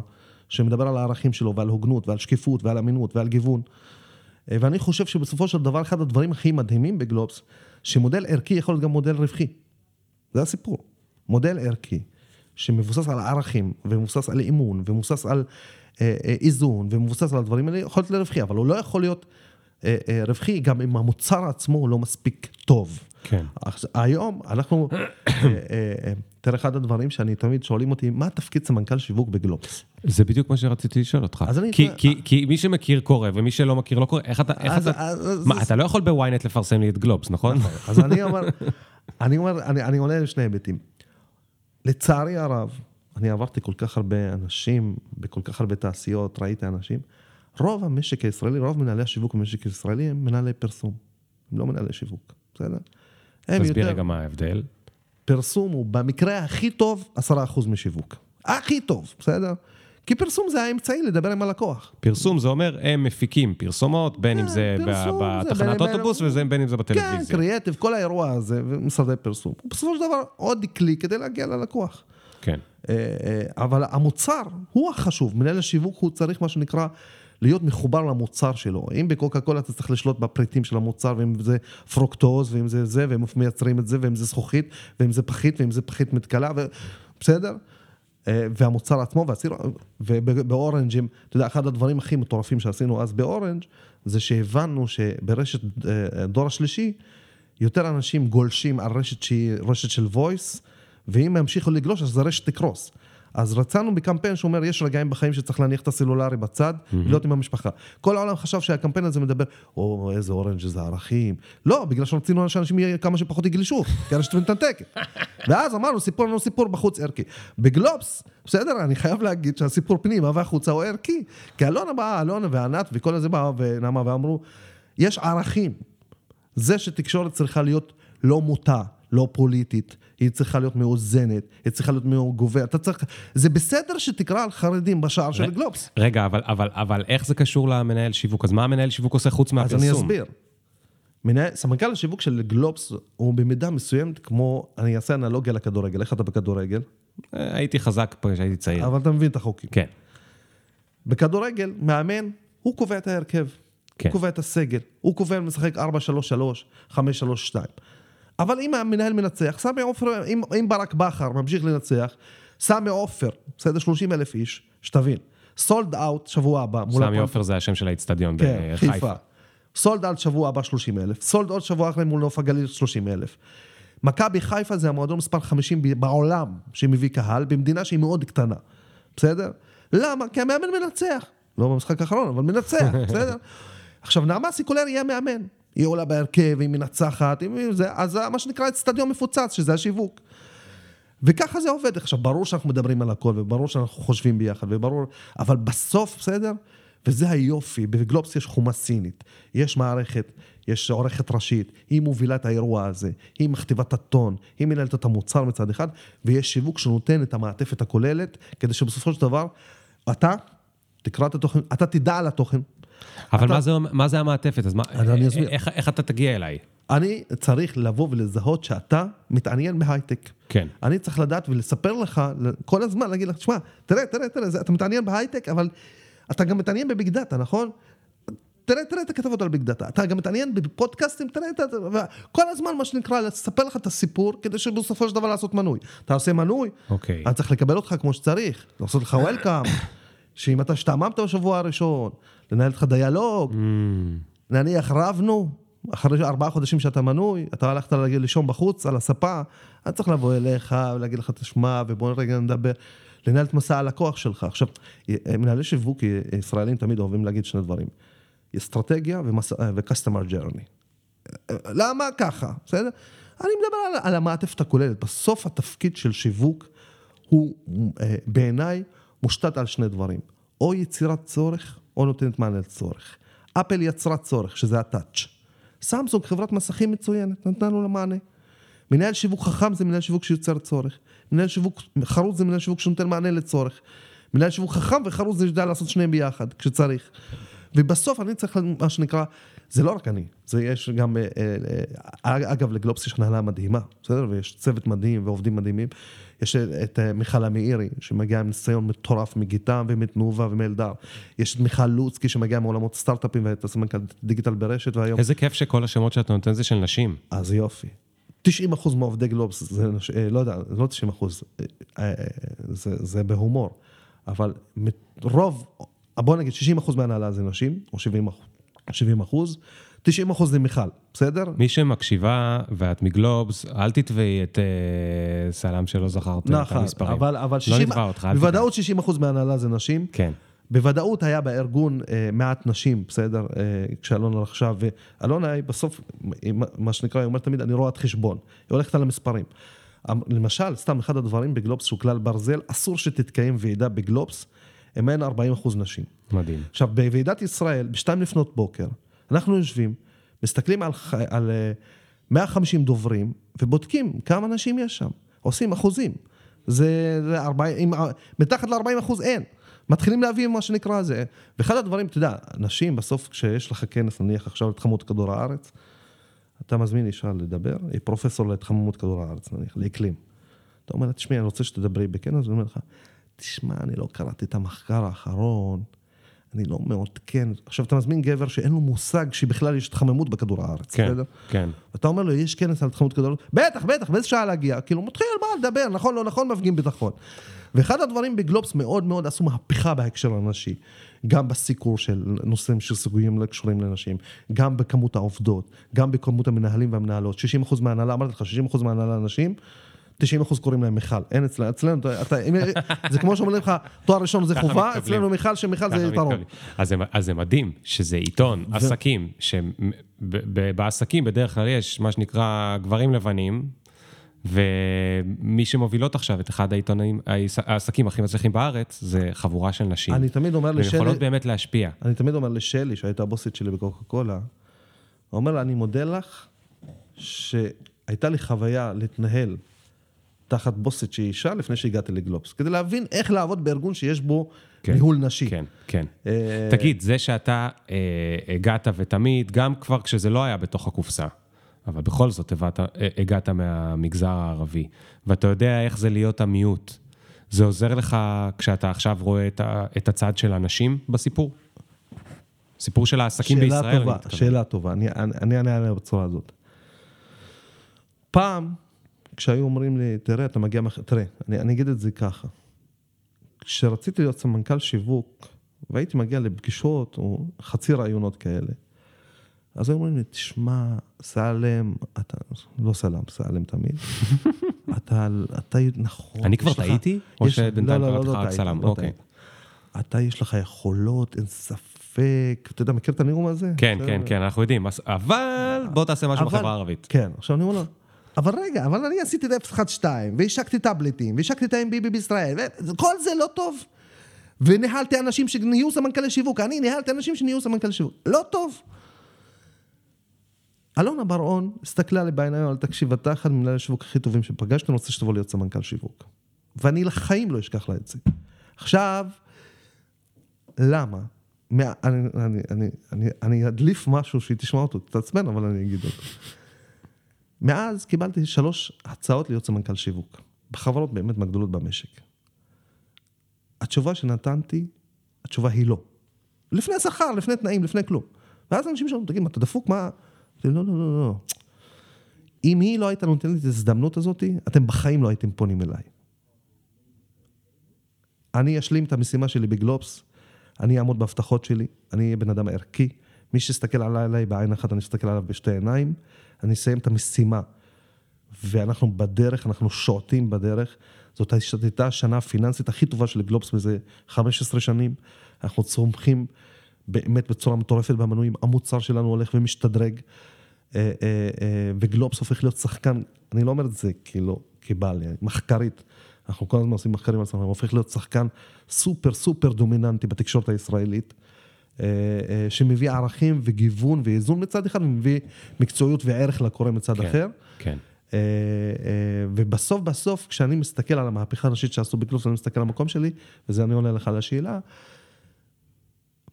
שמדבר על הערכים שלו ועל הוגנות ועל שקיפות ועל אמינות ועל גיוון. אה, ואני חושב שבסופו של דבר אחד הדברים הכי מדהימים בגלובס, שמודל ערכי יכול להיות גם מודל רווחי. זה הסיפור. מודל ערכי שמבוסס על ערכים ומבוסס על אימון ומבוסס על אה, אה, איזון ומבוסס על הדברים האלה, יכול להיות לרווחי, אבל הוא לא יכול להיות אה, אה, רווחי גם אם המוצר עצמו הוא לא מספיק טוב. כן. היום אנחנו, אה, אה, אה, תראה, אחד הדברים שאני תמיד שואלים אותי, מה התפקיד סמנכ"ל שיווק בגלובס? זה בדיוק מה שרציתי לשאול אותך. אז אני- כי, כי, כי מי שמכיר קורא ומי שלא מכיר לא קורא, איך אתה... איך אז- אתה... אז- מה, אז- אתה לא יכול בוויינט לפרסם לי את גלובס, נכון? אז אני אומר, אני אומר, אני, אני עונה לשני היבטים. לצערי הרב, אני עברתי כל כך הרבה אנשים, בכל כך הרבה תעשיות, ראיתי אנשים. רוב המשק הישראלי, רוב מנהלי השיווק במשק הישראלי הם מנהלי פרסום, הם לא מנהלי שיווק, בסדר? תסביר רגע מה ההבדל. פרסום הוא במקרה הכי טוב, עשרה אחוז משיווק. הכי טוב, בסדר? כי פרסום זה האמצעי לדבר עם הלקוח. פרסום זה אומר, הם מפיקים פרסומות, בין אם כן, זה בתחנת אוטובוס בין- ובין אם זה כן, בטלוויזיה. קריאטיב, כל האירוע הזה, ומשרדי פרסום. בסופו של דבר עוד כלי כדי להגיע ללקוח. כן. אה, אה, אבל המוצר הוא החשוב, מנהל השיווק הוא צריך מה שנקרא להיות מחובר למוצר שלו. אם בקוקה קולה אתה צריך לשלוט בפריטים של המוצר, ואם זה פרוקטוז, ואם זה זה, והם מייצרים את זה, ואם זה זכוכית, ואם זה פחית, ואם זה פחית מתכלה, ו... בסדר? אה, והמוצר עצמו, ובאורנג', אתה יודע, אחד הדברים הכי מטורפים שעשינו אז באורנג' זה שהבנו שברשת אה, דור השלישי, יותר אנשים גולשים על רשת שהיא רשת של voice, ואם ימשיכו לגלוש אז הרשת תקרוס. אז רצנו בקמפיין שאומר, יש רגעים בחיים שצריך להניח את הסלולרי בצד, להיות עם המשפחה. כל העולם חשב שהקמפיין הזה מדבר, או איזה אורנג' איזה ערכים. לא, בגלל שרצינו שאנשים יהיה כמה שפחות יגלשו, כי הרשת מתנתקת. ואז אמרנו, סיפור לנו סיפור בחוץ ערכי. בגלובס, בסדר, אני חייב להגיד שהסיפור פנימה והחוצה הוא ערכי. כי אלונה באה, אלונה וענת וכל הזה באו ונעמה ואמרו, יש ערכים. זה שתקשורת צריכה להיות לא מוטה, לא פוליטית, היא צריכה להיות מאוזנת, היא צריכה להיות מגוונת, אתה צריך, זה בסדר שתקרא על חרדים בשער של גלובס. רגע, אבל, אבל, אבל איך זה קשור למנהל שיווק? אז מה המנהל שיווק עושה חוץ אז מהפרסום? אני אסביר. מנהל, סמנכ"ל השיווק של גלובס הוא במידה מסוימת כמו, אני אעשה אנלוגיה לכדורגל, איך אתה בכדורגל? אה, הייתי חזק פה כשהייתי צעיר. אבל אתה מבין את החוקים. כן. בכדורגל, מאמן, הוא קובע את ההרכב. כן. הוא קובע את הסגל. הוא קובע אם משחק 4-3-3, 5-3-2. אבל אם המנהל מנצח, סמי עופר, אם, אם ברק בכר ממשיך לנצח, סמי עופר, בסדר? 30 אלף איש, שתבין. sold out שבוע הבא. סמי עופר זה השם של האיצטדיון כן, בחיפה. חיפה. sold out שבוע הבא 30 אלף. sold out שבוע אחרי מול נוף הגליל 30 אלף. מכבי חיפה זה המועדון מספר 50 ב- בעולם שמביא קהל, במדינה שהיא מאוד קטנה. בסדר? למה? כי המאמן מנצח. לא במשחק האחרון, אבל מנצח, בסדר? עכשיו, נעמה סיקולר יהיה מאמן. היא עולה בהרכב, היא מנצחת, היא זה, אז מה שנקרא אצטדיון מפוצץ, שזה השיווק. וככה זה עובד. עכשיו, ברור שאנחנו מדברים על הכל, וברור שאנחנו חושבים ביחד, וברור, אבל בסוף, בסדר? וזה היופי, בגלובס יש חומה סינית, יש מערכת, יש עורכת ראשית, היא מובילה את האירוע הזה, היא מכתיבה את הטון, היא מנהלת את המוצר מצד אחד, ויש שיווק שנותן את המעטפת הכוללת, כדי שבסופו של דבר, אתה תקרא את התוכן, אתה תדע על התוכן. אבל אתה- מה זה, מה זה המעטפת? אז מה, אז אני אסביר. איך, איך אתה תגיע אליי? אני צריך לבוא ולזהות שאתה מתעניין בהייטק. כן. אני צריך לדעת ולספר לך כל הזמן, להגיד לך, תשמע, תראה, תראה, תראה, אתה מתעניין בהייטק, אבל אתה גם מתעניין ב big data, נכון? תראה, תראה את הכתבות על big data. אתה גם מתעניין בפודקאסטים, תראה את זה, וכל הזמן, מה שנקרא, לספר לך את הסיפור, כדי שבסופו של דבר לעשות מנוי. אתה עושה מנוי, אוקיי. אני צריך לקבל אותך כמו שצריך, לעשות לך welcome, שאם אתה השתעממת בשבוע הראשון, לנהל איתך דיאלוג, Mm, נניח רבנו, אחרי ארבעה חודשים שאתה מנוי, אתה הלכת לישון בחוץ על הספה, אני צריך לבוא אליך ולהגיד לך, תשמע, ובוא רגע נדבר, לנהל את מסע הלקוח שלך. עכשיו, מנהלי שיווק ישראלים תמיד אוהבים להגיד שני דברים, אסטרטגיה ומס- ו-customer journey. למה ככה, בסדר? אני מדבר על, על המעטפת הכוללת. בסוף התפקיד של שיווק הוא אה, בעיניי מושתת על שני דברים. או יצירת צורך, או נותנת מענה לצורך. אפל יצרה צורך, שזה הטאץ'. סמסונג, חברת מסכים מצוינת, נתנה לו למענה. מנהל שיווק חכם זה מנהל שיווק שיוצר צורך. מנהל שיווק חרוץ זה מנהל שיווק שנותן מענה לצורך. מנהל שיווק חכם וחרוץ זה יודע לעשות שניהם ביחד, כשצריך. ובסוף אני צריך, מה שנקרא, זה לא רק אני, זה יש גם, אה, אה, אגב, לגלובס יש הנהלה מדהימה, בסדר? ויש צוות מדהים ועובדים מדהימים. יש את אה, מיכל המאירי, שמגיעה עם ניסיון מטורף מגיטם ומתנובה ומאלדר. יש את מיכל לוצקי, שמגיעה מעולמות סטארט-אפים והייתה סמנכ"ל דיגיטל ברשת, והיום... איזה כיף שכל השמות שאתה נותן זה של נשים. אז יופי. 90 אחוז מעובדי גלובס, זה, נש- אה, לא יודע, לא 90 אחוז, אה, אה, זה, זה בהומור, אבל רוב, בוא נגיד 60 אחוז מהנהלה זה נשים, או 70 אחוז, 70 אחוז, 90 אחוז זה מיכל, בסדר? מי שמקשיבה ואת מגלובס, אל תתבעי את אה, סלאם שלא זכרת את נכון, המספרים. אבל, אבל לא 60, נתבע אותך, אל. בוודאות 60 אחוז מהנהלה זה נשים. כן. בוודאות היה בארגון אה, מעט נשים, בסדר? אה, כשאלונה רכשה, ואלונה היא בסוף, היא, מה שנקרא, היא אומרת תמיד, אני רואת חשבון. היא הולכת על המספרים. אמ, למשל, סתם אחד הדברים בגלובס שהוא כלל ברזל, אסור שתתקיים ועידה בגלובס, אם אין 40 אחוז נשים. מדהים. עכשיו, בוועידת ישראל, בשתיים לפנות בוקר, אנחנו יושבים, מסתכלים על, על אה, 150 דוברים, ובודקים כמה נשים יש שם. עושים אחוזים. זה, זה 40, אם, מתחת ל-40 אחוז אין. מתחילים להביא מה שנקרא זה. ואחד הדברים, אתה יודע, נשים בסוף, כשיש לך כנס, נניח עכשיו להתחממות כדור הארץ, אתה מזמין אישה לדבר, היא פרופסור להתחממות כדור הארץ, נניח, לאקלים. אתה אומר לה, תשמעי, אני רוצה שתדברי בכנס, ואני אומר לך, תשמע, אני לא קראתי את המחקר האחרון, אני לא מעודכן. עכשיו, אתה מזמין גבר שאין לו מושג שבכלל יש התחממות בכדור הארץ, כן, בסדר? כן. ואתה אומר לו, יש כנס על התחממות כדור הארץ? בטח, בטח, באיזה שעה להגיע? כאילו, מתחיל, מה לדבר, נכון, לא נכון, מפגין ביטחון. ואחד הדברים בגלובס מאוד מאוד עשו מהפכה בהקשר הנשי. גם בסיקור של נושאים שסוגים לא קשורים לנשים, גם בכמות העובדות, גם בכמות המנהלים והמנהלות. 60% מההנהלה, אמרתי לך, 60% מההנהלה נשים, 90% קוראים להם מיכל. אין אצלנו, אצלנו, אתה, זה כמו שאומרים לך, תואר ראשון זה חובה. אצלנו מיכל, שמיכל זה יתרון. אז אז זה מדהים שזה עיתון, עסקים, שבעסקים בדרך כלל יש מה שנקרא גברים לבנים, ומי שמובילות עכשיו את אחד העיתונאים, העס- העסקים הכי מצליחים בארץ, זה חבורה של נשים. אני תמיד אומר לשלי, יכולות באמת להשפיע. אני תמיד אומר לשלי, שהייתה הבוסית שלי בקוקה קולה, הוא אומר לה, אני מודה לך שהייתה לי חוויה להתנהל תחת בוסית שהיא אישה לפני שהגעתי לגלובס, כדי להבין איך לעבוד בארגון שיש בו כן, ניהול נשי. כן, כן. אה, תגיד, זה שאתה אה, הגעת ותמיד, גם כבר כשזה לא היה בתוך הקופסה, אבל בכל זאת הבאת, אה, הגעת מהמגזר הערבי, ואתה יודע איך זה להיות המיעוט, זה עוזר לך כשאתה עכשיו רואה את, ה, את הצד של הנשים בסיפור? סיפור של העסקים שאלה בישראל, טובה, אני מתכוון. שאלה טובה, אני אני- אני אענה עליה בצורה הזאת. פעם, כשהיו אומרים לי, תראה, אתה מגיע, מח... תראה, אני, אני אגיד את זה ככה. כשרציתי להיות סמנכ"ל שיווק, והייתי מגיע לפגישות או חצי רעיונות כאלה, אז היו אומרים לי, תשמע, סלם, אתה, לא סלם, סלם תמיד, אתה, אתה, נכון. אני כבר טעיתי? או שבינתיים לא, לא, קראתי לא, לך רק סלם? אוקיי. אתה, יש לך יכולות, אין ספק. אתה יודע, מכיר את הנאום הזה? כן, כן, כן, אנחנו יודעים, אבל בוא תעשה משהו בחברה הערבית. כן, עכשיו אני אומר לו, אבל רגע, אבל אני עשיתי את 012, והשקתי טאבלטים, והשקתי את ה-MBB בישראל, וכל זה לא טוב. וניהלתי אנשים שנהיו סמנכ"לי שיווק, אני ניהלתי אנשים שנהיו סמנכ"לי שיווק, לא טוב. אלונה בר-און הסתכלה לי בעיניים, אבל תקשיב, אתה אחד ממנהלי השיווק הכי טובים שפגשתי, אני רוצה שתבוא להיות סמנכ"ל שיווק. ואני לחיים לא אשכח לה את זה. עכשיו, למה? מה, אני, אני, אני, אני, אני אדליף משהו שהיא תשמע אותו, תתעצבן, אבל אני אגיד אותו. מאז קיבלתי שלוש הצעות להיות סמנכ"ל שיווק, בחברות באמת מהגדולות במשק. התשובה שנתנתי, התשובה היא לא. לפני שכר, לפני תנאים, לפני כלום. ואז אנשים שאומרים, תגיד, מה, אתה דפוק? מה? אמרתי, לא, לא, לא, לא. אם היא לא הייתה נותנת את ההזדמנות הזאת, אתם בחיים לא הייתם פונים אליי. אני אשלים את המשימה שלי בגלובס, אני אעמוד בהבטחות שלי, אני אהיה בן אדם ערכי. מי שיסתכל עליי, בעין אחת, אני אסתכל עליו בשתי עיניים, אני אסיים את המשימה. ואנחנו בדרך, אנחנו שועטים בדרך. זאת הייתה השנה הפיננסית הכי טובה של גלובס מזה 15 שנים. אנחנו צומחים באמת בצורה מטורפת במנויים, המוצר שלנו הולך ומשתדרג. אה, אה, אה, וגלובס הופך להיות שחקן, אני לא אומר את זה כאילו כבעל, מחקרית. אנחנו כל הזמן עושים מחקרים על עצמנו, הופך להיות שחקן סופר סופר דומיננטי בתקשורת הישראלית, שמביא ערכים וגיוון ואיזון מצד אחד, ומביא מקצועיות וערך לקורא מצד כן, אחר. כן. אה, אה, ובסוף בסוף, כשאני מסתכל על המהפכה הנשית שעשו בקלוס, אני מסתכל על המקום שלי, וזה אני עונה לך על השאלה,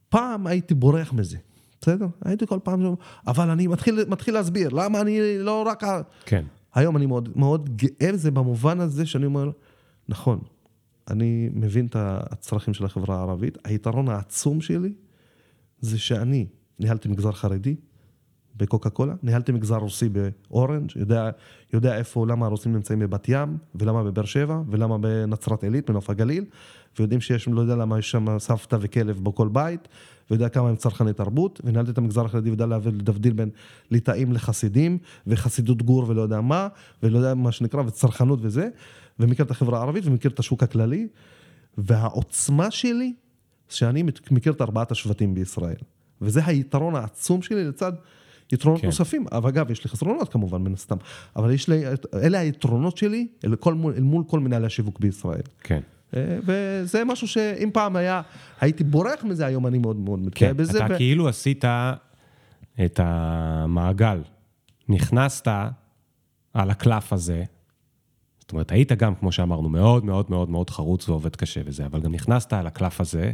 פעם הייתי בורח מזה, בסדר? הייתי כל פעם, אבל אני מתחיל, מתחיל להסביר, למה אני לא רק... ה-" כן. היום אני מאוד, מאוד גאה בזה במובן הזה שאני אומר, נכון, אני מבין את הצרכים של החברה הערבית, היתרון העצום שלי זה שאני ניהלתי מגזר חרדי בקוקה קולה, ניהלתי מגזר רוסי באורנג', יודע, יודע איפה, למה הרוסים נמצאים בבת ים, ולמה בבאר שבע, ולמה בנצרת עילית, בנוף הגליל, ויודעים שיש, לא יודע למה יש שם סבתא וכלב בכל בית, ויודע כמה הם צרכני תרבות, וניהלתי את המגזר החרדי ויודע להבדיל בין ליטאים לחסידים, וחסידות גור ולא יודע מה, ולא יודע מה שנקרא, וצרכנות וזה, ומכיר את החברה הערבית ומכיר את השוק הכללי, והעוצמה שלי, שאני מכיר את ארבעת השבטים בישראל. וזה היתרון העצום שלי לצד יתרונות כן. נוספים. אבל אגב, יש לי חסרונות כמובן, מן הסתם. אבל יש לי, אלה היתרונות שלי אל, כל, מול- אל מול כל מנהלי השיווק בישראל. כן. אה, וזה משהו שאם פעם היה, הייתי בורח מזה, היום אני מאוד מאוד מתגאה כן, בזה. אתה ו- כאילו עשית את המעגל. נכנסת על הקלף הזה. זאת אומרת, היית גם, כמו שאמרנו, מאוד מאוד מאוד מאוד חרוץ ועובד קשה וזה, אבל גם נכנסת על הקלף הזה,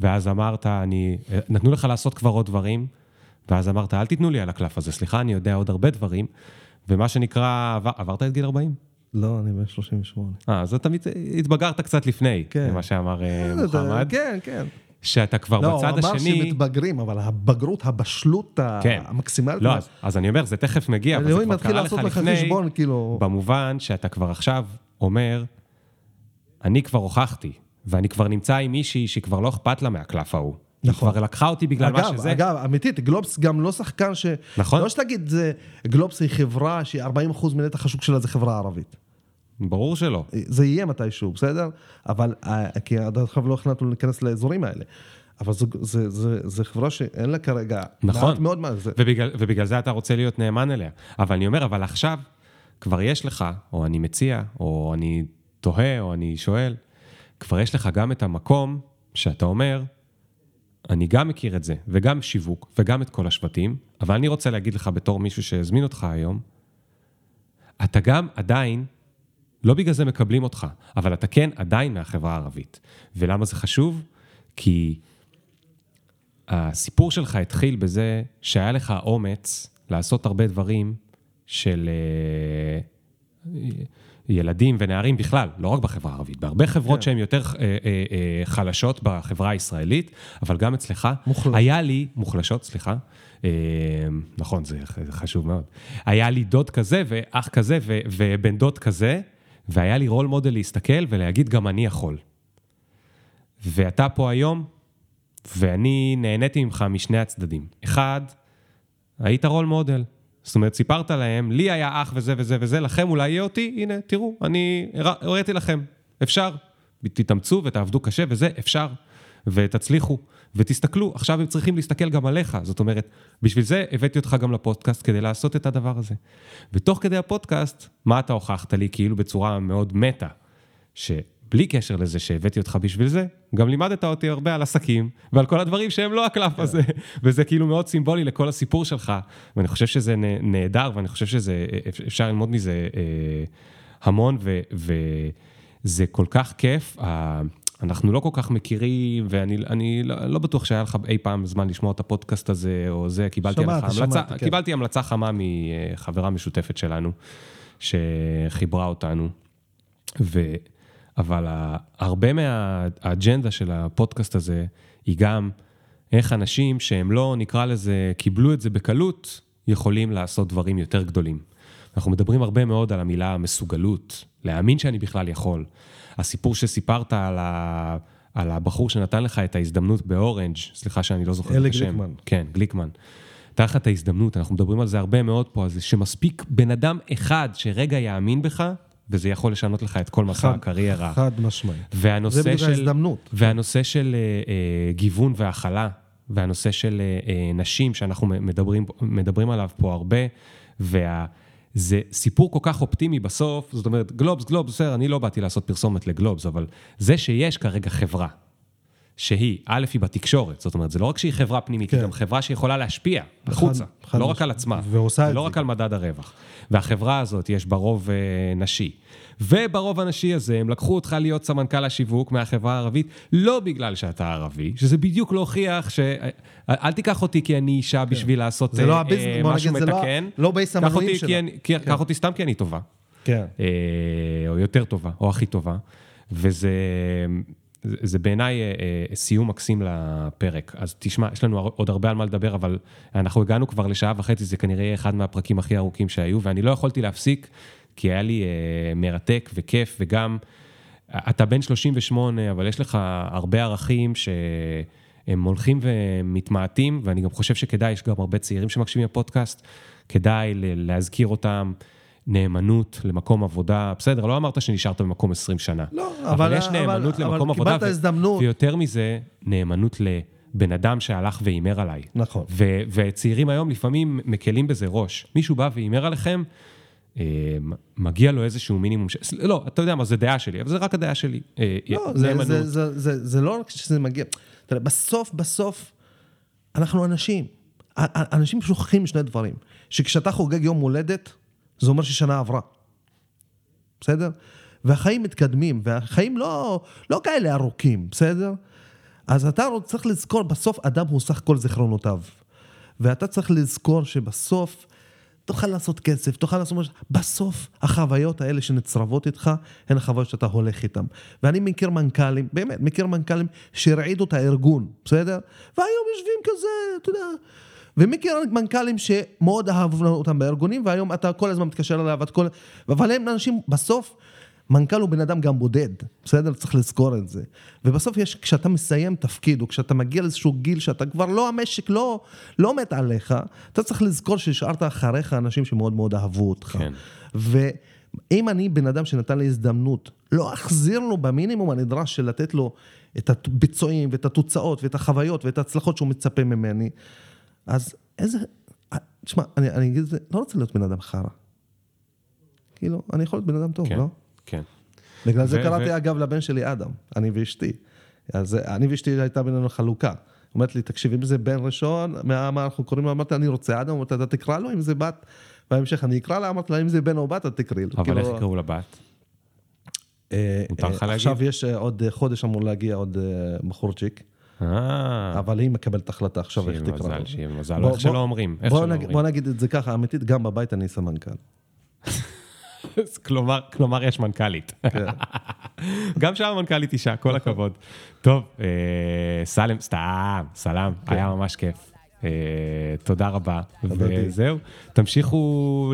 ואז אמרת, אני... נתנו לך לעשות כבר עוד דברים, ואז אמרת, אל תיתנו לי על הקלף הזה, סליחה, אני יודע עוד הרבה דברים, ומה שנקרא, עבר, עברת את גיל 40? לא, אני בן 38. אה, אז אתה התבגרת קצת לפני, כן. ממה שאמר אה, מוחמד, כן, כן. שאתה כבר לא, הוא בצד אמר השני... שמתבגרים, אבל הבגרות, הבשלות כן. המקסימלית, לא, אז, אז אני אומר, זה תכף מגיע, אבל זה כבר קרה לך לעשות לך לפני, חשבון, כאילו... במובן שאתה כבר עכשיו אומר, אני כבר הוכחתי, ואני כבר נמצא עם מישהי שכבר לא אכפת לה מהקלף ההוא. נכון. היא כבר לקחה אותי בגלל מה אגב, שזה. אגב, אמיתית, גלובס גם לא שחקן ש... נכון. לא שתגיד, גלובס היא חברה ש-40% מנתח השוק שלה זה חברה ערבית. ברור שלא. זה יהיה מתישהו, בסדר? אבל, אה, כי עד עכשיו לא החלטנו להיכנס לאזורים האלה. אבל זו, זה, זה, זה חברה שאין לה כרגע... נכון. מאוד מה... זה, ובגלל, ובגלל זה אתה רוצה להיות נאמן אליה. אבל אני אומר, אבל עכשיו כבר יש לך, או אני מציע, או אני תוהה, או אני שואל, כבר יש לך גם את המקום שאתה אומר, אני גם מכיר את זה, וגם שיווק, וגם את כל השבטים, אבל אני רוצה להגיד לך בתור מישהו שהזמין אותך היום, אתה גם עדיין, לא בגלל זה מקבלים אותך, אבל אתה כן עדיין מהחברה הערבית. ולמה זה חשוב? כי הסיפור שלך התחיל בזה שהיה לך אומץ לעשות הרבה דברים של אה, ילדים ונערים בכלל, לא רק בחברה הערבית, בהרבה חברות כן. שהן יותר אה, אה, אה, חלשות בחברה הישראלית, אבל גם אצלך. מוחלשות. היה לי, מוחלשות, סליחה. אה, נכון, זה זה חשוב מאוד. היה לי דוד כזה ואח כזה ו- ובן דוד כזה, והיה לי רול מודל להסתכל ולהגיד, גם אני יכול. ואתה פה היום, ואני נהניתי ממך משני הצדדים. אחד, היית רול מודל. זאת אומרת, סיפרת להם, לי היה אח וזה וזה וזה, לכם אולי יהיה אותי, הנה, תראו, אני הרא- הראיתי לכם, אפשר. תתאמצו ותעבדו קשה וזה, אפשר. ותצליחו, ותסתכלו, עכשיו הם צריכים להסתכל גם עליך. זאת אומרת, בשביל זה הבאתי אותך גם לפודקאסט, כדי לעשות את הדבר הזה. ותוך כדי הפודקאסט, מה אתה הוכחת לי, כאילו בצורה מאוד מטה, שבלי קשר לזה שהבאתי אותך בשביל זה, גם לימדת אותי הרבה על עסקים, ועל כל הדברים שהם לא הקלף הזה, וזה כאילו מאוד סימבולי לכל הסיפור שלך, ואני חושב שזה נה- נהדר, ואני חושב שזה, אפשר ללמוד מזה אה, המון, וזה כל כך כיף. אנחנו לא כל כך מכירים, ואני אני לא, לא בטוח שהיה לך אי פעם זמן לשמוע את הפודקאסט הזה, או זה, קיבלתי שמעתי, עליך המלצה, שמעתי, כן. קיבלתי המלצה חמה מחברה משותפת שלנו, שחיברה אותנו. ו... אבל הרבה מהאג'נדה של הפודקאסט הזה היא גם איך אנשים שהם לא, נקרא לזה, קיבלו את זה בקלות, יכולים לעשות דברים יותר גדולים. אנחנו מדברים הרבה מאוד על המילה מסוגלות, להאמין שאני בכלל יכול. הסיפור שסיפרת על, ה... על הבחור שנתן לך את ההזדמנות באורנג', סליחה שאני לא זוכר אלי את השם. גליקמן. כן, גליקמן. נתן לך את ההזדמנות, אנחנו מדברים על זה הרבה מאוד פה, זה שמספיק בן אדם אחד שרגע יאמין בך, וזה יכול לשנות לך את כל מסע הקריירה. חד משמעית. והנושא זה של... ההזדמנות. והנושא של אה, אה, גיוון והכלה, והנושא של אה, אה, נשים שאנחנו מדברים, מדברים עליו פה הרבה, וזה סיפור כל כך אופטימי בסוף, זאת אומרת, גלובס, גלובס, בסדר, אני לא באתי לעשות פרסומת לגלובס, אבל זה שיש כרגע חברה, שהיא, א', היא בתקשורת, זאת אומרת, זה לא רק שהיא חברה פנימית, היא כן. גם חברה שיכולה להשפיע החוצה, חד לא רק. על עצמה, ועושה לא זה רק על מדד הרווח. והחברה הזאת, יש בה רוב אה, נשי. וברוב הנשי הזה, הם לקחו אותך להיות סמנכ"ל השיווק מהחברה הערבית, לא בגלל שאתה ערבי, שזה בדיוק להוכיח ש... אה, אל תיקח אותי כי אני אישה בשביל לעשות כן. זה לא אה, הביז- אה, בוא משהו נגיד, זה לא- מתקן. לא בייס המנויים אני- כי- קח אותי סתם כי אני טובה. כן. אה, או יותר טובה, או הכי טובה, וזה זה, זה בעיניי אה, אה, סיום מקסים לפרק. אז תשמע, יש לנו עוד הרבה על מה לדבר, אבל אנחנו הגענו כבר לשעה וחצי, זה כנראה יהיה אחד מהפרקים הכי ארוכים שהיו, ואני לא יכולתי להפסיק, כי היה לי אה, מרתק וכיף, וגם, אתה בן 38, אבל יש לך הרבה ערכים שהם הולכים ומתמעטים, ואני גם חושב שכדאי, יש גם הרבה צעירים שמקשיבים לפודקאסט, כדאי להזכיר אותם. נאמנות למקום עבודה, בסדר, לא אמרת שנשארת במקום 20 שנה. לא, אבל, אבל- יש נאמנות אבל- למקום אבל עבודה. קיבלת הזדמנות. ויותר מזה, נאמנות לבן אדם שהלך והימר עליי. נכון. וצעירים היום לפעמים מקלים בזה ראש. מישהו בא והימר עליכם, מגיע לו איזשהו מינימום, ש... לא, אתה יודע מה, זה דעה שלי, אבל זה רק הדעה שלי. אה, לא, זה, נאמנות. זה, זה, זה, זה לא רק שזה מגיע, תראה, בסוף, בסוף, אנחנו אנשים. אנשים שוכחים שני דברים, שכשאתה חוגג יום הולדת, זה אומר ששנה עברה. בסדר? והחיים מתקדמים, והחיים לא, לא כאלה ארוכים, בסדר? אז אתה צריך לזכור, בסוף אדם הוא סך כל זיכרונותיו. ואתה צריך לזכור שבסוף תוכל לעשות כסף, תוכל לעשות משהו, בסוף החוויות האלה שנצרבות איתך, הן החוויות שאתה הולך איתן. ואני מכיר מנכ"לים, באמת, מכיר מנכ"לים שהרעידו את הארגון, בסדר? והיום יושבים כזה, אתה יודע, ומכיר מנכ"לים שמאוד אהבו אותם בארגונים, והיום אתה כל הזמן מתקשר אליו, את כל... אבל הם אנשים, בסוף, מנכ"ל הוא בן אדם גם בודד, בסדר? צריך לזכור את זה. ובסוף יש, כשאתה מסיים תפקיד, או כשאתה מגיע לאיזשהו גיל שאתה כבר לא, המשק לא, לא מת עליך, אתה צריך לזכור שהשארת אחריך אנשים שמאוד מאוד אהבו אותך. כן. ואם אני בן אדם שנתן לי הזדמנות, לא אחזיר לו במינימום הנדרש של לתת לו את הביצועים ואת התוצאות ואת החוויות ואת ההצלחות שהוא מצפה ממני, אז איזה... תשמע, אני, אני אגיד את זה, לא רוצה להיות בן אדם חרא. כאילו, אני יכול להיות בן אדם טוב, כן, לא? כן. בגלל זה קראתי אגב לבן שלי אדם, אני ואשתי. אז אני ואשתי הייתה בינינו חלוקה. אומרת לי, תקשיב, אם זה בן ראשון, מה, מה אנחנו קוראים לו? אמרתי, אני רוצה אדם, אמרתי, אתה תקרא לו, אם זה בת, בהמשך אני אקרא לה, אמרתי לה, אם זה בן או בת, אתה תקראי לו. אבל כאילו, איך יקראו לבת? אה, מותר לך אה, להגיד? עכשיו יש אה, עוד חודש אמור להגיע עוד בחורצ'יק, אה, אבל היא מקבלת החלטה עכשיו איך שיהיה תקרא. מזל, שיהיה מזל. בוא- אומרים, איך שלא אומרים. בוא נגיד את זה ככה, אמיתית, גם בבית אני סמנכ"ל. כלומר, כלומר יש מנכ"לית. כן. גם שם המנכ"לית אישה, כל הכבוד. טוב, אה, סלם, סתם, סלם, כן. היה ממש כיף. אה, תודה רבה. וזהו, תמשיכו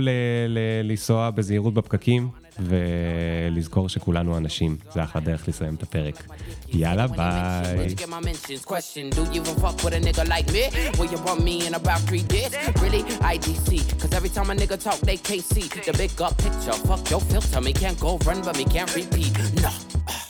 לנסוע בזהירות בפקקים, ולזכור שכולנו אנשים. זה אחלה דרך לסיים את הפרק. יאללה, ביי. Can't.